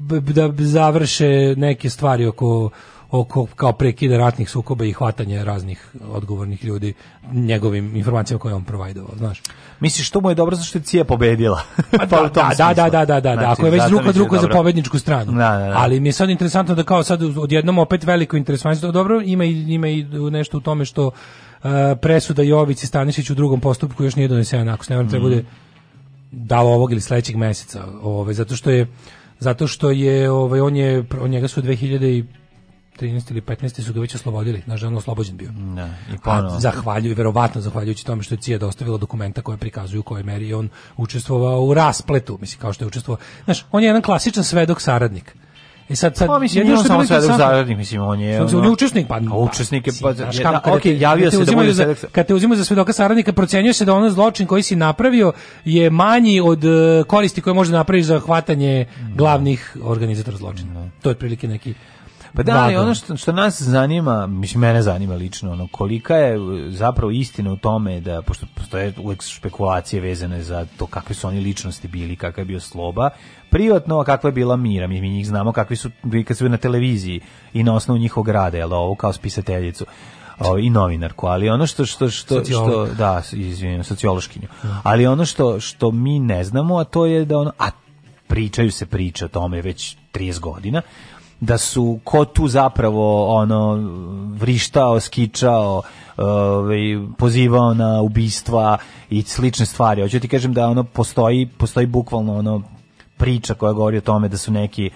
da završe neke stvari oko oko kao prekida ratnih sukoba i hvatanje raznih odgovornih ljudi njegovim informacijama koje on provajdovao, znaš. Misliš što mu je dobro zato što je Cija pobedila? Pa da, pa da, da, da, da, da, da, znači, ako je već ruka da druga za pobedničku stranu. Da, da, da. Ali mi je sad interesantno da kao sad odjednom opet veliko interesovanje, dobro, ima i, ima i nešto u tome što uh, presuda Jovici Stanišić u drugom postupku još nije donesena, ako se ne varam, treba mhm. bude da ovog ili sledećeg meseca, ovaj zato što je zato što je ovaj on je on njega su 2000 i 13. ili 15. su ga već oslobodili, znaš da oslobođen bio. Da, i ponovno. Zahvaljuju, verovatno zahvaljujući tome što je CIA dostavila dokumenta koje prikazuju u kojoj meri on učestvovao u raspletu, mislim kao što je učestvovao. Znaš, on je jedan klasičan svedok saradnik. E sad sad pa, mislim, jedino što samo svedok saradnik, mislim on je. Ono, on je učesnik, pa. A učesnik je pa. Znaš, pa, pa, kam, da, okay, javio se da bude za, kad te uzimaju za svedoka saradnika, procenjuje se da ono zločin koji si napravio je manji od e, koristi koje može napraviti za hvatanje da. glavnih organizatora zločina. Da. To je otprilike neki Pa da, da ali da. ono što, što nas zanima, mislim, mene zanima lično, ono, kolika je uh, zapravo istina u tome da, pošto postoje uvek špekulacije vezane za to kakve su oni ličnosti bili, kakav je bio sloba, privatno, a kakva je bila mira. Mi, mi njih znamo kakvi su, kad su na televiziji i na osnovu njihovog rada, jel, da, ovo kao spisateljicu o, i novinarku, ali ono što što što što da, izvinim, sociološkinju. Ali ono što što mi ne znamo, a to je da ono a pričaju se priče o tome već 30 godina da su ko tu zapravo ono vrištao, skičao, e, ovaj pozivao na ubistva i slične stvari. Hoću ti kažem da ono postoji, postoji bukvalno ono priča koja govori o tome da su neki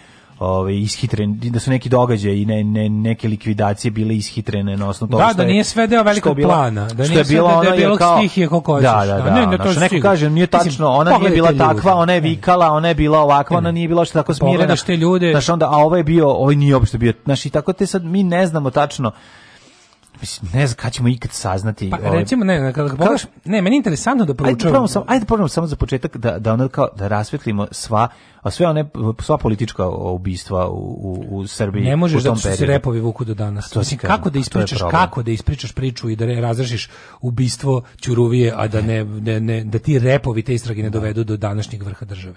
ovaj ishitren da su neki događaji i ne, ne, neke likvidacije bile ishitrene na osnovu da, toga da, da nije sve deo velikog bila, plana da nije sve ona velikog kao, stihije kako da, hoćeš da, da, da, ne, ne, da, to neko kaže nije tačno ona nije bila takva ona je vikala ona je bila ovakva ona nije bila što tako smirena te ljude znaš onda a ovo je bio oj nije uopšte bio znači tako te sad mi ne znamo tačno mislim, ne znam kada ćemo ikad saznati. Pa, ovaj, recimo, ne, kada pogledaš, ne, meni je interesantno da proučujem. Ajde, sam, ajde probamo samo za početak da, da, ono kao, da rasvetlimo sva, a sve one, sva politička ubistva u, u, u Srbiji. Ne možeš, u tom zato što se repovi vuku do danas. To mislim, kako da ispričaš, kako da ispričaš priču i da razrešiš ubistvo Ćuruvije, a da, ne, ne, ne, da ti repovi te istrage ne dovedu do današnjeg vrha države.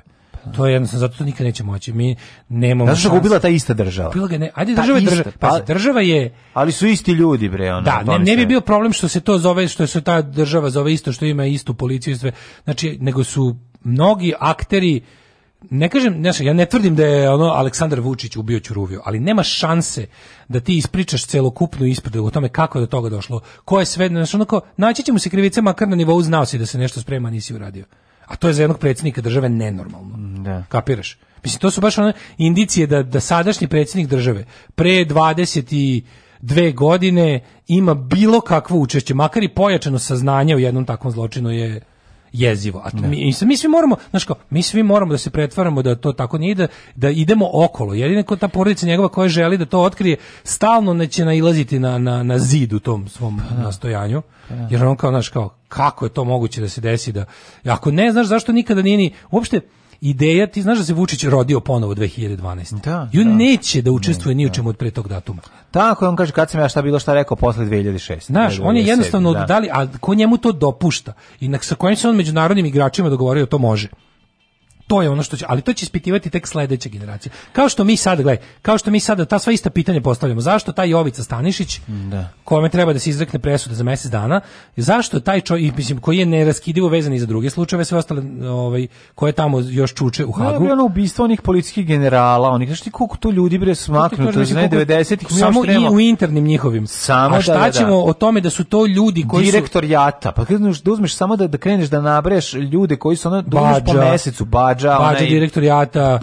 To je jednostavno zato to nikad neće moći. Mi nemamo Zato što ga ubila ta ista država. Ubila ga ne. Ajde država je država. Pa država je Ali su isti ljudi bre ono. Da, ne, ne bi bio problem što se to zove što se ta država zove isto što ima istu policiju i sve. Znači nego su mnogi akteri ne kažem, ne, ja ne tvrdim da je ono Aleksandar Vučić ubio Ćuruviju, ali nema šanse da ti ispričaš celokupnu ispredu o tome kako je do toga došlo. Ko je sve, znači onako, naći ćemo se krivice makar na nivou znao si da se nešto sprema nisi uradio. A to je za jednog predsjednika države nenormalno. Da. Kapiraš? Mislim, to su baš one indicije da, da sadašnji predsjednik države pre 20 i dve godine ima bilo kakvo učešće, makar i pojačano saznanje u jednom takvom zločinu je jezivo. A da. mi, mi, svi moramo, znaš kao, mi svi moramo da se pretvaramo da to tako nije, da, da idemo okolo. Jedina ko ta porodica njegova koja želi da to otkrije, stalno neće nailaziti na, na, na zid u tom svom pa, da. nastojanju. Pa, da. jer on kao, znaš kao, kako je to moguće da se desi da, ako ne znaš zašto nikada nije ni, uopšte, ideja, ti znaš da se Vučić rodio ponovo 2012. Da, I on da. neće da učestvuje ne, ni u čemu od pre tog datuma. Tako, on kaže kad sam ja šta bilo šta rekao posle 2006. Znaš, on je jednostavno da. dali, a ko njemu to dopušta i sa kojim se on međunarodnim igračima dogovorio to može. To je ono što će, ali to će ispitivati tek sledeća generacija. Kao što mi sad, gledaj, kao što mi sada ta sva ista pitanja postavljamo. Zašto taj Jovica Stanišić, mm, da. kome treba da se izrekne presuda za mjesec dana, zašto taj čovjek, mislim, koji je neraskidivo vezan i za druge slučajeve, sve ostale, ovaj, koje tamo još čuče u Hagu. Da, ono ubistvo onih policijskih generala, onih, znaš ti koliko to ljudi bre smaknu, smaknuto, iz 90-ih. Samo i u internim njihovim. Samo A da, da, šta da, da, ćemo o tome da su to ljudi koji Direktor su... Direktor Jata, pa kada da uzmeš samo da, da kreneš da nabreš ljude koji su ono, da po mesecu, bađa, Badža, Badža direktor Jata,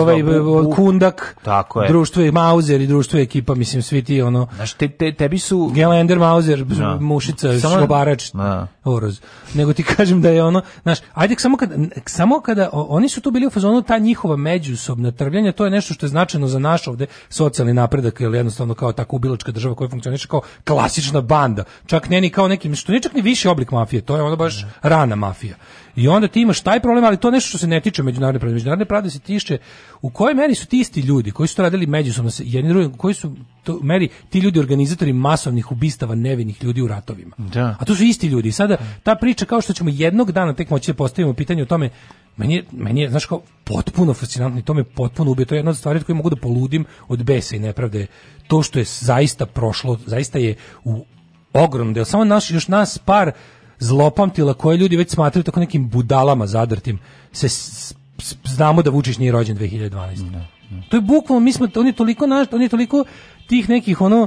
ovaj, ovaj, Kundak, tako je. društvo je Mauser i društvo je ekipa, mislim, svi ti, ono... Znaš, te, te, tebi su... Gelender, Mauser, no. Da. Mušica, samo... Šlobarač, no. Da. Oroz. Nego ti kažem da je ono, znaš, ajde samo kada, samo kada oni su tu bili u fazonu, ta njihova međusobna trvljenja, to je nešto što je značajno za naš ovde socijalni napredak, ili jednostavno kao tako ubilačka država koja funkcioniše kao klasična banda. Čak ne ni kao neki, što nije čak ni više oblik mafije, to je ono baš da. rana mafija. I onda ti imaš taj problem, ali to je nešto što se ne tiče međunarodne pravde. Međunarodne pravde se tiče u kojoj meri su ti isti ljudi koji su to radili međusobno jedni drugim, koji su to meri ti ljudi organizatori masovnih ubistava nevinih ljudi u ratovima. Da. A to su isti ljudi. I sada ta priča kao što ćemo jednog dana tek moći da postavimo pitanje o tome meni je, meni je, znaš kao, potpuno fascinantno i to me potpuno ubije. To je jedna od stvari koje mogu da poludim od besa i nepravde. To što je zaista prošlo, zaista je u ogrom del. Samo naš, još nas par zlopamtila koje ljudi već smatraju tako nekim budalama zadrtim, se znamo da Vučić nije rođen 2012. Ne, ne. To je bukvalno, mi smo, on toliko naš, oni toliko tih nekih ono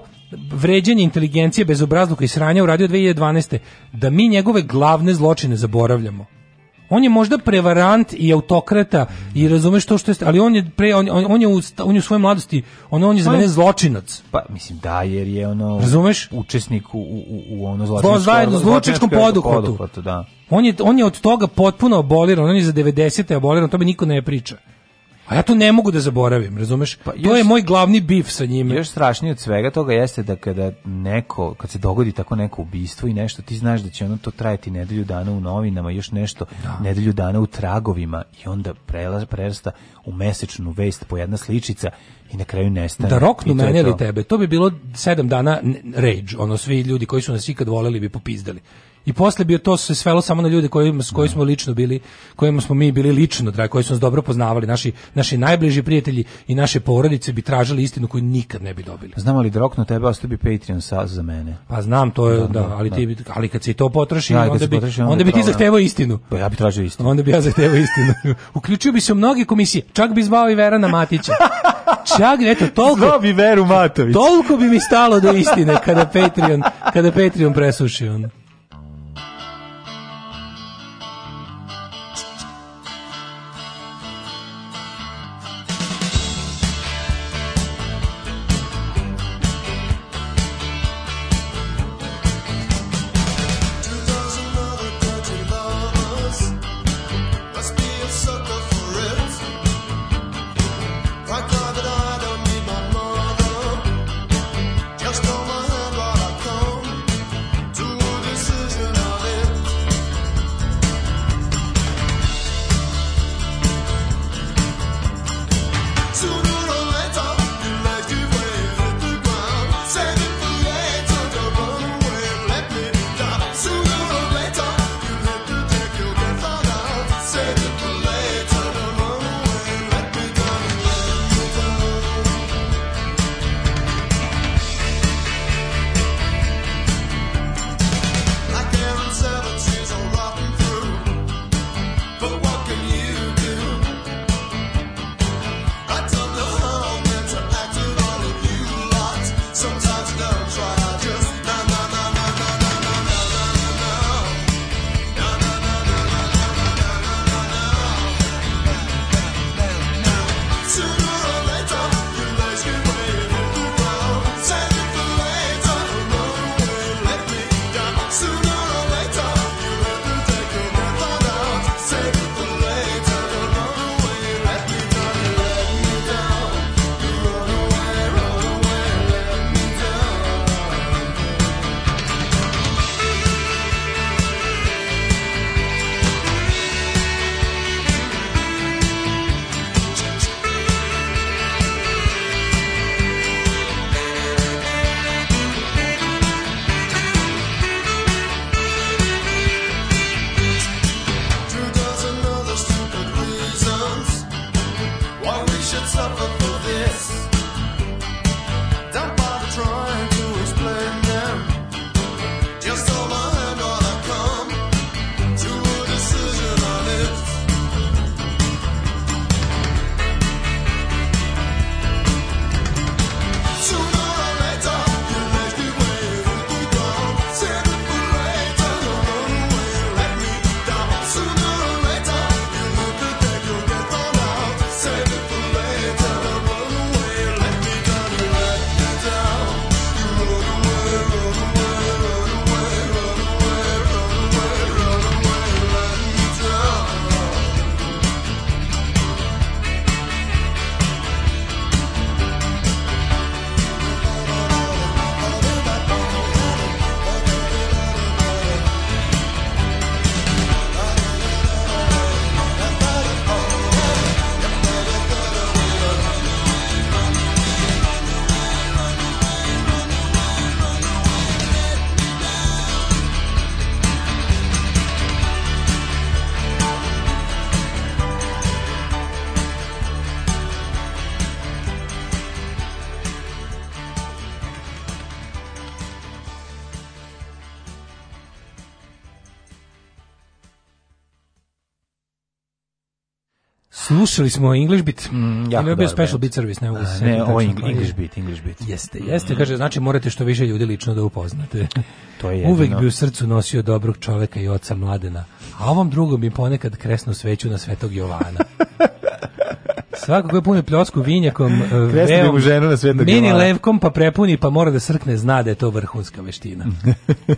vređanje inteligencije bezobrazluka i sranja uradio 2012. da mi njegove glavne zločine zaboravljamo. On je možda prevarant i autokrata i razumeš to što je, ali on je pre on, on, on je u on je u svojoj mladosti, on on je za pa. mene zločinac. Pa mislim da jer je ono razumeš učesnik u u u ono zločinačko zajedno zločinačkom poduhvatu. Da. On je on je od toga potpuno aboliran, on je za 90 aboliran, o tome niko ne priča. A ja to ne mogu da zaboravim, razumeš? Pa, to je moj glavni bif sa njime. Još strašnije od svega toga jeste da kada neko, kad se dogodi tako neko ubistvo i nešto, ti znaš da će ono to trajati nedelju dana u novinama, još nešto, da. nedelju dana u tragovima i onda prelaz, prerasta u mesečnu vest po jedna sličica i na kraju nestane. Da roknu mene ili tebe, to bi bilo sedam dana rage, ono svi ljudi koji su nas ikad voleli bi popizdali i posle bio to se svelo samo na ljude kojima s kojima smo da. lično bili, kojima smo mi bili lično, dragi, koji smo nas dobro poznavali, naši naši najbliži prijatelji i naše porodice bi tražili istinu koju nikad ne bi dobili. Pa Znamo li drokno da tebe ostavi Patreon sa za mene. Pa znam to je da, da, da ali ti ali kad se to potroši, ja, onda, bi, potroši onda, onda, bi ti zahtevao istinu. Pa ja bih tražio istinu. Onda bi ja zahtevao istinu. Uključio bi se u mnoge komisije. Čak bi zvao i Verana Matića. Čak, eto, toliko... Zvao bi Veru Matović. Toliko bi mi stalo do istine kada Patreon, kada Patreon presuši on. Slušali smo English Beat. Mm, ja je special beat service, ne mogu Ne, o English, Beat, English Beat. Jeste, jeste, mm. kaže, znači morate što više ljudi lično da upoznate. to je jedino. Uvek bi u srcu nosio dobrog čoveka i oca mladena, a ovom drugom bi ponekad kresnu sveću na Svetog Jovana. Svako ko je punio pljosku vinjakom, e, da veom, ženu na mini gemala. levkom, pa prepuni, pa mora da srkne, zna da je to vrhunska veština.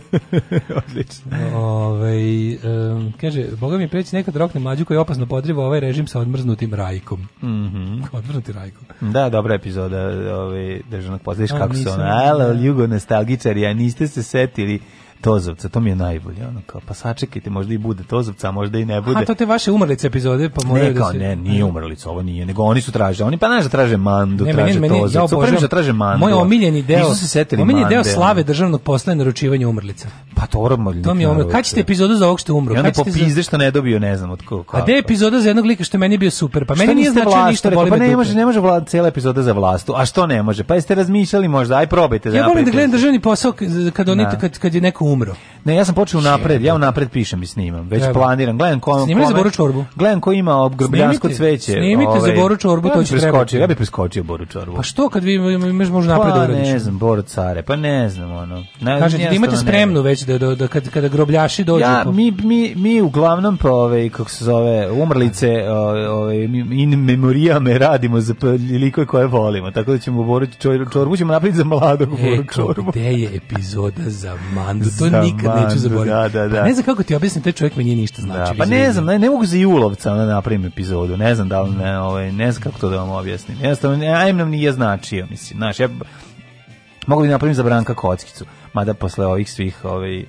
Odlično. Ove, ovaj, um, kaže, boga mi preći nekad rokne mlađu koji opasno podrivo ovaj režim sa odmrznutim rajkom. Mm -hmm. Odmrznuti rajkom. Da, dobra epizoda ovaj, državnog pozdraviš kako se ono. Alo, da. jugo nostalgičari, a niste se setili Tozovca, to mi je najbolje, ono kao, pa sačekajte, možda i bude Tozovca, možda i ne bude. A to te vaše umrlice epizode, pa moraju ne, da kao, da se... Ne, nije umrlica, ovo nije, nego oni su tražili, oni pa znaš da traže mandu, ne, traže meni, Tozovca, ja prvi što traže mandu. Moj omiljeni deo, se setili omiljeni mande, deo slave državnog posla je naručivanje umrlica. Pa to ormolj. To mi je umrlo. Kad ćete epizodu za ovog što umro? Ja ne popizde što ne dobio, ne znam od koga. A gde epizoda za jednog lika što meni bio super? Pa meni nije značio ništa, pa da ne može, ne može vlada cela epizoda za vlastu. A što ne može? Pa jeste razmišljali možda, aj probajte da. Ja volim da gledam državni posao kad oni da. kad kad je neko umro. Ne, ja sam počeo napred, ja napred pišem i snimam. Već Treba. planiram. Gledam ko Snimili za Boru čorbu. Gledam ko ima obgrbljansko cveće. Snimite ovaj, za Boru čorbu, to će preskočiti. Ja bih preskočio Boru čorbu. Pa što kad vi imaš možda pa napred pa, da uradiš? ne znam, Boru care, pa ne znam ono. Ne, Kažete, da imate spremnu već da, da, da, kad, kada grobljaši dođu. Ja, mi, mi, mi uglavnom pa ove, ovaj, kako se zove, umrlice ove, ovaj, in memorijame radimo za likove koje volimo. Tako da ćemo Boru čorbu ćemo napraviti za mladog e, Boru čorbu. Gde je epizoda za mandat? to da, nikad neću zaboraviti. Da, da, da. Pa ne znam kako ti objasnim, taj čovjek mi nije ništa znači. Da, pa ne znam, ne, ne mogu za Julovca da napravim epizodu, ne znam da li ne, ovaj, ne znam kako to da vam objasnim. Jednostavno, ajem nam nije značio, mislim, znaš, ja mogu bi da napravim za Branka Kockicu, mada posle ovih svih, ovaj,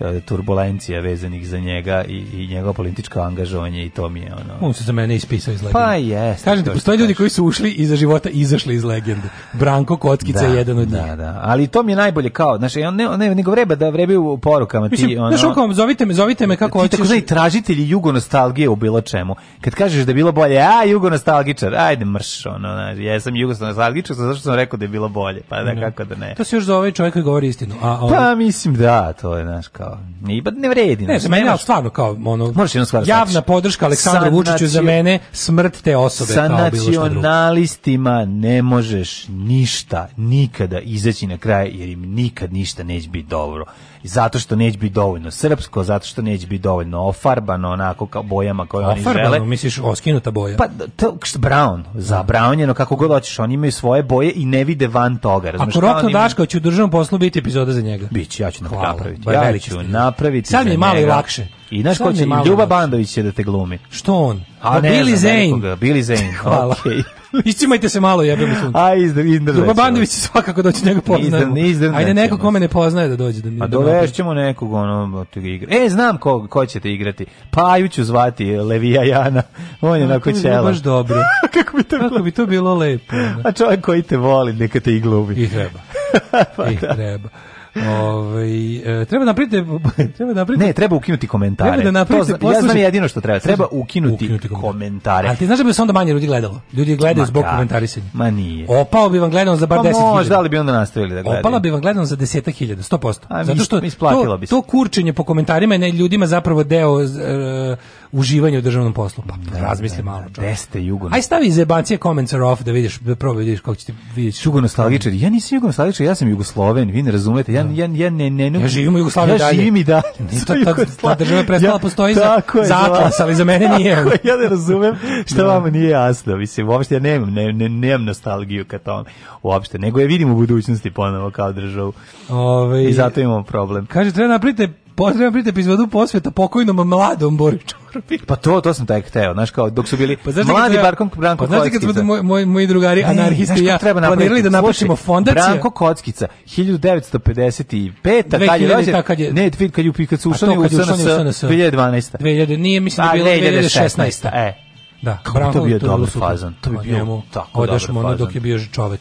E, turbulencija vezanih za njega i, i njegovo političko angažovanje i to mi je ono. On se za mene ispisao iz pa legende. Pa jes. Kažem ti, postoje ljudi koji su ušli iza života izašli iz legende. Branko Kockica da, je jedan od da, njih. Da, da. Ali to mi je najbolje kao, znači on ne, ne nego vreba da vrebi u porukama Mislim, ti ono. Mislim, kao, zovite me, zovite me kako hoćeš. Ti tako znači, tražitelji jugonostalgije u bilo čemu. Kad kažeš da je bilo bolje, a jugonostalgičar, ajde mrš ono, znači ja sam jugonostalgičar, zašto sam rekao da je bilo bolje? Pa da, da kako da ne. To se još zove čovjek koji govori istinu. A on... Pa ovaj- mislim da, to je naš kao kao. Ne, pa ne vredi. Ne, za mene nemaš... stvarno kao ono Možeš jedno stvar. Javna znači. podrška Aleksandru Vučiću nacion... za mene smrt te osobe sa nacionalistima ne možeš ništa nikada izaći na kraj jer im nikad ništa neće biti dobro zato što neće biti dovoljno srpsko, zato što neće biti dovoljno ofarbano onako kao bojama koje oni žele. Ofarbano, misliš oskinuta boja? Pa to, brown, zabranjeno, kako god hoćeš, oni imaju svoje boje i ne vide van toga. Razumeš, Ako Rokno ima... Daško će u državnom poslu biti epizoda za njega. Biće, ja ću Hvala, napraviti. Ja ću napraviti, napraviti. Sad mi je malo i lakše. I znaš ko će, Ljuba Bandović će da te glumi. Što on? A, A pa ne, Billy Zane. Billy Zane, Hvala. Okay. Iscimajte se malo, jebemo sunce. A izdrav, izdrav. Ljuba Bandović će svakako doći njega poznajemo. Ne izdrv, Ajde neko ko me ne poznaje da dođe. Da, mi, A dovešćemo nekog onog od tu igra. E, znam kog, ko ćete igrati. Paju ću zvati Levija Jana. On je na koćela. baš dobro. Kako bi to, Kako bi to bilo lepo. A čovjek koji te voli, neka te i glubi. I treba. pa, I da. treba. Ovaj e, treba da napraviti treba da napraviti Ne, treba ukinuti komentare. Treba da napravite, poslušaj, ja znam jedino što treba, treba ukinuti, ukinuti komentare. Al ti znaš da bi se onda manje ljudi gledalo. Ljudi gledaju zbog komentarisanja. Ma nije. Opao bi vam gledano za bar 10.000. Pa možda li bi onda nastavili da gledaju. Opala bi vam gledano za 10.000, 100%. A, Zato što to, bi se. to kurčenje po komentarima je ljudima zapravo deo uh, uživanja u državnom poslu. Pa ne, da, razmisli ne, da, malo, da. čovjek. Jeste jugo. Aj stavi zebancije comments are off da vidiš, da probaj vidiš kako će ti vidjeti. Jugo nostalgičar. Ja nisam jugo nostalgičar, ja sam jugosloven, vi ne razumete. Ja ja, ja, ne, ne, ne, ja živim u Jugoslaviji ja dalje. Ja živim i dalje. Ta, ta, ta država je prestala ja, postoji za, je, za Atlas, ali za mene nije. Je, ja ne razumem šta da. vama nije jasno. Mislim, uopšte ja nemam, ne, ne, nemam nostalgiju ka tome. Uopšte, nego je vidim u budućnosti ponovo kao državu. Ove, ovaj, I zato imamo problem. Kaže, treba da napravite Pozdravljam prit epizodu posveta pokojnom mladom Bori Čorbi. Pa to, to sam taj hteo, znaš kao, dok su bili pa da mladi treba, Barkom Branko pa da Kockica. Znaš kad smo moji, moji drugari, ne, anarhisti ja, treba planirali da napišemo fondaciju? Branko Kockica, 1955. 2000, kad je, kad je, ne, kad je, kad su ušli u SNS, 2012. 2000, nije, mislim da bilo 2016. E, Da, Kako Branko, to bio dobar fazan. To bi bio pa tako dobar fazan. Odeš ono dok je bio čovek.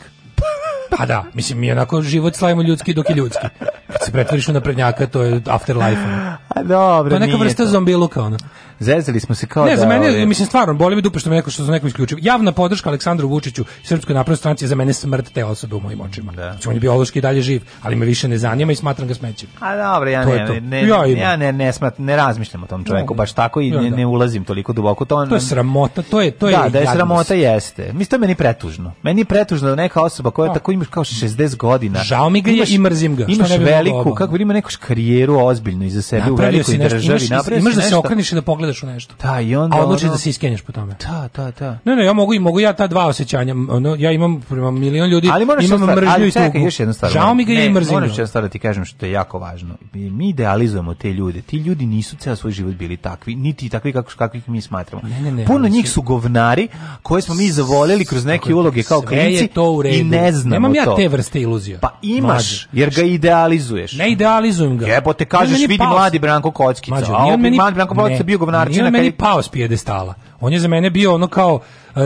Pa da, mislim, mi onako život slavimo ljudski dok je ljudski. Kad se pretvoriš u naprednjaka, to je afterlife. Ono. A dobro, To je neka vrsta zombiluka, ono. Zezali smo se kao ne, da... Ne, za mene, mislim, stvarno, boli me dupe što, me neko, što za neko isključio. Javna podrška Aleksandru Vučiću i Srpskoj naprednoj stranci za mene smrt te osobe u mojim očima. Da. Znači, on je biološki dalje živ, ali me više ne zanima i smatram ga smećem. A dobro, ja, ne, ne, ne, ja, ja ne, ne, smat, ne razmišljam o tom čovjeku baš tako i ja, ne, da. ne, ulazim toliko duboko. To, on, to je sramota, to je... To je da, da je sramota jeste. Mislim, to je meni pretužno. Meni je pretužno da neka osoba koja pa. tako imaš kao 60 godina... Žao mi ga imaš, i mrzim ga. Imaš veliku, kako ima neku karijeru ozbiljnu iza sebe u velikoj državi. Imaš da se okreniš da pogledaš pogledaš u nešto. Da, i onda a odlučiš ono... da se iskenješ po tome. Da, da, da. Ne, ne, ja mogu i mogu ja ta dva osećanja. Ono, ja imam prema milion ljudi, ali imam mržnju i tugu. još jednu stvar. Žao mi ga ne, i mrzim. Moram još stvar da ti kažem što je jako važno. Mi idealizujemo te ljude. Ti ljudi nisu ceo svoj život bili takvi, niti takvi kako kakvih mi smatramo. Ne, ne, ne, Puno njih su govnari koje smo mi zavoljeli kroz neke uloge kao klinci i ne znamo Nemam ja te vrste iluzija. Pa imaš, jer ga idealizuješ. Ne idealizujem ga. Jebote, kažeš, vidi mladi Branko Kockica. A on meni... Branko Kockica bio govnar Mornarčina. Nije meni pao s pijedestala. On je za mene bio ono kao uh,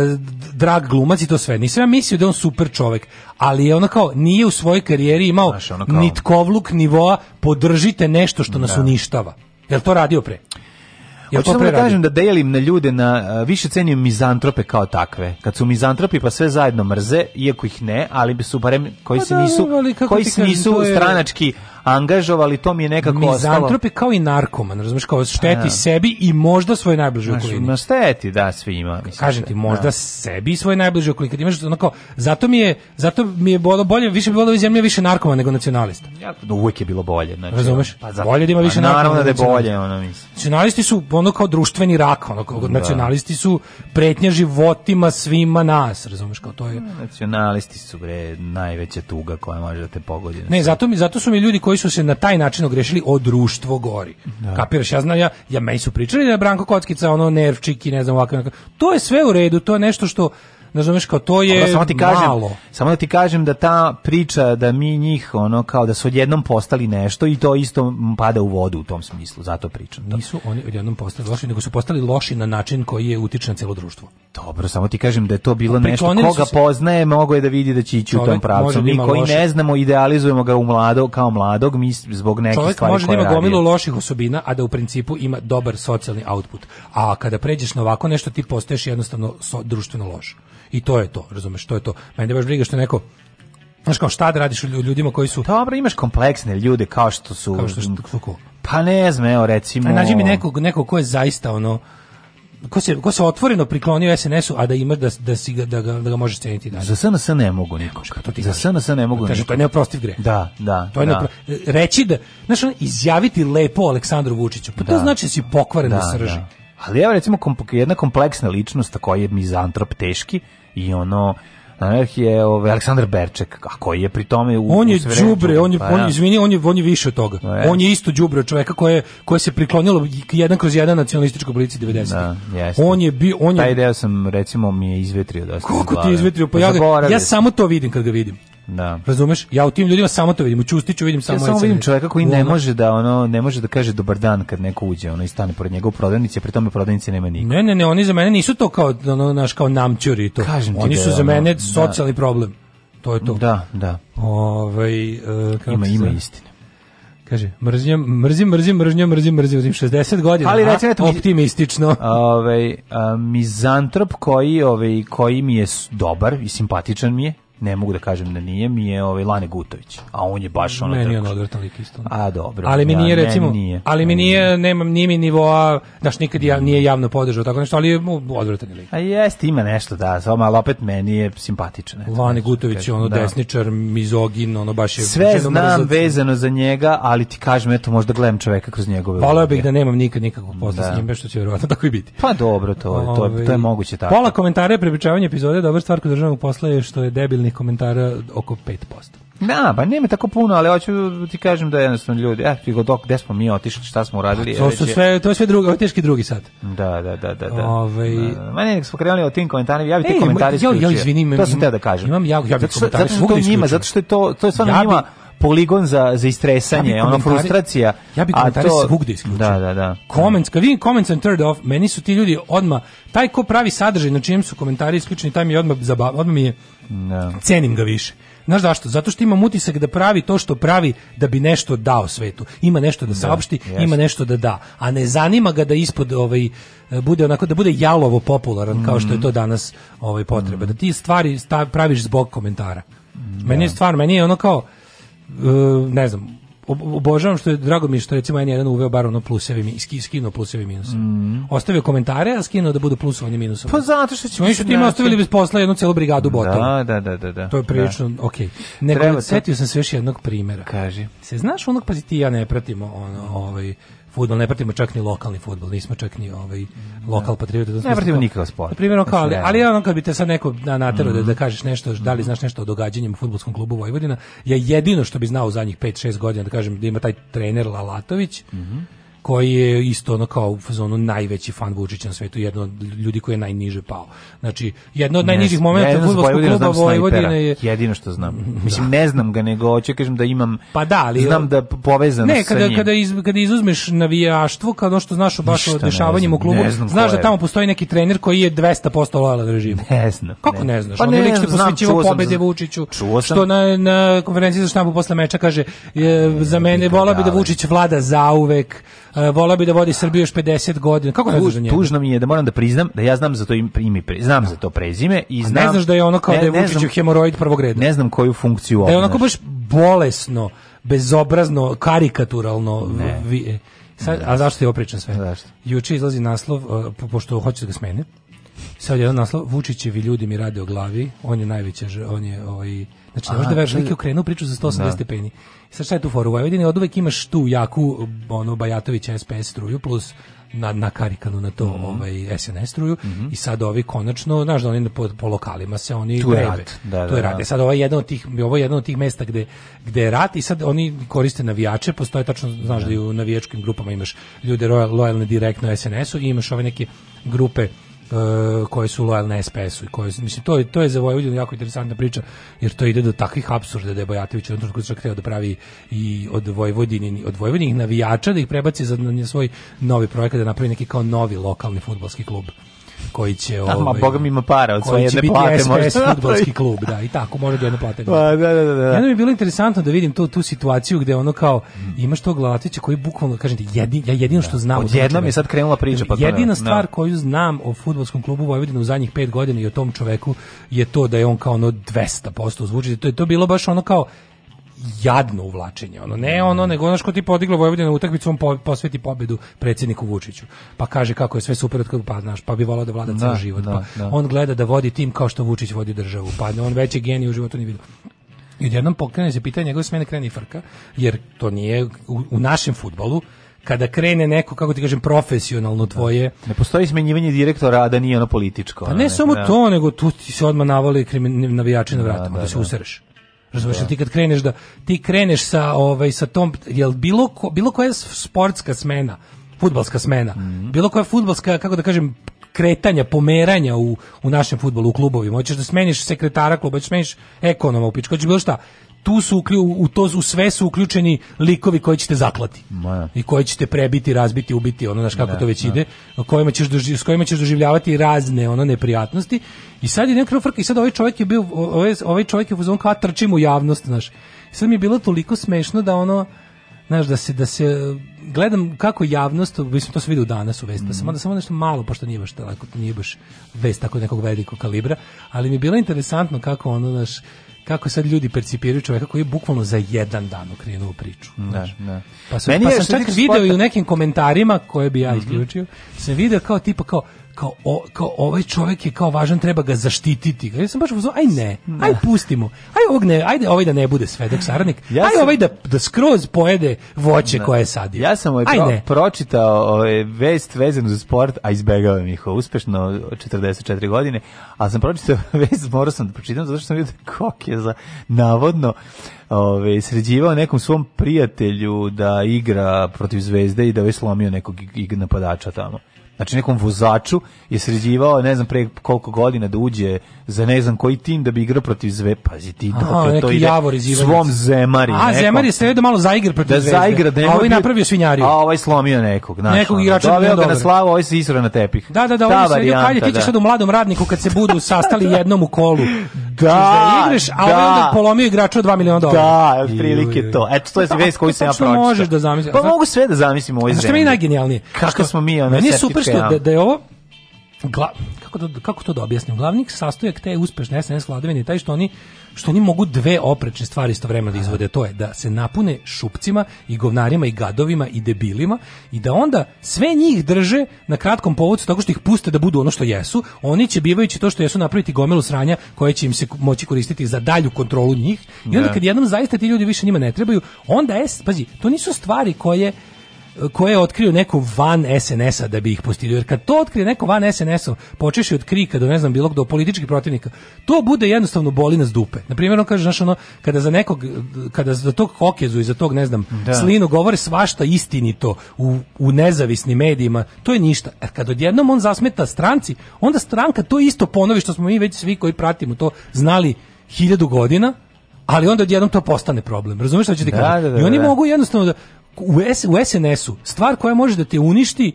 drag glumac i to sve. Nisam ja mislio da je on super čovek, ali je ono kao nije u svojoj karijeri imao Znaš, ono kao... nitkovluk nivoa podržite nešto što nas da. uništava. Jel to radio pre? Ja to da kažem da delim na ljude na e, više cenim mizantrope kao takve. Kad su mizantropi pa sve zajedno mrze, iako ih ne, ali su barem koji pa se da, nisu da, koji se nisu je angažovali, to mi je nekako Mizantropi ostalo. Mizantrop je kao i narkoman, razumiješ, kao šteti A, sebi i možda svoj najbliži okolini. Na šteti, da, svima. Mislim, Kažem ti, da. možda da. sebi i svoj najbliži okolini. Kad imaš, onako, zato mi je, zato mi je bilo bolje, više bi da bilo iz zemlje više narkoman nego nacionalista. Ja, da uvek je bilo bolje. Znači, razumeš? Pa, zato, bolje da ima pa više pa, narkoman. Naravno da je bolje, ono mislim. Nacionalisti su ono kao društveni rak, ono, kao, da. nacionalisti su pretnja životima svima nas, razumeš, kao to je. Nacionalisti su, bre, najveća tuga koja može da te pogodi. Ne, zato, mi, zato su mi ljudi koji koji su se na taj način ogrešili o društvo gori. Da. Kapiraš, ja znam, ja, ja meni su pričali da je Branko Kockica, ono, nervčiki, ne znam, ovako, to je sve u redu, to je nešto što Znaš, kao to je Dobro, samo ti kažem, malo. Samo da ti kažem da ta priča da mi njih ono kao da su odjednom postali nešto i to isto pada u vodu u tom smislu, zato pričam. To. Da. Nisu oni odjednom postali loši, nego su postali loši na način koji je utiče na celo društvo. Dobro, samo ti kažem da je to bilo nešto koga se... poznaje, mogo je da vidi da će ići Čovjek u tom pravcu. Da mi koji loši. ne znamo, idealizujemo ga u mlado, kao mladog, mi zbog nekih stvari Čovjek stvari može da ima gomilu loših osobina, a da u principu ima dobar socijalni output. A kada pređeš na ovako nešto, ti postaješ jednostavno so, društveno loš. I to je to, razumeš, to je to. Mene baš briga što neko Znaš kao šta da radiš u ljudima koji su... Dobro, imaš kompleksne ljude kao što su... Kao što su ko? Pa ne znam, evo recimo... A nađi mi nekog, nekog ko je zaista ono... Ko se, ko se otvoreno priklonio SNS-u, a da imaš da, da, si, da, ga, da ga možeš ceniti dalje. Za SNS ne mogu nikog. Ne Za SNS ne mogu nikog. Da to je neoprostiv gre. Da, da. To je da. Neopro... Reći da, znaš, ono, izjaviti lepo Aleksandru Vučiću, pa to da. znači da si pokvaren da, da srži. Da. Ali evo recimo komp jedna kompleksna ličnost koja je mizantrop teški, i ono anarhije je ovaj Aleksandar Berček, a koji je pri tome u On je đubre, on je pa, on je da. izvini, on je on je više od toga. Je. On je isto đubre čoveka koje koje se priklonilo jedan kroz jedan nacionalističkoj policiji 90. Da, On je bio on je Taj deo sam recimo mi je izvetrio dosta. Kako ti izvetrio? Pa ja, ja samo to vidim kad ga vidim. Da. Razumeš? Ja u tim ljudima samo to vidim, u Čustiću vidim samo ja samo vidim čovjeka koji ne može da ono ne može da kaže dobar dan kad neko uđe, ono i stane pored njega u prodavnici, pri tome prodavnice nema nikog. Ne, ne, ne, oni za mene nisu to kao ono naš kao namćuri to. Kažem oni da su da, za mene socijalni problem. To je to. Da, da. Ovaj uh, ima ima istine. Kaže, mrzim, mrzim, mrzim, mrzim, mrzim, mrzim, mrzim, 60 godina, Ali, recimo, a, optimistično. Ove, ovaj, a, mizantrop koji, ove, ovaj, koji mi je dobar i simpatičan mi je, ne mogu da kažem da nije, mi je ovaj Lane Gutović, a on je baš ono... Meni on odvrtan lik isto. A dobro. Ali mi nije, ja, recimo, ne, nije. ali mi nije, nemam, ni mi nivoa, znaš, nikad ja, nije javno podržao tako nešto, ali je odvrtan lik. A jeste, ima nešto, da, samo, ali opet meni je simpatičan. Eto, Lane znači, Gutović je ono da. desničar, mizogin, ono baš je... Sve znam mrzat. vezano za njega, ali ti kažem, eto, možda gledam čoveka kroz njegove... Volao bih da nemam nikad nikakvog posla da. s njime, što će verovatno tako i biti. Pa dobro, to, to, to, je, to je ovaj, moguće tako. Pola komentara je prepričavanje epizode, dobra stvar kod državnog posla je što je debilni negativnih komentara oko 5%. Na, da, pa nema tako puno, ali hoću ti kažem da jednostavno ljudi, eh, ti dok gde smo mi otišli, šta smo uradili. To e, su sve, to je sve drugo, teški drugi sad. Da, da, da, da, da. Ovaj da, da, Ma ne, nek smo krenuli o tim komentarima, ja bih te e, komentari. Ja, ja, izvinim, to sam te da kažem. Imam ja, ja bih komentare svugde. Zato što njima, zato što je to, to je stvarno njima poligon za, za istresanje, ja ono frustracija. Ja bih komentare to... svugde isključio. Da, da, da. Comments, kad vidim comments and third off, meni su ti ljudi odma taj ko pravi sadržaj na čijem su komentari isključeni, taj mi je odma zabav, odmah mi je, da. cenim ga više. Znaš zašto? Zato što imam utisak da pravi to što pravi da bi nešto dao svetu. Ima nešto da, da saopšti, da, ima nešto da da. A ne zanima ga da ispod ovaj bude onako da bude jalovo popularan mm kao što je to mhm. danas ovaj potreba. Mm Da ti stvari stav, praviš zbog komentara. Mm Meni je stvar, meni je ono kao E, ne znam, obožavam što je drago mi što recimo N1 uveo bar ono plusevi i skinuo plusevi i minuse. Mm. Ostavio komentare, a skinuo da budu plusovanje minusovi. Pa zato što će Oni su time ostavili bez posla jednu celu brigadu da, botova. Da, da, da, da, da. To je prilično, da. okej. Okay. setio sam se još jednog primera. Kaži. Se znaš onog, pa ti ja ne pratimo ono, ovaj, fudbal ne pratimo čak ni lokalni fudbal, nismo čak ni ovaj da. lokal patriote. Da ne pratimo nikakav sport. Primjer, kao, znači, ali, ali ono kad bi te sad neko na naterao mm -hmm. da, da mhm. kažeš nešto, da li mhm. znaš nešto o događanjima u fudbalskom klubu Vojvodina, ja jedino što bi znao u zadnjih 5-6 godina da kažem da ima taj trener Lalatović. Mm -hmm koji je isto ono kao u fazonu najveći fan Vučića na svetu, jedno od ljudi koji je najniže pao. Znači, jedno od najnižih ne, momenta ja fudbalskog kluba Vojvodine je jedino što znam. Mislim da. ne znam ga nego hoće da kažem da imam Pa da, ali znam da povezano ne, kada, sa njim. kada iz, kada izuzmeš navijaštvo, kao ono što znaš o baš o dešavanjima u klubu, znaš da tamo postoji neki trener koji je 200% lojalan režimu. Ne znam. Kako ne, ne znaš? Pa ne, on je posvećivao pobede Vučiću. Što na na konferenciji za štampu posle meča kaže je, za mene vola bi da Vučić vlada zauvek E, vola bi da vodi Srbiju još 50 godina. Kako ne znaš Tuž, Tužno mi je da moram da priznam da ja znam za to ime, znam za to prezime i znam... A ne znaš da je ono kao ne, da je Vučić hemoroid prvog reda. Ne znam koju funkciju Da je onako baš bolesno, bezobrazno, karikaturalno... Ne. Vi, e, sad, ne, a zašto ti ovo pričam sve? Zašto? Juče izlazi naslov, e, po, pošto hoću da ga smene, sad jedan naslov, Vučićevi ljudi mi rade o glavi, on je najveća, on je ovaj, Znači, ne možeš da veruješ, neki okrenuo priču za 180 da. stepeni. I sad šta je tu foru? U Vojvodini od uvek imaš tu jaku, ono, Bajatović SPS struju, plus na, na nakarikanu na to mm -hmm. ovaj, SNS struju mm -hmm. i sad ovi konačno, znaš da oni po, po lokalima se oni tu je rat. Da, tu je da, rat. Da. E sad ovo je od tih, ovo je jedno od tih mesta gde, gde je rat i sad oni koriste navijače, postoje tačno, znaš da, da i u navijačkim grupama imaš ljude lojalne direktno SNS-u i imaš ove neke grupe uh, koje su lojalne SPS-u i koje mislim to je to je za Vojvodinu jako interesantna priča jer to ide do takvih apsurda da je Bajatović u trenutku čak hteo da pravi i od Vojvodine od Vojvodinih navijača da ih prebaci za na svoj novi projekat da napravi neki kao novi lokalni fudbalski klub koji će... Ovaj, Ama, Boga mi ima para od svoje jedne plate. može fudbalski klub, da, i tako, može da jedne plate. Pa, da, da, da, da, Jedno mi je bilo interesantno da vidim tu tu situaciju gde ono kao, ima što Latića koji bukvalno, kažem ti, jedin, ja jedino da. što znam... Odjednom je sad krenula priča. Pa jedina da. stvar koju znam o fudbalskom klubu Vojvodina u zadnjih 5 godina i o tom čoveku je to da je on kao ono 200% zvuči. To je to bilo baš ono kao jadno uvlačenje. Ono ne, ono nego ono što ti podiglo Vojvodinu na utakmicu on posveti pobedu predsedniku Vučiću. Pa kaže kako je sve super od pa znaš, pa bi volao da vlada da, ceo život. Da, pa da. on gleda da vodi tim kao što Vučić vodi državu. Pa da on veći genij u životu ni vidio. I odjednom pokrene se pitanje njegove smene kreni frka, jer to nije u, u našem futbolu, kada krene neko, kako ti kažem, profesionalno da. tvoje... Ne postoji smenjivanje direktora, a da nije ono političko. Pa ne, ne samo ne. to, nego tu ti se odmah navali navijači na vratima, da, da, da se usereš. Razumeš, da. ti kad kreneš da ti kreneš sa ovaj sa tom jel bilo ko, bilo koja sportska smena, fudbalska smena, mm -hmm. bilo koja fudbalska kako da kažem kretanja, pomeranja u, u našem futbolu, u klubovima. Hoćeš da smeniš sekretara kluba, hoćeš da smeniš ekonoma u pičku, hoćeš bilo šta tu su u to u sve su uključeni likovi koji ćete zaklati. Ma. I koji ćete prebiti, razbiti, ubiti, ono znaš kako ne, da, to već ne. Da. ide, kojima ćeš doživ, s kojima ćeš doživljavati razne ono neprijatnosti. I sad je neka frka i sad ovaj čovjek je bio ovaj, ovaj čovjek je uzon kao trčim u javnost, znaš. Sad mi je bilo toliko smešno da ono znaš da se da se gledam kako javnost, mislim to se vidi danas u vesti, mm. samo da mhm. samo nešto malo pošto nije baš tako, nije baš vest tako nekog velikog kalibra, ali mi je bilo interesantno kako ono naš kako sad ljudi percipiraju čoveka koji je bukvalno za jedan dan okrenuo priču. Da, da. Pa, sam, Meni pa je sam čak video sporta... i u nekim komentarima koje bi ja mhm. isključio, mm -hmm. sam video kao tipa kao kao, o, kao ovaj čovjek je kao važan, treba ga zaštititi. Ja sam baš uzao, aj ne, da. aj pustimo. Aj ovog ne, ajde ovaj da ne bude svedok saradnik. Ja aj sam, ovaj da, da skroz pojede voće ne. Da. koje je sadio. Ja sam ovaj aj pro, ne. pročitao ovaj vest vezanu za sport, a izbegavam ih uspešno 44 godine, a sam pročitao vest, morao sam da pročitam zato što sam vidio da kok je za navodno ove, ovaj, sređivao nekom svom prijatelju da igra protiv zvezde i da je slomio nekog napadača tamo znači nekom vozaču je sređivao ne znam pre koliko godina da uđe za ne znam koji tim da bi igrao protiv Zve, pazi ti dokle to ide javor iz svom Zemari. A Zemari je sredo da malo za igre protiv da Zvezde. Zaigra, da a ovaj napravio svinjariju. A ovaj slomio nekog, znači. Nekog igrača da ga na slavu, ovaj se isro na tepih. Da, da, da, ovaj sredio, ajde ti ćeš da. sad u mladom radniku kad se budu sastali jednom u kolu. Da, znači, da igraš, a ovaj da. onda polomio igrača od 2 miliona dolara. Da, prilike to. Eto to je pa vez koju se ja pročitao. možeš da zamisliš. Pa mogu sve da zamislim ovoj zemlji. Što mi najgenijalnije? Kako smo mi ona. Ne super mislio da, da je ovo Gla, kako, to, kako to da objasnim? glavnik sastojak te uspešne SNS vladavine taj što oni što oni mogu dve oprečne stvari istovremeno da izvode, to je da se napune šupcima i govnarima i gadovima i debilima i da onda sve njih drže na kratkom povodcu tako što ih puste da budu ono što jesu, oni će bivajući to što jesu napraviti gomilu sranja koje će im se moći koristiti za dalju kontrolu njih i onda da. kad jednom zaista ti ljudi više njima ne trebaju, onda es, pazi, to nisu stvari koje koje je otkrio neko van SNS-a da bi ih postilio. Jer kad to otkrije neko van SNS-a, počeši od krika do ne znam bilo do političkih protivnika, to bude jednostavno boli nas dupe. Na primjer, on kaže, znaš, ono, kada za nekog, kada za tog kokezu i za tog, ne znam, da. slinu govore svašta istinito u, u nezavisnim medijima, to je ništa. A e, kad odjednom on zasmeta stranci, onda stranka to isto ponovi što smo mi već svi koji pratimo to znali hiljadu godina, ali onda odjednom to postane problem. Razumiješ šta ću ti da, kažem? Da, da, I oni da, da. mogu jednostavno da u, S, u SNS-u stvar koja može da te uništi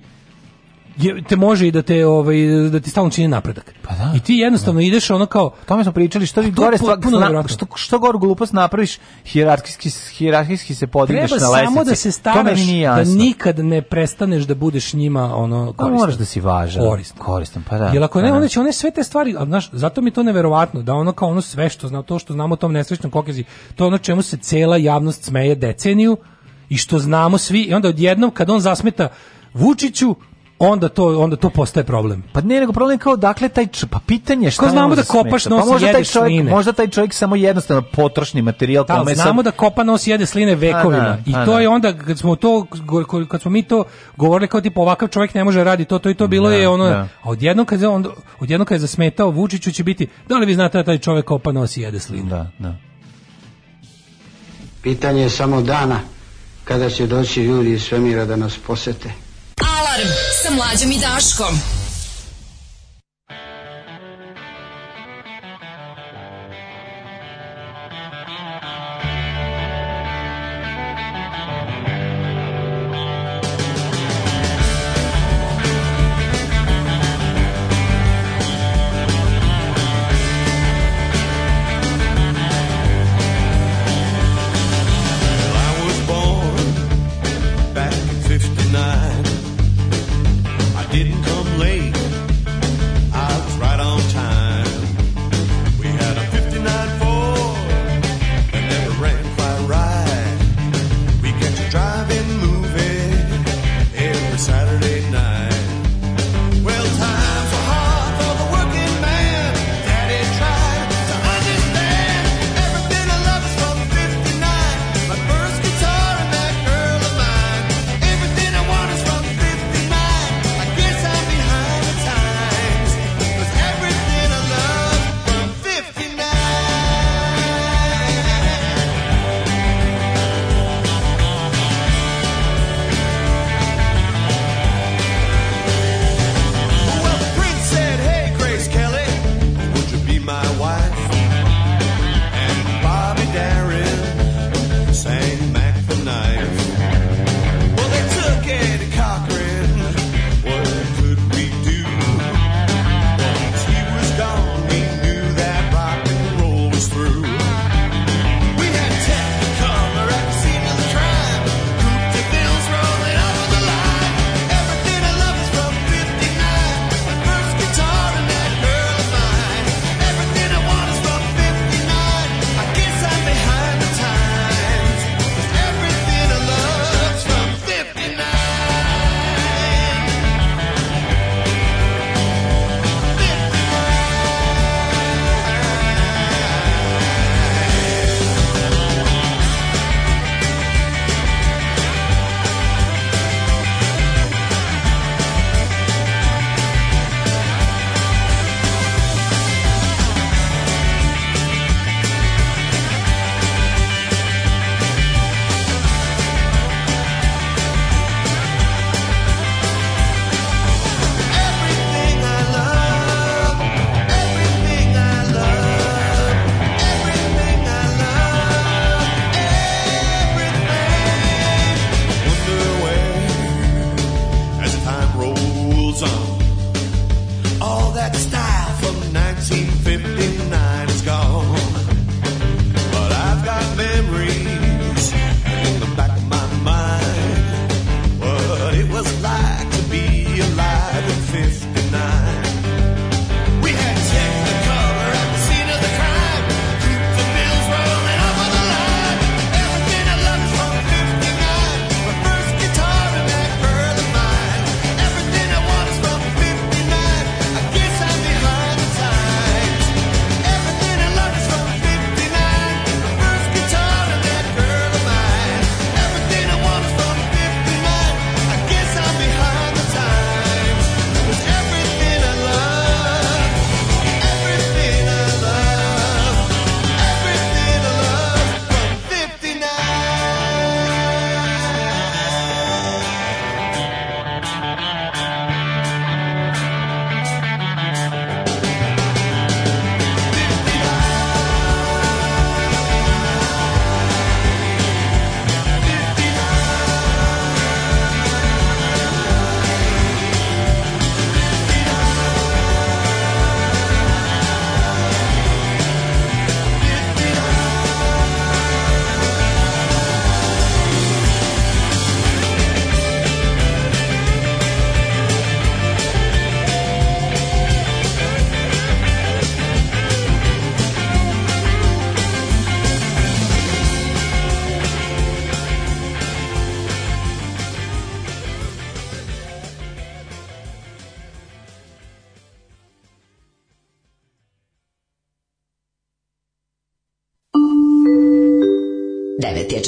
je, te može i da te ovaj da ti stalno čini napredak. Pa da, I ti da. jednostavno da. ideš ono kao tome smo pričali što vi gore stvar, na, što što gore glupost napraviš hijerarhijski hijerarhijski se podigneš Treba na lestvici. samo da se staraš da nikad ne prestaneš da budeš njima ono pa koristan. Da, moraš da si važan. Koristan. koristan pa da. Jer ako pa ne, pa onda će one sve te stvari, a znaš, zato mi je to neverovatno da ono kao ono sve što zna to što znamo o tom nesrećnom kokezi, to ono čemu se cela javnost smeje deceniju, i što znamo svi i onda odjednom kad on zasmeta Vučiću onda to onda to postaje problem. Pa ne, nego problem kao dakle taj č... pa pitanje šta Ko znamo da kopaš smeta? Pa nos pa možda taj čovjek, sline. možda taj čovjek samo jednostavno potrošni materijal da, kome znamo sam... da kopa nos jede sline da, vekovima a, na, i a, da. to na. je onda kad smo to kad smo mi to govorili kao tipa ovakav čovjek ne može raditi to to i to bilo na, da, je ono a odjednom kad je on odjednom kad je zasmetao Vučiću će biti da li vi znate da taj čovjek kopa nos jede sline. Da, da. Pitanje je samo dana kada će doći ljudi iz svemira da nas posete. Alarm sa mlađom i Daškom.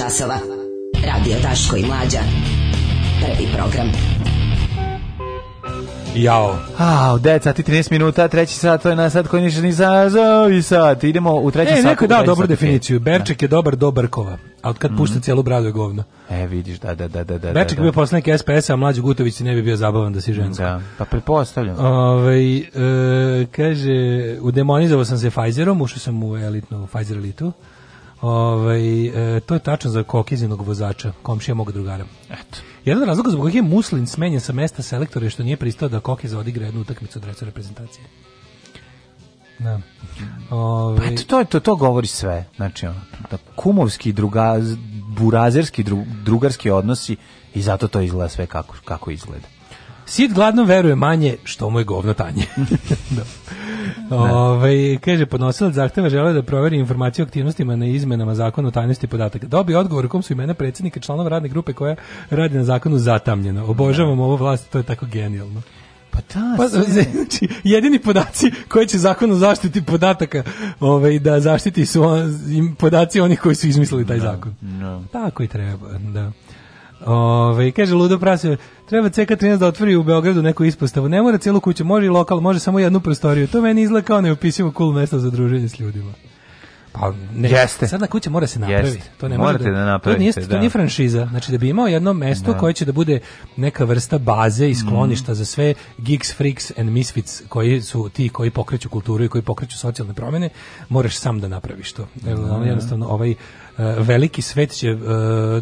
časova. Radio Taško i Mlađa. Prvi program. Jao. A, deca, 9 13 minuta, treći sat, to je na sat koji ništa ni zazao i sat. Idemo u treći e, sat. E, neko je dao dobru definiciju. Berček da. je dobar do Brkova, a od kad mm pušta mhm. cijelu bradu je govno. E, vidiš, da, da, da. da, da Berček da, da. bio poslanik SPS-a, a Mlađo Gutović ne bi bio zabavan da si žensko. Da, pa pretpostavljam. Ove, ovaj, e, kaže, udemonizovao sam se Pfizerom, ušao sam u elitnu Pfizer elitu. Ovaj, e, to je tačno za kokizinog vozača, komšija mog drugara. Eto. Jedan razlog zbog kojeg je Muslin smenjen sa mesta selektora je što nije pristao da Kokiza odigra jednu utakmicu dresu reprezentacije. Da. Ove... Ovaj, pa to, to, to govori sve. Znači, ono, da kumovski, druga, burazerski, dru, drugarski odnosi i zato to izgleda sve kako, kako izgleda. Sid gladno veruje manje što mu je govno tanje. da. Ove, ovaj, kaže, podnosilac zahteva žele da proveri informaciju o aktivnostima na izmenama zakona o tajnosti podataka. Dobio odgovor u kom su imena predsjednika članova radne grupe koja radi na zakonu zatamljeno. Obožavam da. ovo vlast, to je tako genijalno. Pa da, pa, znači, jedini podaci koji će zakon o zaštiti podataka ovaj, da zaštiti su on, podaci onih koji su izmislili taj no, da, zakon. No. Da. Tako i treba, da. Ove, kaže Ludo Prase, treba CK13 da otvori u Beogradu neku ispostavu. Ne mora celu kuću, može i lokal, može samo jednu prostoriju. To meni izgleda kao neopisivo cool mesto za druženje s ljudima. Pa ne. Jeste. Sad na kuće mora se napraviti. Jeste. To ne Morate da, da napravite. To nije, da. to nije franšiza. Znači da bi imao jedno mesto da. koje će da bude neka vrsta baze i skloništa mm. za sve geeks, freaks and misfits koji su ti koji pokreću kulturu i koji pokreću socijalne promene, moraš sam da napraviš to. Jer mm. jednostavno ovaj eh, veliki svet će uh,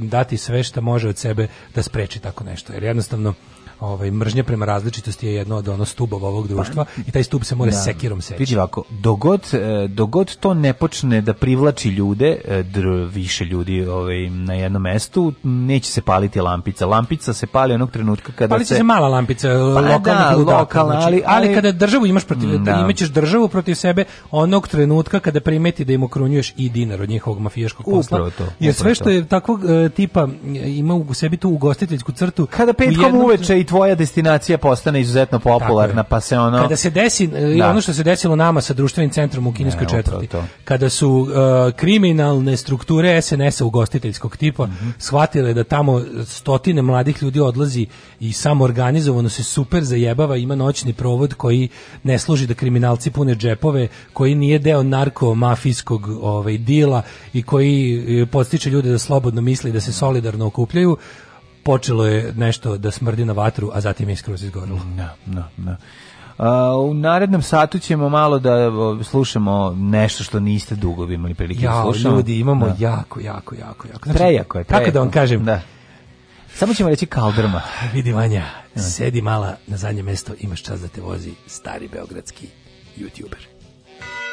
dati sve što može od sebe da spreči tako nešto. Jer jednostavno ovaj mržnja prema različitosti je jedno od onih stubova ovog društva pa, i taj stub se može da, sekirom seći. Vidi ovako, dogod, e, dogod to ne počne da privlači ljude, e, dr, više ljudi ovaj, na jednom mestu, neće se paliti lampica. Lampica se pali onog trenutka kada Paliće se... se mala lampica, pa, da, znači, lokalna, da, lokalna znači, ali, ali, ali, kada državu imaš protiv, mm, da. imaćeš državu protiv sebe onog trenutka kada primeti da im okrunjuješ i dinar od njihovog mafijaškog posla. Upravo to. Jer sve što je takvog e, tipa ima u sebi tu ugostiteljsku crtu. Kada petkom jednom, uveče i tvoja destinacija postane izuzetno popularna, pa se ono... Kada se desi, e, da. ono što se desilo nama sa društvenim centrom u Kineskoj četvrti, kada su uh, kriminalne strukture SNS-a ugostiteljskog tipa mm -hmm. shvatile da tamo stotine mladih ljudi odlazi i samoorganizovano se super zajebava, ima noćni provod koji ne služi da kriminalci pune džepove, koji nije deo narkomafijskog ovaj, dila i koji e, podstiče ljude da slobodno misle da se solidarno okupljaju, počelo je nešto da smrdi na vatru, a zatim je skroz izgorilo. Da, da, da. Uh, u narednom satu ćemo malo da slušamo nešto što niste dugo imali prilike ja, da slušamo. ljudi, imamo da. jako, jako, jako, jako. Znači, prejako je, da prejako. Kako da vam kažem? Da. Samo ćemo reći kaldrma. Vidi Vanja, da. sedi mala na zadnje mesto, imaš čas da te vozi stari beogradski youtuber.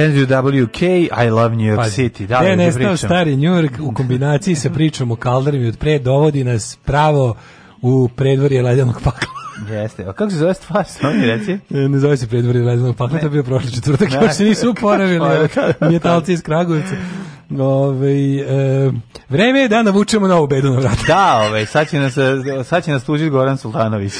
Andrew W.K. I love New York pa, City. Da, ne, da nestao stari New York u kombinaciji sa pričom o Kaldermi od pre dovodi nas pravo u predvorje ledenog pakla. Jeste. A kako se zove stvar? Oni reći? ne zove se predvorje ledenog pakla, to je bio prošli četvrtak, još se nisu uporavili. Pa, da, da. Metalci iz Kragujevca. Ove, ovaj, e, vreme je da navučemo novu bedu na vrata. Da, ove, ovaj, sad će nas, sad će nas tužiti Goran Sultanović.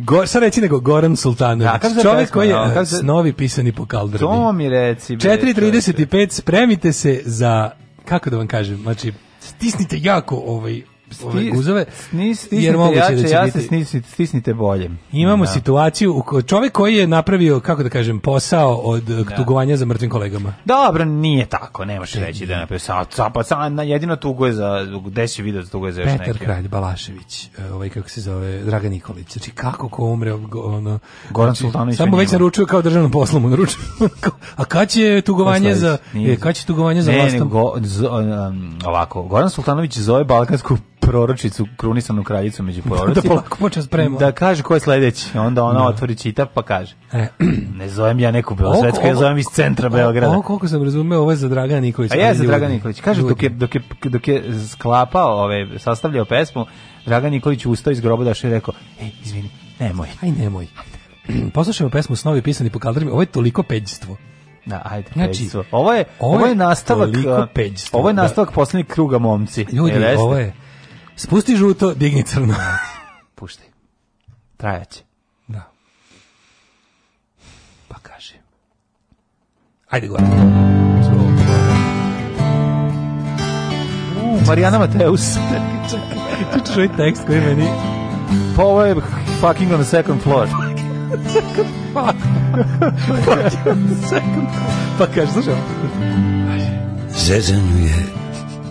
Gor, sad reći nego Goran Sultanović. Ja, čovjek koji je no, se... novi pisani po kaldrani. To mi reci. 4.35, spremite se za, kako da vam kažem, znači, stisnite jako ovaj ove guzove. Snis, jer moguće jače, da će ja se stisnite, stisnite bolje. Imamo da. situaciju, u čovjek koji je napravio, kako da kažem, posao od da. tugovanja za mrtvim kolegama. Dobro, nije tako, ne možeš reći da je napravio sa, sa, pa, jedino tuguje za, gde si vidio da tuguje za još Petar neke. Kralj Balašević, e, ovaj kako se zove, Dragan Nikolić. Znači, kako ko umre, ono... Goran znači, Sultanović. Samo već naručuje kao državnom poslom, naručuje. A kad će tugovanje za... Je, e, kad će tugovanje za ne, vlastom? Ne, go, z, um, ovako, Goran Sultanović zove balkansku proročicu, krunisanu kraljicu među da prorocima. da polako počne da spremati. Da kaže ko je sledeći, onda ona no. Da. otvori čita pa kaže. E. ne zovem ja neku Belosvetsku, ja zovem iz centra Beograda. Ovo koliko sam razumeo, ovo je za Dragan Nikolić. A ja za Dragan Nikolić. Kaže, dok je, dok, je, dok je sklapao, ove, sastavljao pesmu, Dragan Nikolić ustao iz groba daša i rekao, ej, izvini, nemoj. Aj, nemoj. Poslušajmo pesmu Snovi pisani po kaldrimi, ovo je toliko peđstvo. Da, ajde, znači, peđstvo. Ovo je, ovo je nastavak, ovo je nastavak da. poslednjeg kruga momci. Ljudi, e, ovo je, Spusti žuto, digni crno. Da, Pušti. Trajaće. Da. Pa kaže. Ajde gore. Uh, Marijana Mateus. Čučeš ovaj tekst koji meni... Pa ovo je fucking on the second floor. pa kaže, slušaj. Zezanu je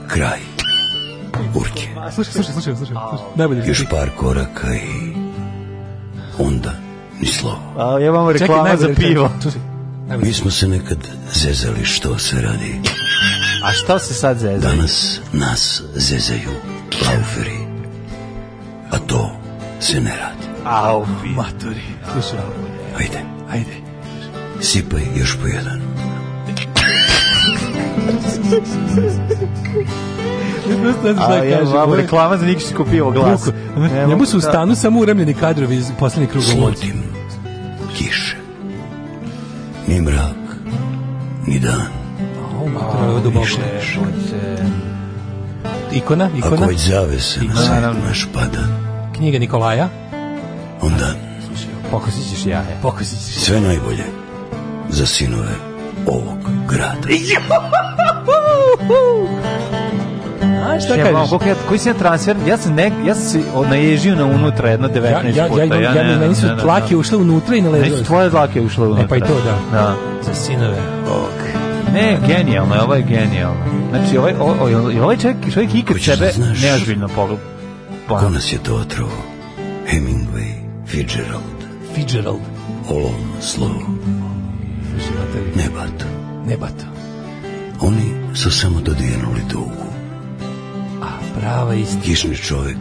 kraj burke. Slušaj, slušaj, slušaj, slušaj. Najbolje. Još par koraka i onda ni slovo. A ja vam reklama za pivo. Najbolje. Mi smo se nekad zezali što se radi. A šta se sad zezaju? Danas nas zezaju lauferi. A to se ne radi. Au, matori. Slušaj. Ajde. Ajde. Sipaj još po jedan. Da ja vam reklama za nikšisko kupio glas. Njemu su u da. stanu samo uremljeni kadrovi iz poslednjih kruga Slutim kiše. Ni mrak, ni dan. O, mater, ovo Ikona, ikona. Ako već zavese na svet naš pada. Knjiga Nikolaja. Onda. Pokosit ćeš jaje. Pokosit ćeš Sve najbolje za sinove ovog grada. Znaš šta kažeš? Koliko ja, koji si ja transfer? Ja sam, ne, ja sam se naježio na unutra jedno 19 ja, ja, puta. Ja, ja, ja, ja, ja, meni su dlake ušle unutra i nalezio. Meni tvoje dlake ušle unutra. E pa i to, da. da. Za sinove. Ok. Ne, genijalno je, ovo je genijalno. Znači, ovaj, ovaj, ovaj čovjek, čovjek ikad sebe neozbiljno pogled. Pa- ko nas je to otrovo? Hemingway, Fitzgerald. Fitzgerald. Olon, slovo. Ne bato. Oni su samo dodijenuli tugu Prava istina. Kišni čovek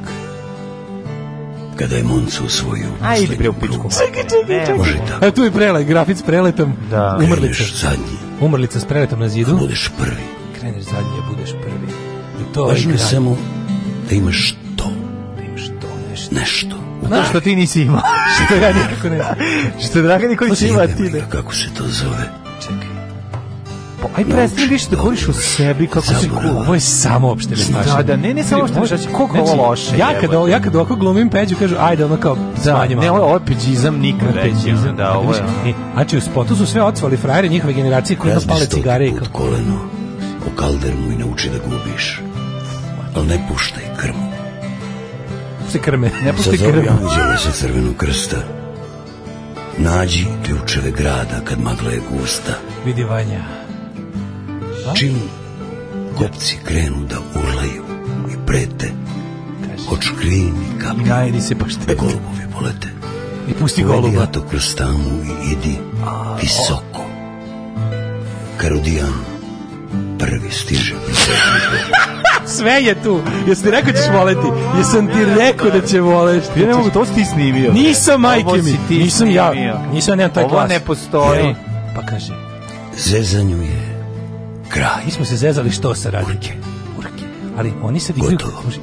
kada je Moncu svoju... Ajde bre u pičku. Čekaj, čekaj, čekaj. Može tako. E, a tu je prelaj, grafic s preletom. Da. Umrlica. Kreneš zadnji. Umrlica s preletom na zidu. A budeš prvi. Kreneš zadnji, a budeš prvi. I to Važno je samo da imaš to. Da imaš to, nešto. Nešto. Znaš da. što ti nisi imao? što ja nikako ne. što Draga Nikolić pa ima, ti ne. Kako se to zove? Aj prestani više da govoriš o sebi kako si cool. Ovo je samo opšte nestašno. Da, da, ne, ne samo opšte nestašno. Koliko znači, ovo loše ja kad, ja kad ovako glumim peđu, kažu, ajde, ono kao, da, Ne, ovo je peđizam nikad reći. Da, pa ovo je. Znači, u spotu su sve ocvali frajere njihove generacije koji pale cigare. Razmiš to koleno, o kaldermu i nauči da gubiš. Ali ne puštaj krmu. Se krme, ne puštaj krmu. Sazovi anđele sa crvenog krsta. Nađi ključeve grada kad magla je gusta. Vidi Vanja. Čim kopci krenu da urlaju i prete, očkrini kapi. Najdi se pa štete. Golubovi polete. I pusti goluba. Uvedi jato kroz stamu i idi A, visoko. Karudijan prvi stiže. Sve je tu. Jesi ti rekao da ćeš voleti? Jesam ti rekao da će voleš. Ja ne mogu, to si ti snimio. Nisam, majke mi. Nisam ja. Nisam, nemam taj glas. Ovo ne postoji. Pa kaže. Zezanju je kraj. Mi smo se zezali što sa radnike. Urke. Ali oni sad igraju,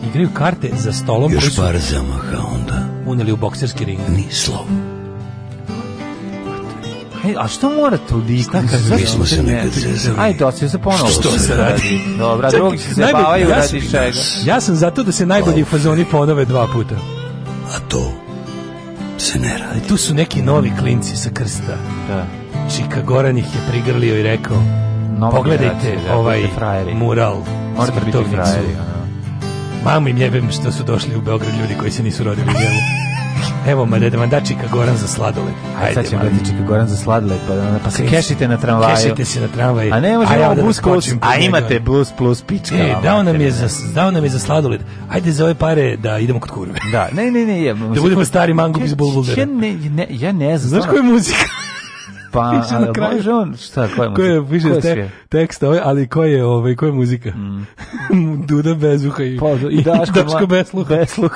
igraju karte za stolom. Još par zamaha onda. Uneli u bokserski ring. Ni slovo. E, a što mora tu da istakne? Mi smo se nekad zezali. Aj, doći se ponovo. Što se radi? Dobra, drugi se zabavaju, ja radi čega. Ja sam zato da se najbolji fazoni ponove dva puta. A to se ne radi. Tu su neki novi klinci sa krsta. Da. Čika Goran ih je prigrlio i rekao, nova Pogledajte da, ovaj mural Morate biti frajeri. Mamu im jebem što su došli u Beograd ljudi koji se nisu rodili u njemu. Evo, ma da mandačika Goran za sladoled. Ajde, sad će mandačika Goran za sladoled, pa, da, pa se kešite na tramvaju. Kešite se na tramvaju. A ne može ja da bus plus, a imate blues plus pička. E, dao nam, je za, dao nam je za sladoled. Ajde za ove pare da idemo kod kurve. Da, ne, ne, ne. Da ja, da budemo stari mangup iz Bulbuldera. Ja ne, ne, ja ne znam. Znaš koja je muzika? Pa, piše na kraju. Može on, šta, koja muzika? Koje, piše te, tekst, ovaj, ali koja je, ovaj, koja je muzika? Mm. Duda Bezuha i, pa, i Daško, Daško Besluha. Besluha.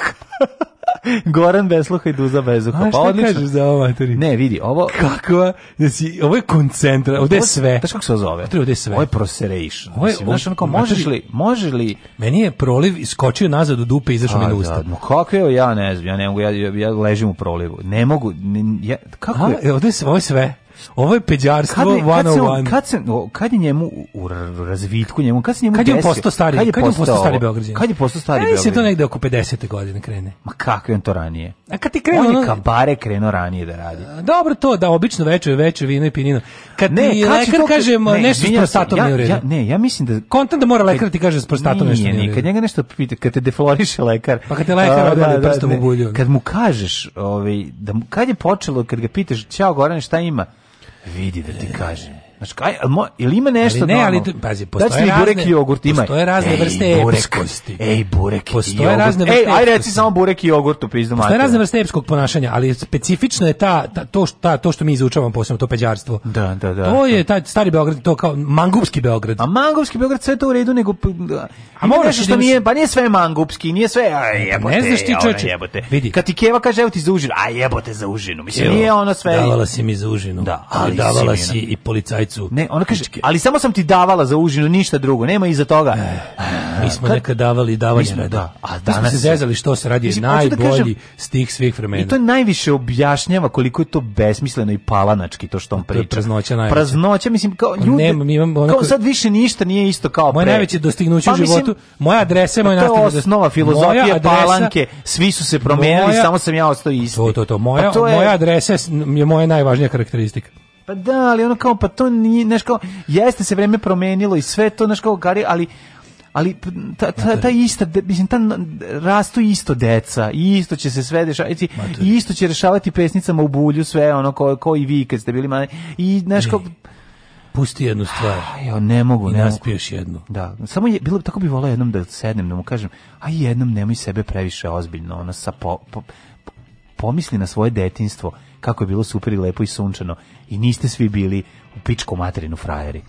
Goran Besluha i Duza Bezuha. A, pa odlično. kažeš za ovo, materi? Ne, vidi, ovo... Kakva, znači, ovo je koncentra, ovde je sve. Znaš kako se zove? Ovde je sve. Ovo je proseration. Ovo je, znaš, onako, možeš li, možeš li... Meni je proliv iskočio nazad u dupe i izašao mi na da, usta. Da, kako je, ja ne znam, ja ne mogu, ja, ja, ja ležim u prolivu. Ne mogu, ja, kako je? A, e, ovde je, ovo je sve. Ovo je peđarstvo 101. Kad, kad, se, kad je njemu u razvitku, njemu, kad se njemu kad je desio, postao stari, kad je postao, kad je postao stari Beograđan? Kad je postao stari Beograđan? Kad se to negde oko 50. godine krene? Ma kako je on to ranije? A kad ti krenu, on je kabare krenuo ranije da radi. A, dobro to, da obično veče veče vino i pinino. Kad ne, ti kad lekar to, kaže ne, nešto s prostatom ja, nije Ja, ne, ja mislim da kontent da mora lekar da ti kaže s prostatom nešto nije. Ne, kad njega nešto pita, kad te defloriše lekar. Pa kad te lekar da, da, prstom u bulju. Kad mu kažeš, ovaj da kad je počelo, kad ga pitaš, "Ćao Goran, šta ima?" Vidi da ti kažem. Znaš, kaj, al mo, ili ima nešto ne, normalno? ali pazi, postoje znači, razne, burek i jogurt ima. Postoje razne vrste burek, epskosti. Ej, burek i jogurt. Razne vrste ej, aj reci samo burek i jogurt u pizdu Postoje razne vrste epskog ponašanja, ali specifično je ta, ta, to, ta, to što mi izučavamo posebno, to peđarstvo. Da, da, da. To je taj stari Beograd, to kao mangupski Beograd. A mangupski Beograd sve to u redu, nego... Da. A ima nešto što da nije, pa nije sve mangupski, nije sve, aj jebote, ne znaš ti čoče, jebote. Vidi. Kad ti Keva kaže, evo ti za užinu, aj jebote za užinu. Mislim, nije ono sve... Davala si mi za užinu, da, ali davala si i policajcu decu. Ne, ona kaže, Pičke. ali samo sam ti davala za užinu, ništa drugo, nema iza toga. E, mi smo kad, nekad davali davanje smo, da. A danas mi smo se zezali što se radi mislim, da najbolji da kažem, stih svih vremena. I to najviše objašnjava koliko je to besmisleno i palanački to što on priča. Praznoća najveća. Praznoća, mislim, kao pa ljudi, nema, mi imam onako, kao sad više ništa nije isto kao pre. Moje najveće dostignuće pa, u životu, mislim, moja adresa, moja pa nastavka. To je osnova filozofije palanke, svi su se promijenili, samo sam ja ostao isti. To, to, to. Moja, pa moja adresa je moja najvažnija karakteristika. Pa da, ali ono kao, pa to nije, znaš kao, jeste se vreme promenilo i sve to, znaš kao, gari, ali ali ta, ta, ta ista, mislim, ta rastu isto deca, isto će se sve dešavati, isto će rešavati pesnicama u bulju sve, ono, ko, ko i vi kad ste bili mali, i, znaš, kao, pusti jednu stvar. Ja ah, ne mogu, ne naspiješ jednu. Da, samo je bilo tako bi voleo jednom da sednem da mu kažem, a jednom nemoj sebe previše ozbiljno, ona sa po, po, pomisli na svoje detinjstvo kako je bilo super i lepo i sunčano i niste svi bili u pičku materinu frajeri.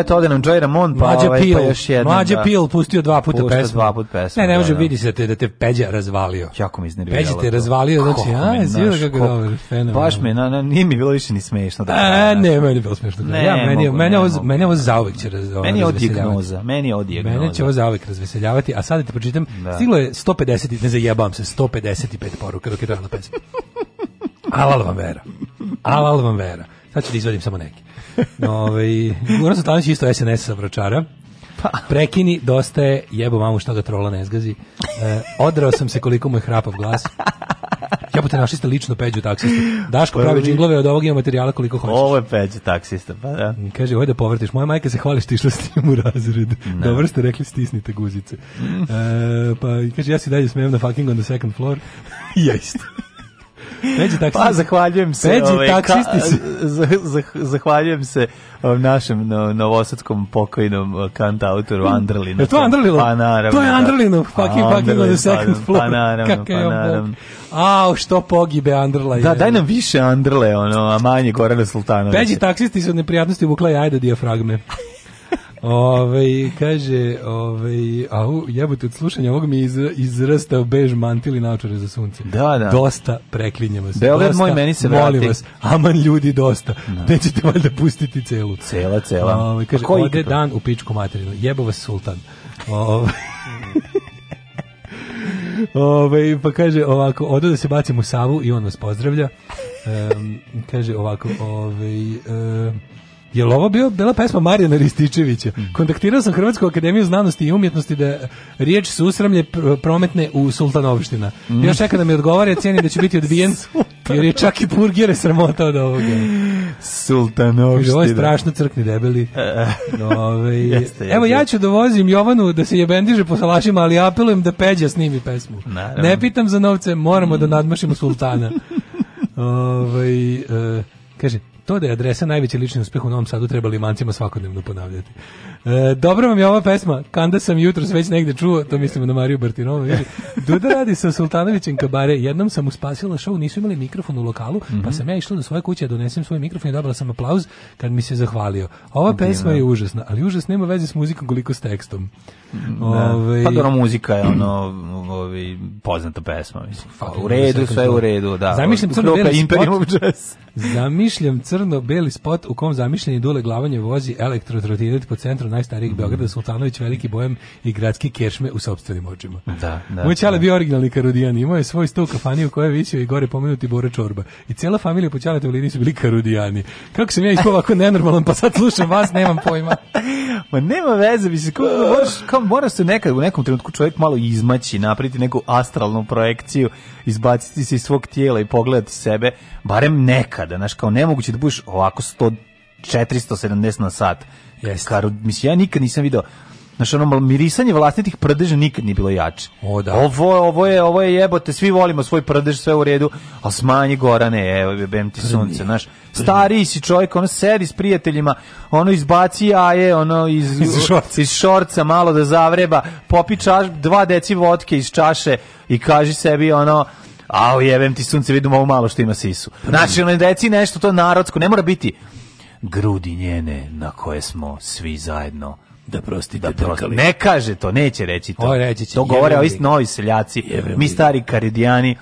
Eto, ode nam Joy Ramon, pa, ovaj, pa pil, pa još jedan. Mlađa da. Pil pustio dva puta pustio pesmu. dva puta pesmu. Ne, ne da, može da, vidi se te, da te Peđa razvalio. Jako mi iznerviralo. Peđa te razvalio, znači, a, znaš kako je dobro, fenomen. Baš mi, na, na, nije mi bilo više ni smešno. Da, a, ne, znači. meni je bilo smešno. Da ne, ja, meni, mogu, meni, ne, ovo, meni ovo zauvek će razveseljavati. Meni je od meni je od Meni će ovo zauvek razveseljavati, a sad da ti pročitam, da. stiglo je 150, ne zajebam se, 155 poruka dok je trajala pesma. Alal vam vera. Alal vam vera. Sad ću da izvadim samo neki. Ove, ovaj, Goran Satanović isto SNS sa Vračara. Pa. Prekini, dosta je, jebo mamu što ga trola ne zgazi. E, odrao sam se koliko mu je hrapav glas. Ja pa našli ste lično peđu taksista. Daško pravi džinglove od ovog ima materijala koliko hoćeš. Ovo je peđu taksista, pa da. Mm, kaže, oj da povrtiš. Moja majka se hvali što išla s tim u razred. No. Dobro ste rekli, stisnite guzice. Mm. E, pa kaže, ja si dalje smijem na fucking on the second floor. ja Peđi pa, taksisti. Pa zahvaljujem se. Peđi ovaj, taksisti se. zahvaljujem se našem no, novosadskom pokojnom eh, kantautoru Andrlinu. Je to Andrlinu? Pa naravno. To je da. Andrlinu. Pa, fucking, fucking on the pa, second floor. Pa naravno, Kaka pa naravno. Au, što pogibe Andrla da, je. Da, daj nam više Andrle, ono, a manje Gorana Sultanovića. Peđi taksisti su od neprijatnosti uvukla jajda dijafragme. Ove, ovaj, kaže, ove, ovaj, a jebote, od slušanja ovog mi iz, izrastao bež mantili i naočare za sunce. Da, da. Dosta, preklinjamo se. Beograd dosta, moj meni se vrati. Molim vas, aman ljudi, dosta. Da. Nećete valjda pustiti celu. Cela, cela. Ove, ovaj, kaže, ode dan u pičku materinu. Jebo vas sultan. Ove, Ove, pa kaže ovako, odo da se bacim u Savu i on vas pozdravlja. Um, kaže ovako, ove, um, Je li ovo bio, bila pesma Marijana Rističevića? Mm. Kontaktirao sam Hrvatsku akademiju znanosti i umjetnosti da riječ susramlje prometne u Sultanovština. Mm. Još čeka da mi odgovara, cijenim da će biti odbijen, jer je čak i purgire sramota od ovoga. Sultanovština. Ovo je strašno crkni debeli. E, e. Ove, jeste, jeste. Evo ja ću dovozim da Jovanu da se jebendiže po salašima, ali apelujem da Peđa snimi pesmu. Naravno. Ne pitam za novce, moramo mm. da mhm. nadmašimo Sultana. Ove, e, kaže, To da je adresa najveći lični uspeh u Novom Sadu trebali limancima svakodnevno ponavljati. E, dobro vam je ova pesma, kanda sam jutros već negde čuo, to mislimo na Mariju Bartinovu, vidi. Duda radi sa Sultanovićem kabare, jednom sam uspasila šou, nisu imali mikrofon u lokalu, mm -hmm. pa mhm. sam ja išla do svoje kuće, ja da donesem svoj mikrofon i dobila sam aplauz kad mi se zahvalio. Ova Divno. pesma je užasna, ali užas nema veze s muzikom koliko s tekstom. Mhm. Ovaj, da. Ove... Pa dobro, muzika je ono ove, ovaj, poznata pesma, mislim. Fakim, pa, u redu, sve u redu, da. Zamišljam crno-beli spot. Zamišljam crno-beli spot u kom zamišljeni dule glavanje vozi elektrotrotinet po centru najstarijih mhm. Beograda, Sultanović, Veliki Bojem i gradski kešme u sopstvenim očima. Da, da. Moj čale da. bio originalni karudijan, imao je svoj sto kafaniju koja je visio i gore pomenuti Bora Čorba. I cijela familija po u liniji su bili karudijani. Kako sam ja ispao ovako nenormalan, pa sad slušam vas, nemam pojma. Ma nema veze, mislim, kao, moraš, kao moraš se nekad u nekom trenutku čovjek malo izmaći, napraviti neku astralnu projekciju, izbaciti se iz svog tijela i pogledati sebe, barem nekada, znaš, kao nemoguće da budeš ovako 100 470 na sat Yes. Karu, mislim, ja nikad nisam video Znaš, ono, mirisanje vlastitih prdeža nikad nije bilo jače. O, da. Ovo, ovo, je, ovo je jebote, svi volimo svoj prdež, sve u redu, ali smanji Gorane, evo, jebem ti sunce, znaš. Stariji si čovjek, ono, sedi s prijateljima, ono, izbaci jaje, ono, iz, iz, šorca. iz šorca malo da zavreba, popi čaš, dva deci vodke iz čaše i kaži sebi, ono, a jebem ti sunce, vidim ovo malo što ima sisu. Znači, ono, deci nešto, to narodsko, ne mora biti grudi njene na koje smo svi zajedno da prostite da prost... ne kaže to neće reći to o, reći će, to govore ovi novi seljaci mi stari karidijani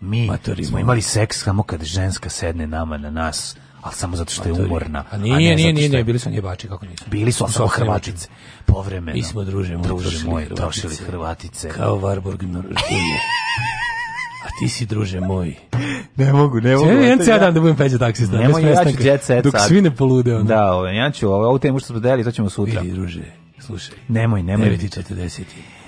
mi Matori smo imali seks samo kad ženska sedne nama na nas ali samo zato što je umorna. A nije, a ne nije, nije, nije, bili su njebači, kako nisu. Bili su, samo Hrvatice, povremeno. Mi smo, druže moj, druže moj trošili Hrvatice. Kao Varburg, druže. Ti si, druže moj. ne mogu, ne mogu. Jedan cijel dan da budem peđa taksista. Nemoj, mogu, ja ću jet set Dok sad. svi ne polude. Ono. Da, ovo, ovaj, ja ću ovo, ovaj, ovu temu što smo delili, to ćemo sutra. Vidi, druže, slušaj. Nemoj, nemoj. 9.40.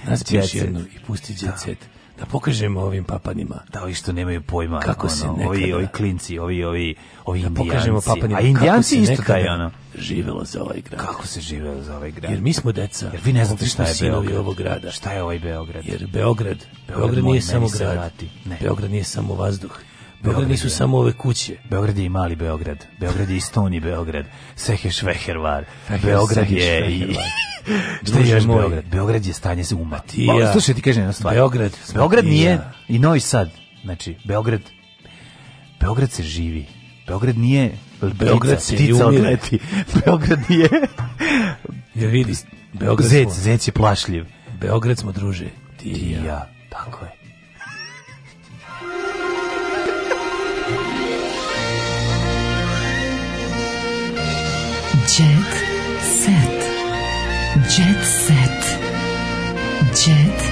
Nas piješ jednu i pusti jet da. set da pokažemo ovim papanima. Da, ovi što nemaju pojma. Kako ono, se nekada. Ovi, ovi klinci, ovi, ovi, ovi da indijanci. pokažemo papanima. A indijanci isto taj, ono živelo za ovaj grad. Kako se živelo za ovaj grad? Jer mi smo deca. Jer vi ne znate šta je Beograd. Ovog grada. Šta je ovaj Beograd? Jer Beograd, Beograd, Beograd nije samo grad. Ne. Beograd nije samo vazduh. Beograd nisu je. samo ove kuće. Beograd je i mali Beograd. Beograd je i stoni Beograd. Sehe švehervar. Beograd je i... Šta je još Beograd? Beograd je stanje se uma. Ti ja. Slušaj, ti kažem jedna stvar. Beograd. Beograd nije i Novi Sad. Znači, Beograd... Beograd se živi. Beograd nije Beograd ptica da, odleti. Beograd nije. Je vidi, Beograd zec, zec je plašljiv. Beograd smo druže, ti i ja. ja. Tako je. Jet set. Jet set. Jet set.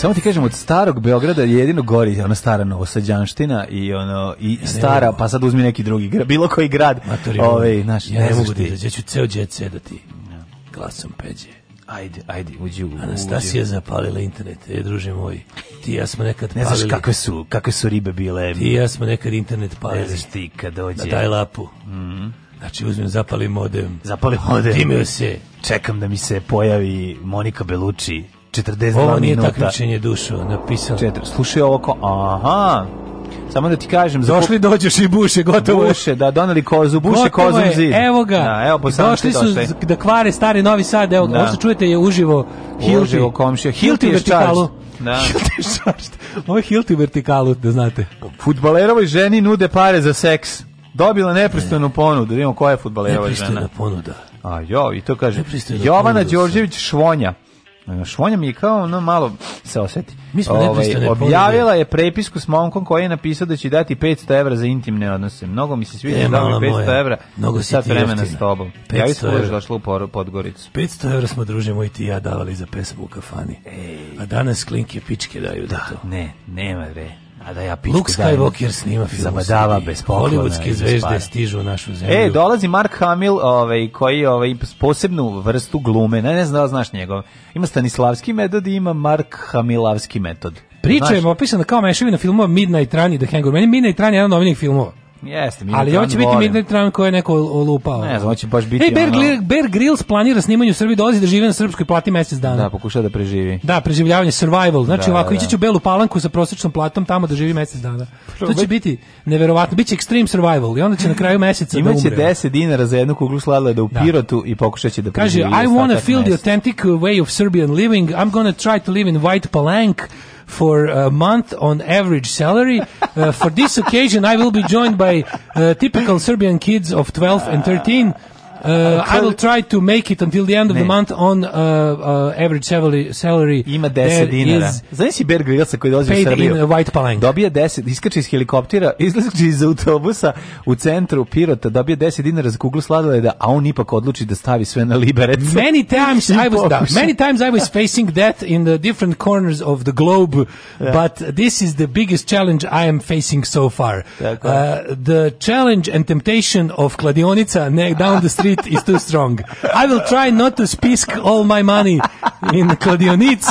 Samo ti kažem, od starog Beograda je jedino gori, ona stara Novosađanština i ono i ja stara, mogu. pa sad uzmi neki drugi, grad bilo koji grad. ovaj, naš, ja ne, mogu da ja ću ceo džet sedati. Ja. Glasom peđe. Ajde, ajde, uđi u... Anastasija uđi. zapalila internet, e, druže moj. Ti ja smo nekad palili... Ne znaš kakve su, kakve su ribe bile. Ti ja smo nekad internet palili. Ne znaš ti kad dođe. Da daj lapu. mhm -hmm. Znači uzmem zapali modem. Zapali modem. Dimio se. Čekam da mi se pojavi Monika Belucci 42 Ovo nije minuta. takmičenje napisao. Četiri. Slušaj ovo ko, aha, samo da ti kažem, za došli dođeš i buše, gotovo. Buše, da doneli kozu, buše gotovo kozom zid. Evo ga. Da, evo došli su došli. da kvare stari Novi Sad, evo, da. ovo se čujete je uživo Hilti. Uživo komšija. Hilti, Hilti vertikalu. Da. Hilti šaršt. Ovo je Hilti vertikalu, da znate. Futbalerovoj ženi nude pare za seks. Dobila nepristojnu ne. ponudu, da vidimo koja je futbalerova žena. Nepristojna ponuda. A jo, i to kaže Jovana da. Đorđević Švonja. Švonja mi je kao ono malo se oseti. Mi smo ovaj, objavila je prepisku s momkom koji je napisao da će dati 500 evra za intimne odnose. Mnogo mi se sviđa e, da dao 500 moja. evra Mnogo sad vremena s tobom. Ja i sam došla u Podgoricu. 500 evra smo druže moji ti ja davali za pesmu u kafani. Ej. A danas klinke pičke daju da, da to. Ne, nema vre. A da ja pičku Luke Skywalker snima film Zabadava bez poklona. Hollywoodske zvezde stižu u našu zemlju. E, dolazi Mark Hamill, ovaj, koji je ovaj, posebnu vrstu glume, ne, ne znam da znaš njegov. Ima Stanislavski metod i ima Mark Hamilavski metod. Priča je opisana kao mešavina filmova Midnight Run i The Hangover. Meni Midnight Run je jedan od filmova. Jeste, Midnight Ali on će biti Midnight Run koji je neko olupao. Ne znam, će baš biti Ej, Bear, ono... Bear Grylls planira snimanje u Srbiji, dolazi da živi na srpskoj plati mesec dana. Da, pokušava da preživi. Da, preživljavanje, survival. Znači, da, ovako, da. ići da. će u Belu Palanku sa prosječnom platom tamo da živi mesec dana. To će biti neverovatno. Biće extreme survival i onda će na kraju meseca da umre. Imaće 10 dinara za jednu kuglu sladoleda u da. Pirotu i pokušaće da preživi. Kaže, I wanna feel the authentic way of Serbian living. I'm gonna try to live in White Palank for a month on average salary. Uh, for this occasion, I will be joined by uh, typical Serbian kids of 12 and 13 uh, uh, I will try to make it until the end of ne. the month on uh, uh, average salary, salary. Ima 10 dinara. Znaš si Bear Grylls koji dolazi u Srbiju? Paid in White Palang. Dobije 10, iskače iz helikoptera, izlazi iz autobusa u centru Pirota, dobije 10 dinara za kuglu sladoleda, a on ipak odluči da stavi sve na liberec. Many times I was da, many times I was facing death in the different corners of the globe, yeah. but this is the biggest challenge I am facing so far. Uh, the challenge and temptation of kladionica down the street credit is too strong. I will try not to spisk all my money in kladionic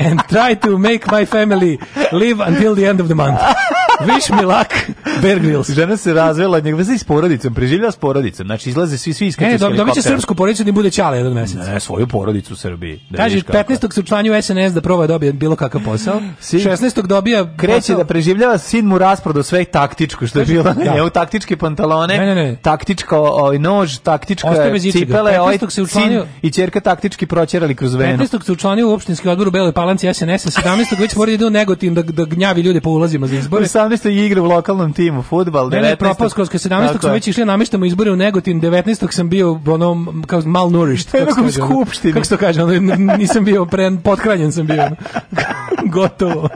and try to make my family live until the end of the month. Wish me luck, Bear Grylls. Žena se razvela, njega veze s porodicom, preživlja s porodicom. Znači izlaze svi svi iskače. Ne, dobit će srpsku porodicu da bude ćale jedan mesec. Ne, svoju porodicu u Srbiji. Da Kaže 15. se učlanju SNS da proba da dobije bilo kakav posao. Sin, 16. dobija kreće da preživljava sin mu rasprodo sve taktičku, što Kaži, je bilo. Da. u taktičke pantalone, ne, ne, ne. taktička ovaj nož, taktička cipele, ovaj se učlanio, sin i ćerka taktički proćerali kroz venu. 15. se učlanio u opštinski odbor u Beloj Šalanci sns 17. već mora da ide u Negotin da, da gnjavi ljude po ulazima za izbore. 18. igra u lokalnom timu, fudbal 19. Ne, ne, 17. smo već išli, namještamo izbore u Negotin, 19. sam bio onom, kao malnourished. Kako se kaže, Kako se to kaže, nisam bio, pre, podhranjen sam bio. Gotovo.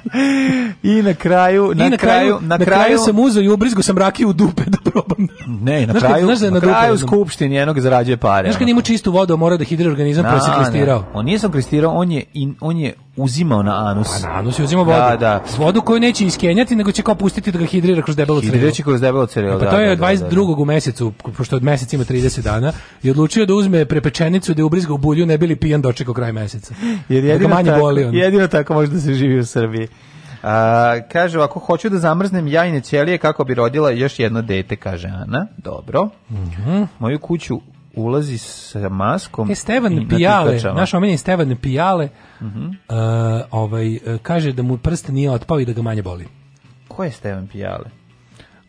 I na kraju, na, I na kraju, na kraju, kraju sam uzeo i ubrizgo sam rakiju u dupe da probam. Ne, na znaš kraju, znaš da na, na kraju skupštini jednog zarađuje pare. Znaš kad ima čistu vodu, mora da hidri organizam, pa se klistirao. On nije sam klistirao, on je, in, on je uzimao na anus. Pa na anus je uzimao vodu. Da, da. Vodu koju neće iskenjati, nego će kao pustiti da ga hidrira kroz debelo crevo. Hidrira kroz debelo crevo, da. Pa to da, je da, od 22. Da, u mesecu, pošto od mesec ima 30 dana, i odlučio da uzme prepečenicu da je ubrizga u bulju, ne bili pijan dočekao kraj meseca. Jer jedino, manje tako, boli on. jedino tako može da se živi u Srbiji. A, kaže ako hoću da zamrznem jajne ćelije kako bi rodila još jedno dete, kaže Ana. Dobro. Mm -hmm. Moju kuću ulazi sa maskom e, Stevan Pijale, naš omenjen Stevan Pijale uh mhm. -huh. uh, ovaj, uh, kaže da mu prst nije otpao i da ga manje boli ko je Stevan Pijale?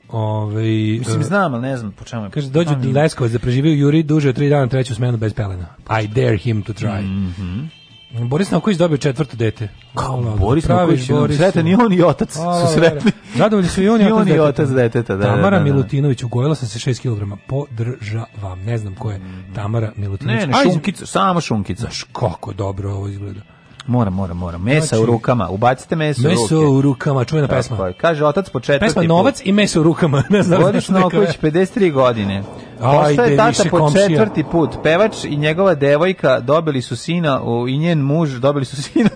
Ove, ovaj, Mislim, uh, znam, ali ne znam po čemu je. Kaže, dođe Leskovac za da preživio Juri duže od tri dana treću smenu bez pelena. I dare him to try. Mm -hmm. Boris Nauković dobio četvrto dete. Kao ono, Boris Nauković, Boris, sretan i on i otac a, su sretni. Zadovoljni su i on i, otac, i otac deteta. Da, da, Tamara da, da, Milutinović, ugojila sam se 6 kg. Podržavam, ne znam ko je mhm. Tamara Milutinović. Ne, ne, šunkica, samo šunkica. Znaš kako dobro ovo izgleda. Mora, mora, mora. Mesa znači, u rukama. Ubacite meso, u ruke. Meso u rukama, čujna pesma. Je. Kaže otac po četvrti Pesma Novac i meso u rukama. Ne znam Godiš Novković, 53 godine. Postaje tata po komšija. četvrti put. Pevač i njegova devojka dobili su sina i njen muž dobili su sina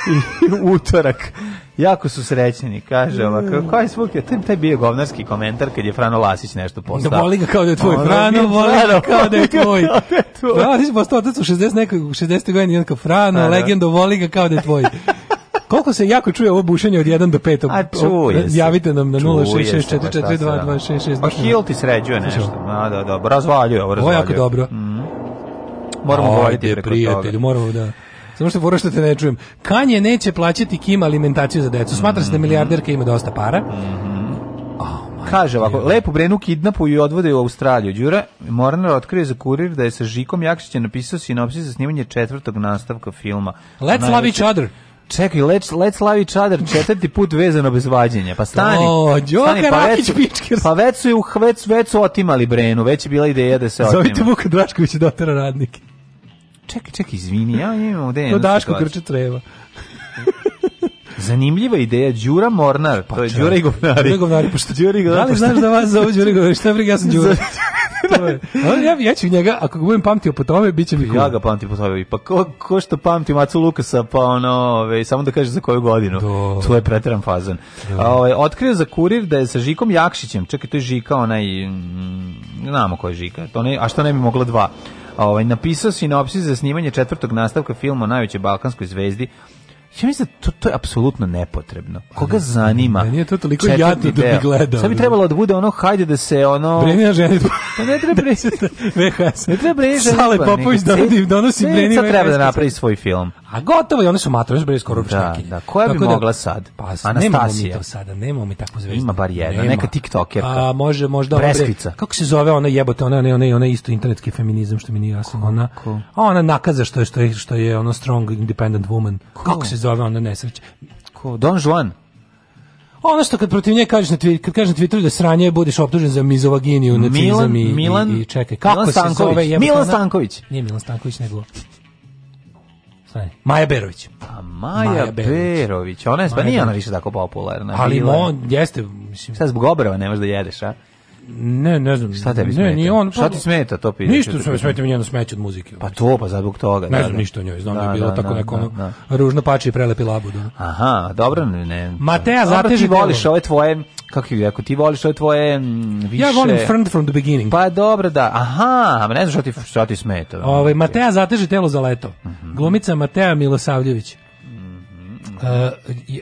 i utorak jako su srećni, kaže ovako. Mm. Koji zvuk je? Taj, taj bio govnarski komentar kad je Frano Lasić nešto da postao. Da boli ga kao da je tvoj. Ono Frano boli ga da kao da je tvoj. Frano Lasić postao otac u 60 nekog, 60. godini, on kao Frano, da, legendo, voli ga kao da je tvoj. Koliko se jako čuje ovo bušenje od 1 do 5? A čuje se. Javite nam na 066442266. Pa Hill ti sređuje nešto. A, da, da, razvaljuje ovo, razvaljuje. Ovo je jako dobro. Mm. Moramo govoriti preko Moramo da... Samo što porošta te ne čujem. Kanje neće plaćati Kim alimentaciju za decu. Smatra se da mhm. milijarderka ima dosta para. Mhm. Oh, Kaže ovako, lepo Brenu kidnapuju i odvode u Australiju. Đura Mornar otkrio za kurir da je sa Žikom Jakšićem napisao sinopsis za snimanje četvrtog nastavka filma. Let's love each other. Čekaj, let's, let's love each other četvrti put vezano bez vađenja. Pa stani. O, stani, pa Rakić već, Pa već su, već, već su otimali Brenu, već je bila ideja da se otima. Zovite Vuka Draškovića da otera radnike čekaj, čekaj, izvini, ja imam ovde jednu Daško grče treba. Zanimljiva ideja, Đura Mornar, pa, to je Đura i Govnari. Đura i Govnari, pošto Đura i Govnari. Da li znaš da vas zove Đura i Govnari, šta briga, ja sam Đura. Ali ja, ja ću njega, ako ga budem pamtio po tome, bit će mi Ja ga pamtim po tome, pa ko, ko što pamti Macu Lukasa, pa ono, ove, samo da kaže za koju godinu, Do. to je pretran fazan. ove, otkrio za kurir da je sa Žikom Jakšićem, čekaj, to je Žika, onaj, mm, ne znamo ko je Žika, to ne, a što ne bi moglo dva Ovaj napisao sinopsis za snimanje četvrtog nastavka filma o najvećoj balkanskoj zvezdi Ja mislim da to, to je apsolutno nepotrebno. Koga pa da. zanima? Ne, nije to toliko jadno da bi gledao. Sad bi trebalo da bude ono, hajde da se ono... Brenija ženitba. Pa ne treba brenija VHS. Ne treba brenija ženitba. Sale Popović donosi, donosi brenija VHS. treba da napravi svoj film. A gotovo i one su matori, bre, skoro ručnjakinje. Da, da, koja bi Tako da- mogla sad? Pa, Anastasija. Nemamo mi to sada, nemamo mi takvu zvezdu. Ima bar jedna, neka tiktokerka. A, može, možda... Preskvica. kako se zove ona jebote, ona, ona, ona, ona isto internetski feminizam, što mi nije jasno. Ona, ona nakaza što je, što je, što je ono strong independent woman. Kako se zove onda nesreće. Ko? Don Juan? Ono što kad protiv nje kažeš na Twitteru, kad kažeš na Twitteru da sranje budeš optužen za mizovaginiju, nacizam i, Milan, i, i čekaj. Kako Milan Stanković. se zove? Jeba, Milan Stanković. Nije Milan Stanković, nego... Stani. Maja Berović. A pa Maja, Maja Berović. Ona je, pa nije ona više tako popularna. Ali mo, jeste. Mislim. Sad zbog obrava ne da jedeš, a? Ne, ne znam. Šta tebi smeta? Ne, ni on. Šta pa ti smeta to pitanje? Ništa se smeta mi njeno smeće od muzike. Pa to, pa zbog toga. Ne da, znam da. ništa o njoj, znam da, da je bilo da, tako da, neko ono, da, ružno pači i prelepi labud. Aha, dobro, ne. Mateja, zateži voliš ove tvoje kako je, ako ti voliš ove tvoje više... Ja volim friend from the beginning. Pa dobro, da. Aha, ne znam šta ti, šta ti smeta. Ove, ovaj, Matea, zateži telo za leto. Mm -hmm. Glumica Matea Milosavljević. Mm -hmm.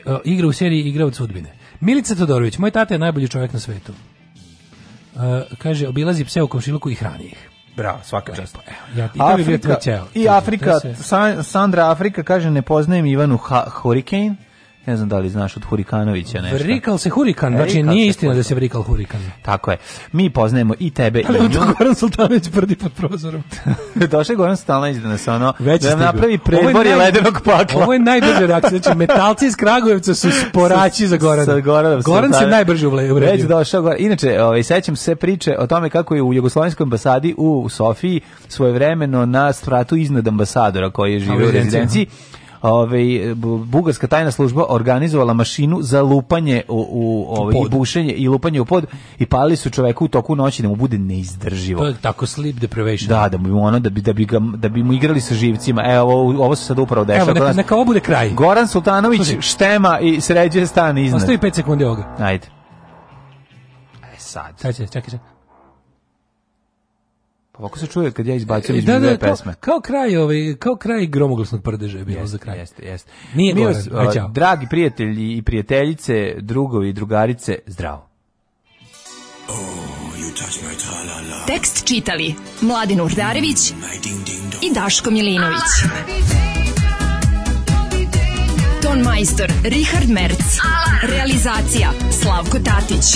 uh, igra u seriji Igra od sudbine. Milica Todorović, moj tata je najbolji čovjek na svetu. Uh, kaže, obilazi pse u komšiluku i hrani ih. Bravo, svaka čast. Ja, i, Afrika, bi bio I Afrika, se... Sandra Afrika kaže, ne poznajem Ivanu ha Hurricane, ne znam da li znaš od Hurikanovića nešto. Vrikal se Hurikan, znači nije istina da se vrikal Hurikan. Tako je. Mi poznajemo i tebe Ali i nju. Goran Sultanović prdi pod prozorom. Došao je Goran Sultanović da nas ono, Već da napravi predvor i ledenog pakla. Ovo je najdraža reakcija, znači metalci iz Kragujevca su sporači za Goran. Sa Goranom Goran se najbrže uvredio. Već došao Goran. Inače, ovaj, sećam se priče o tome kako je u Jugoslovenskoj ambasadi u Sofiji svojevremeno na stratu iznad ambasadora koji je živio u rezidenciji ovaj bugarska tajna služba organizovala mašinu za lupanje u, u ovaj i bušenje i lupanje u pod i palili su čoveku u toku noći da mu bude neizdrživo. To je tako sleep deprivation. Da, da mu ono da bi da bi ga, da bi mu igrali sa živcima. Evo ovo, ovo se sad upravo dešava. Evo neka, neka ovo bude kraj. Goran Sultanović Služi. štema i sređuje stan iznad. Ostavi 5 sekundi ovoga. Ajde. E sad. Sad će, čekaj, čekaj. Ovako se čuje kad ja izbacim e, iz da, da pesme. Kao, kao kraj, ovaj, kao kraj gromoglasnog prdeža je bilo za kraj. Jeste, jeste. Nije Miros, Goran, uh, Dragi prijatelji i prijateljice, drugovi i drugarice, zdravo. Oh, Tekst čitali Mladin Urdarević i Daško Milinović. Ton majstor Richard Merc. Realizacija Slavko Tatić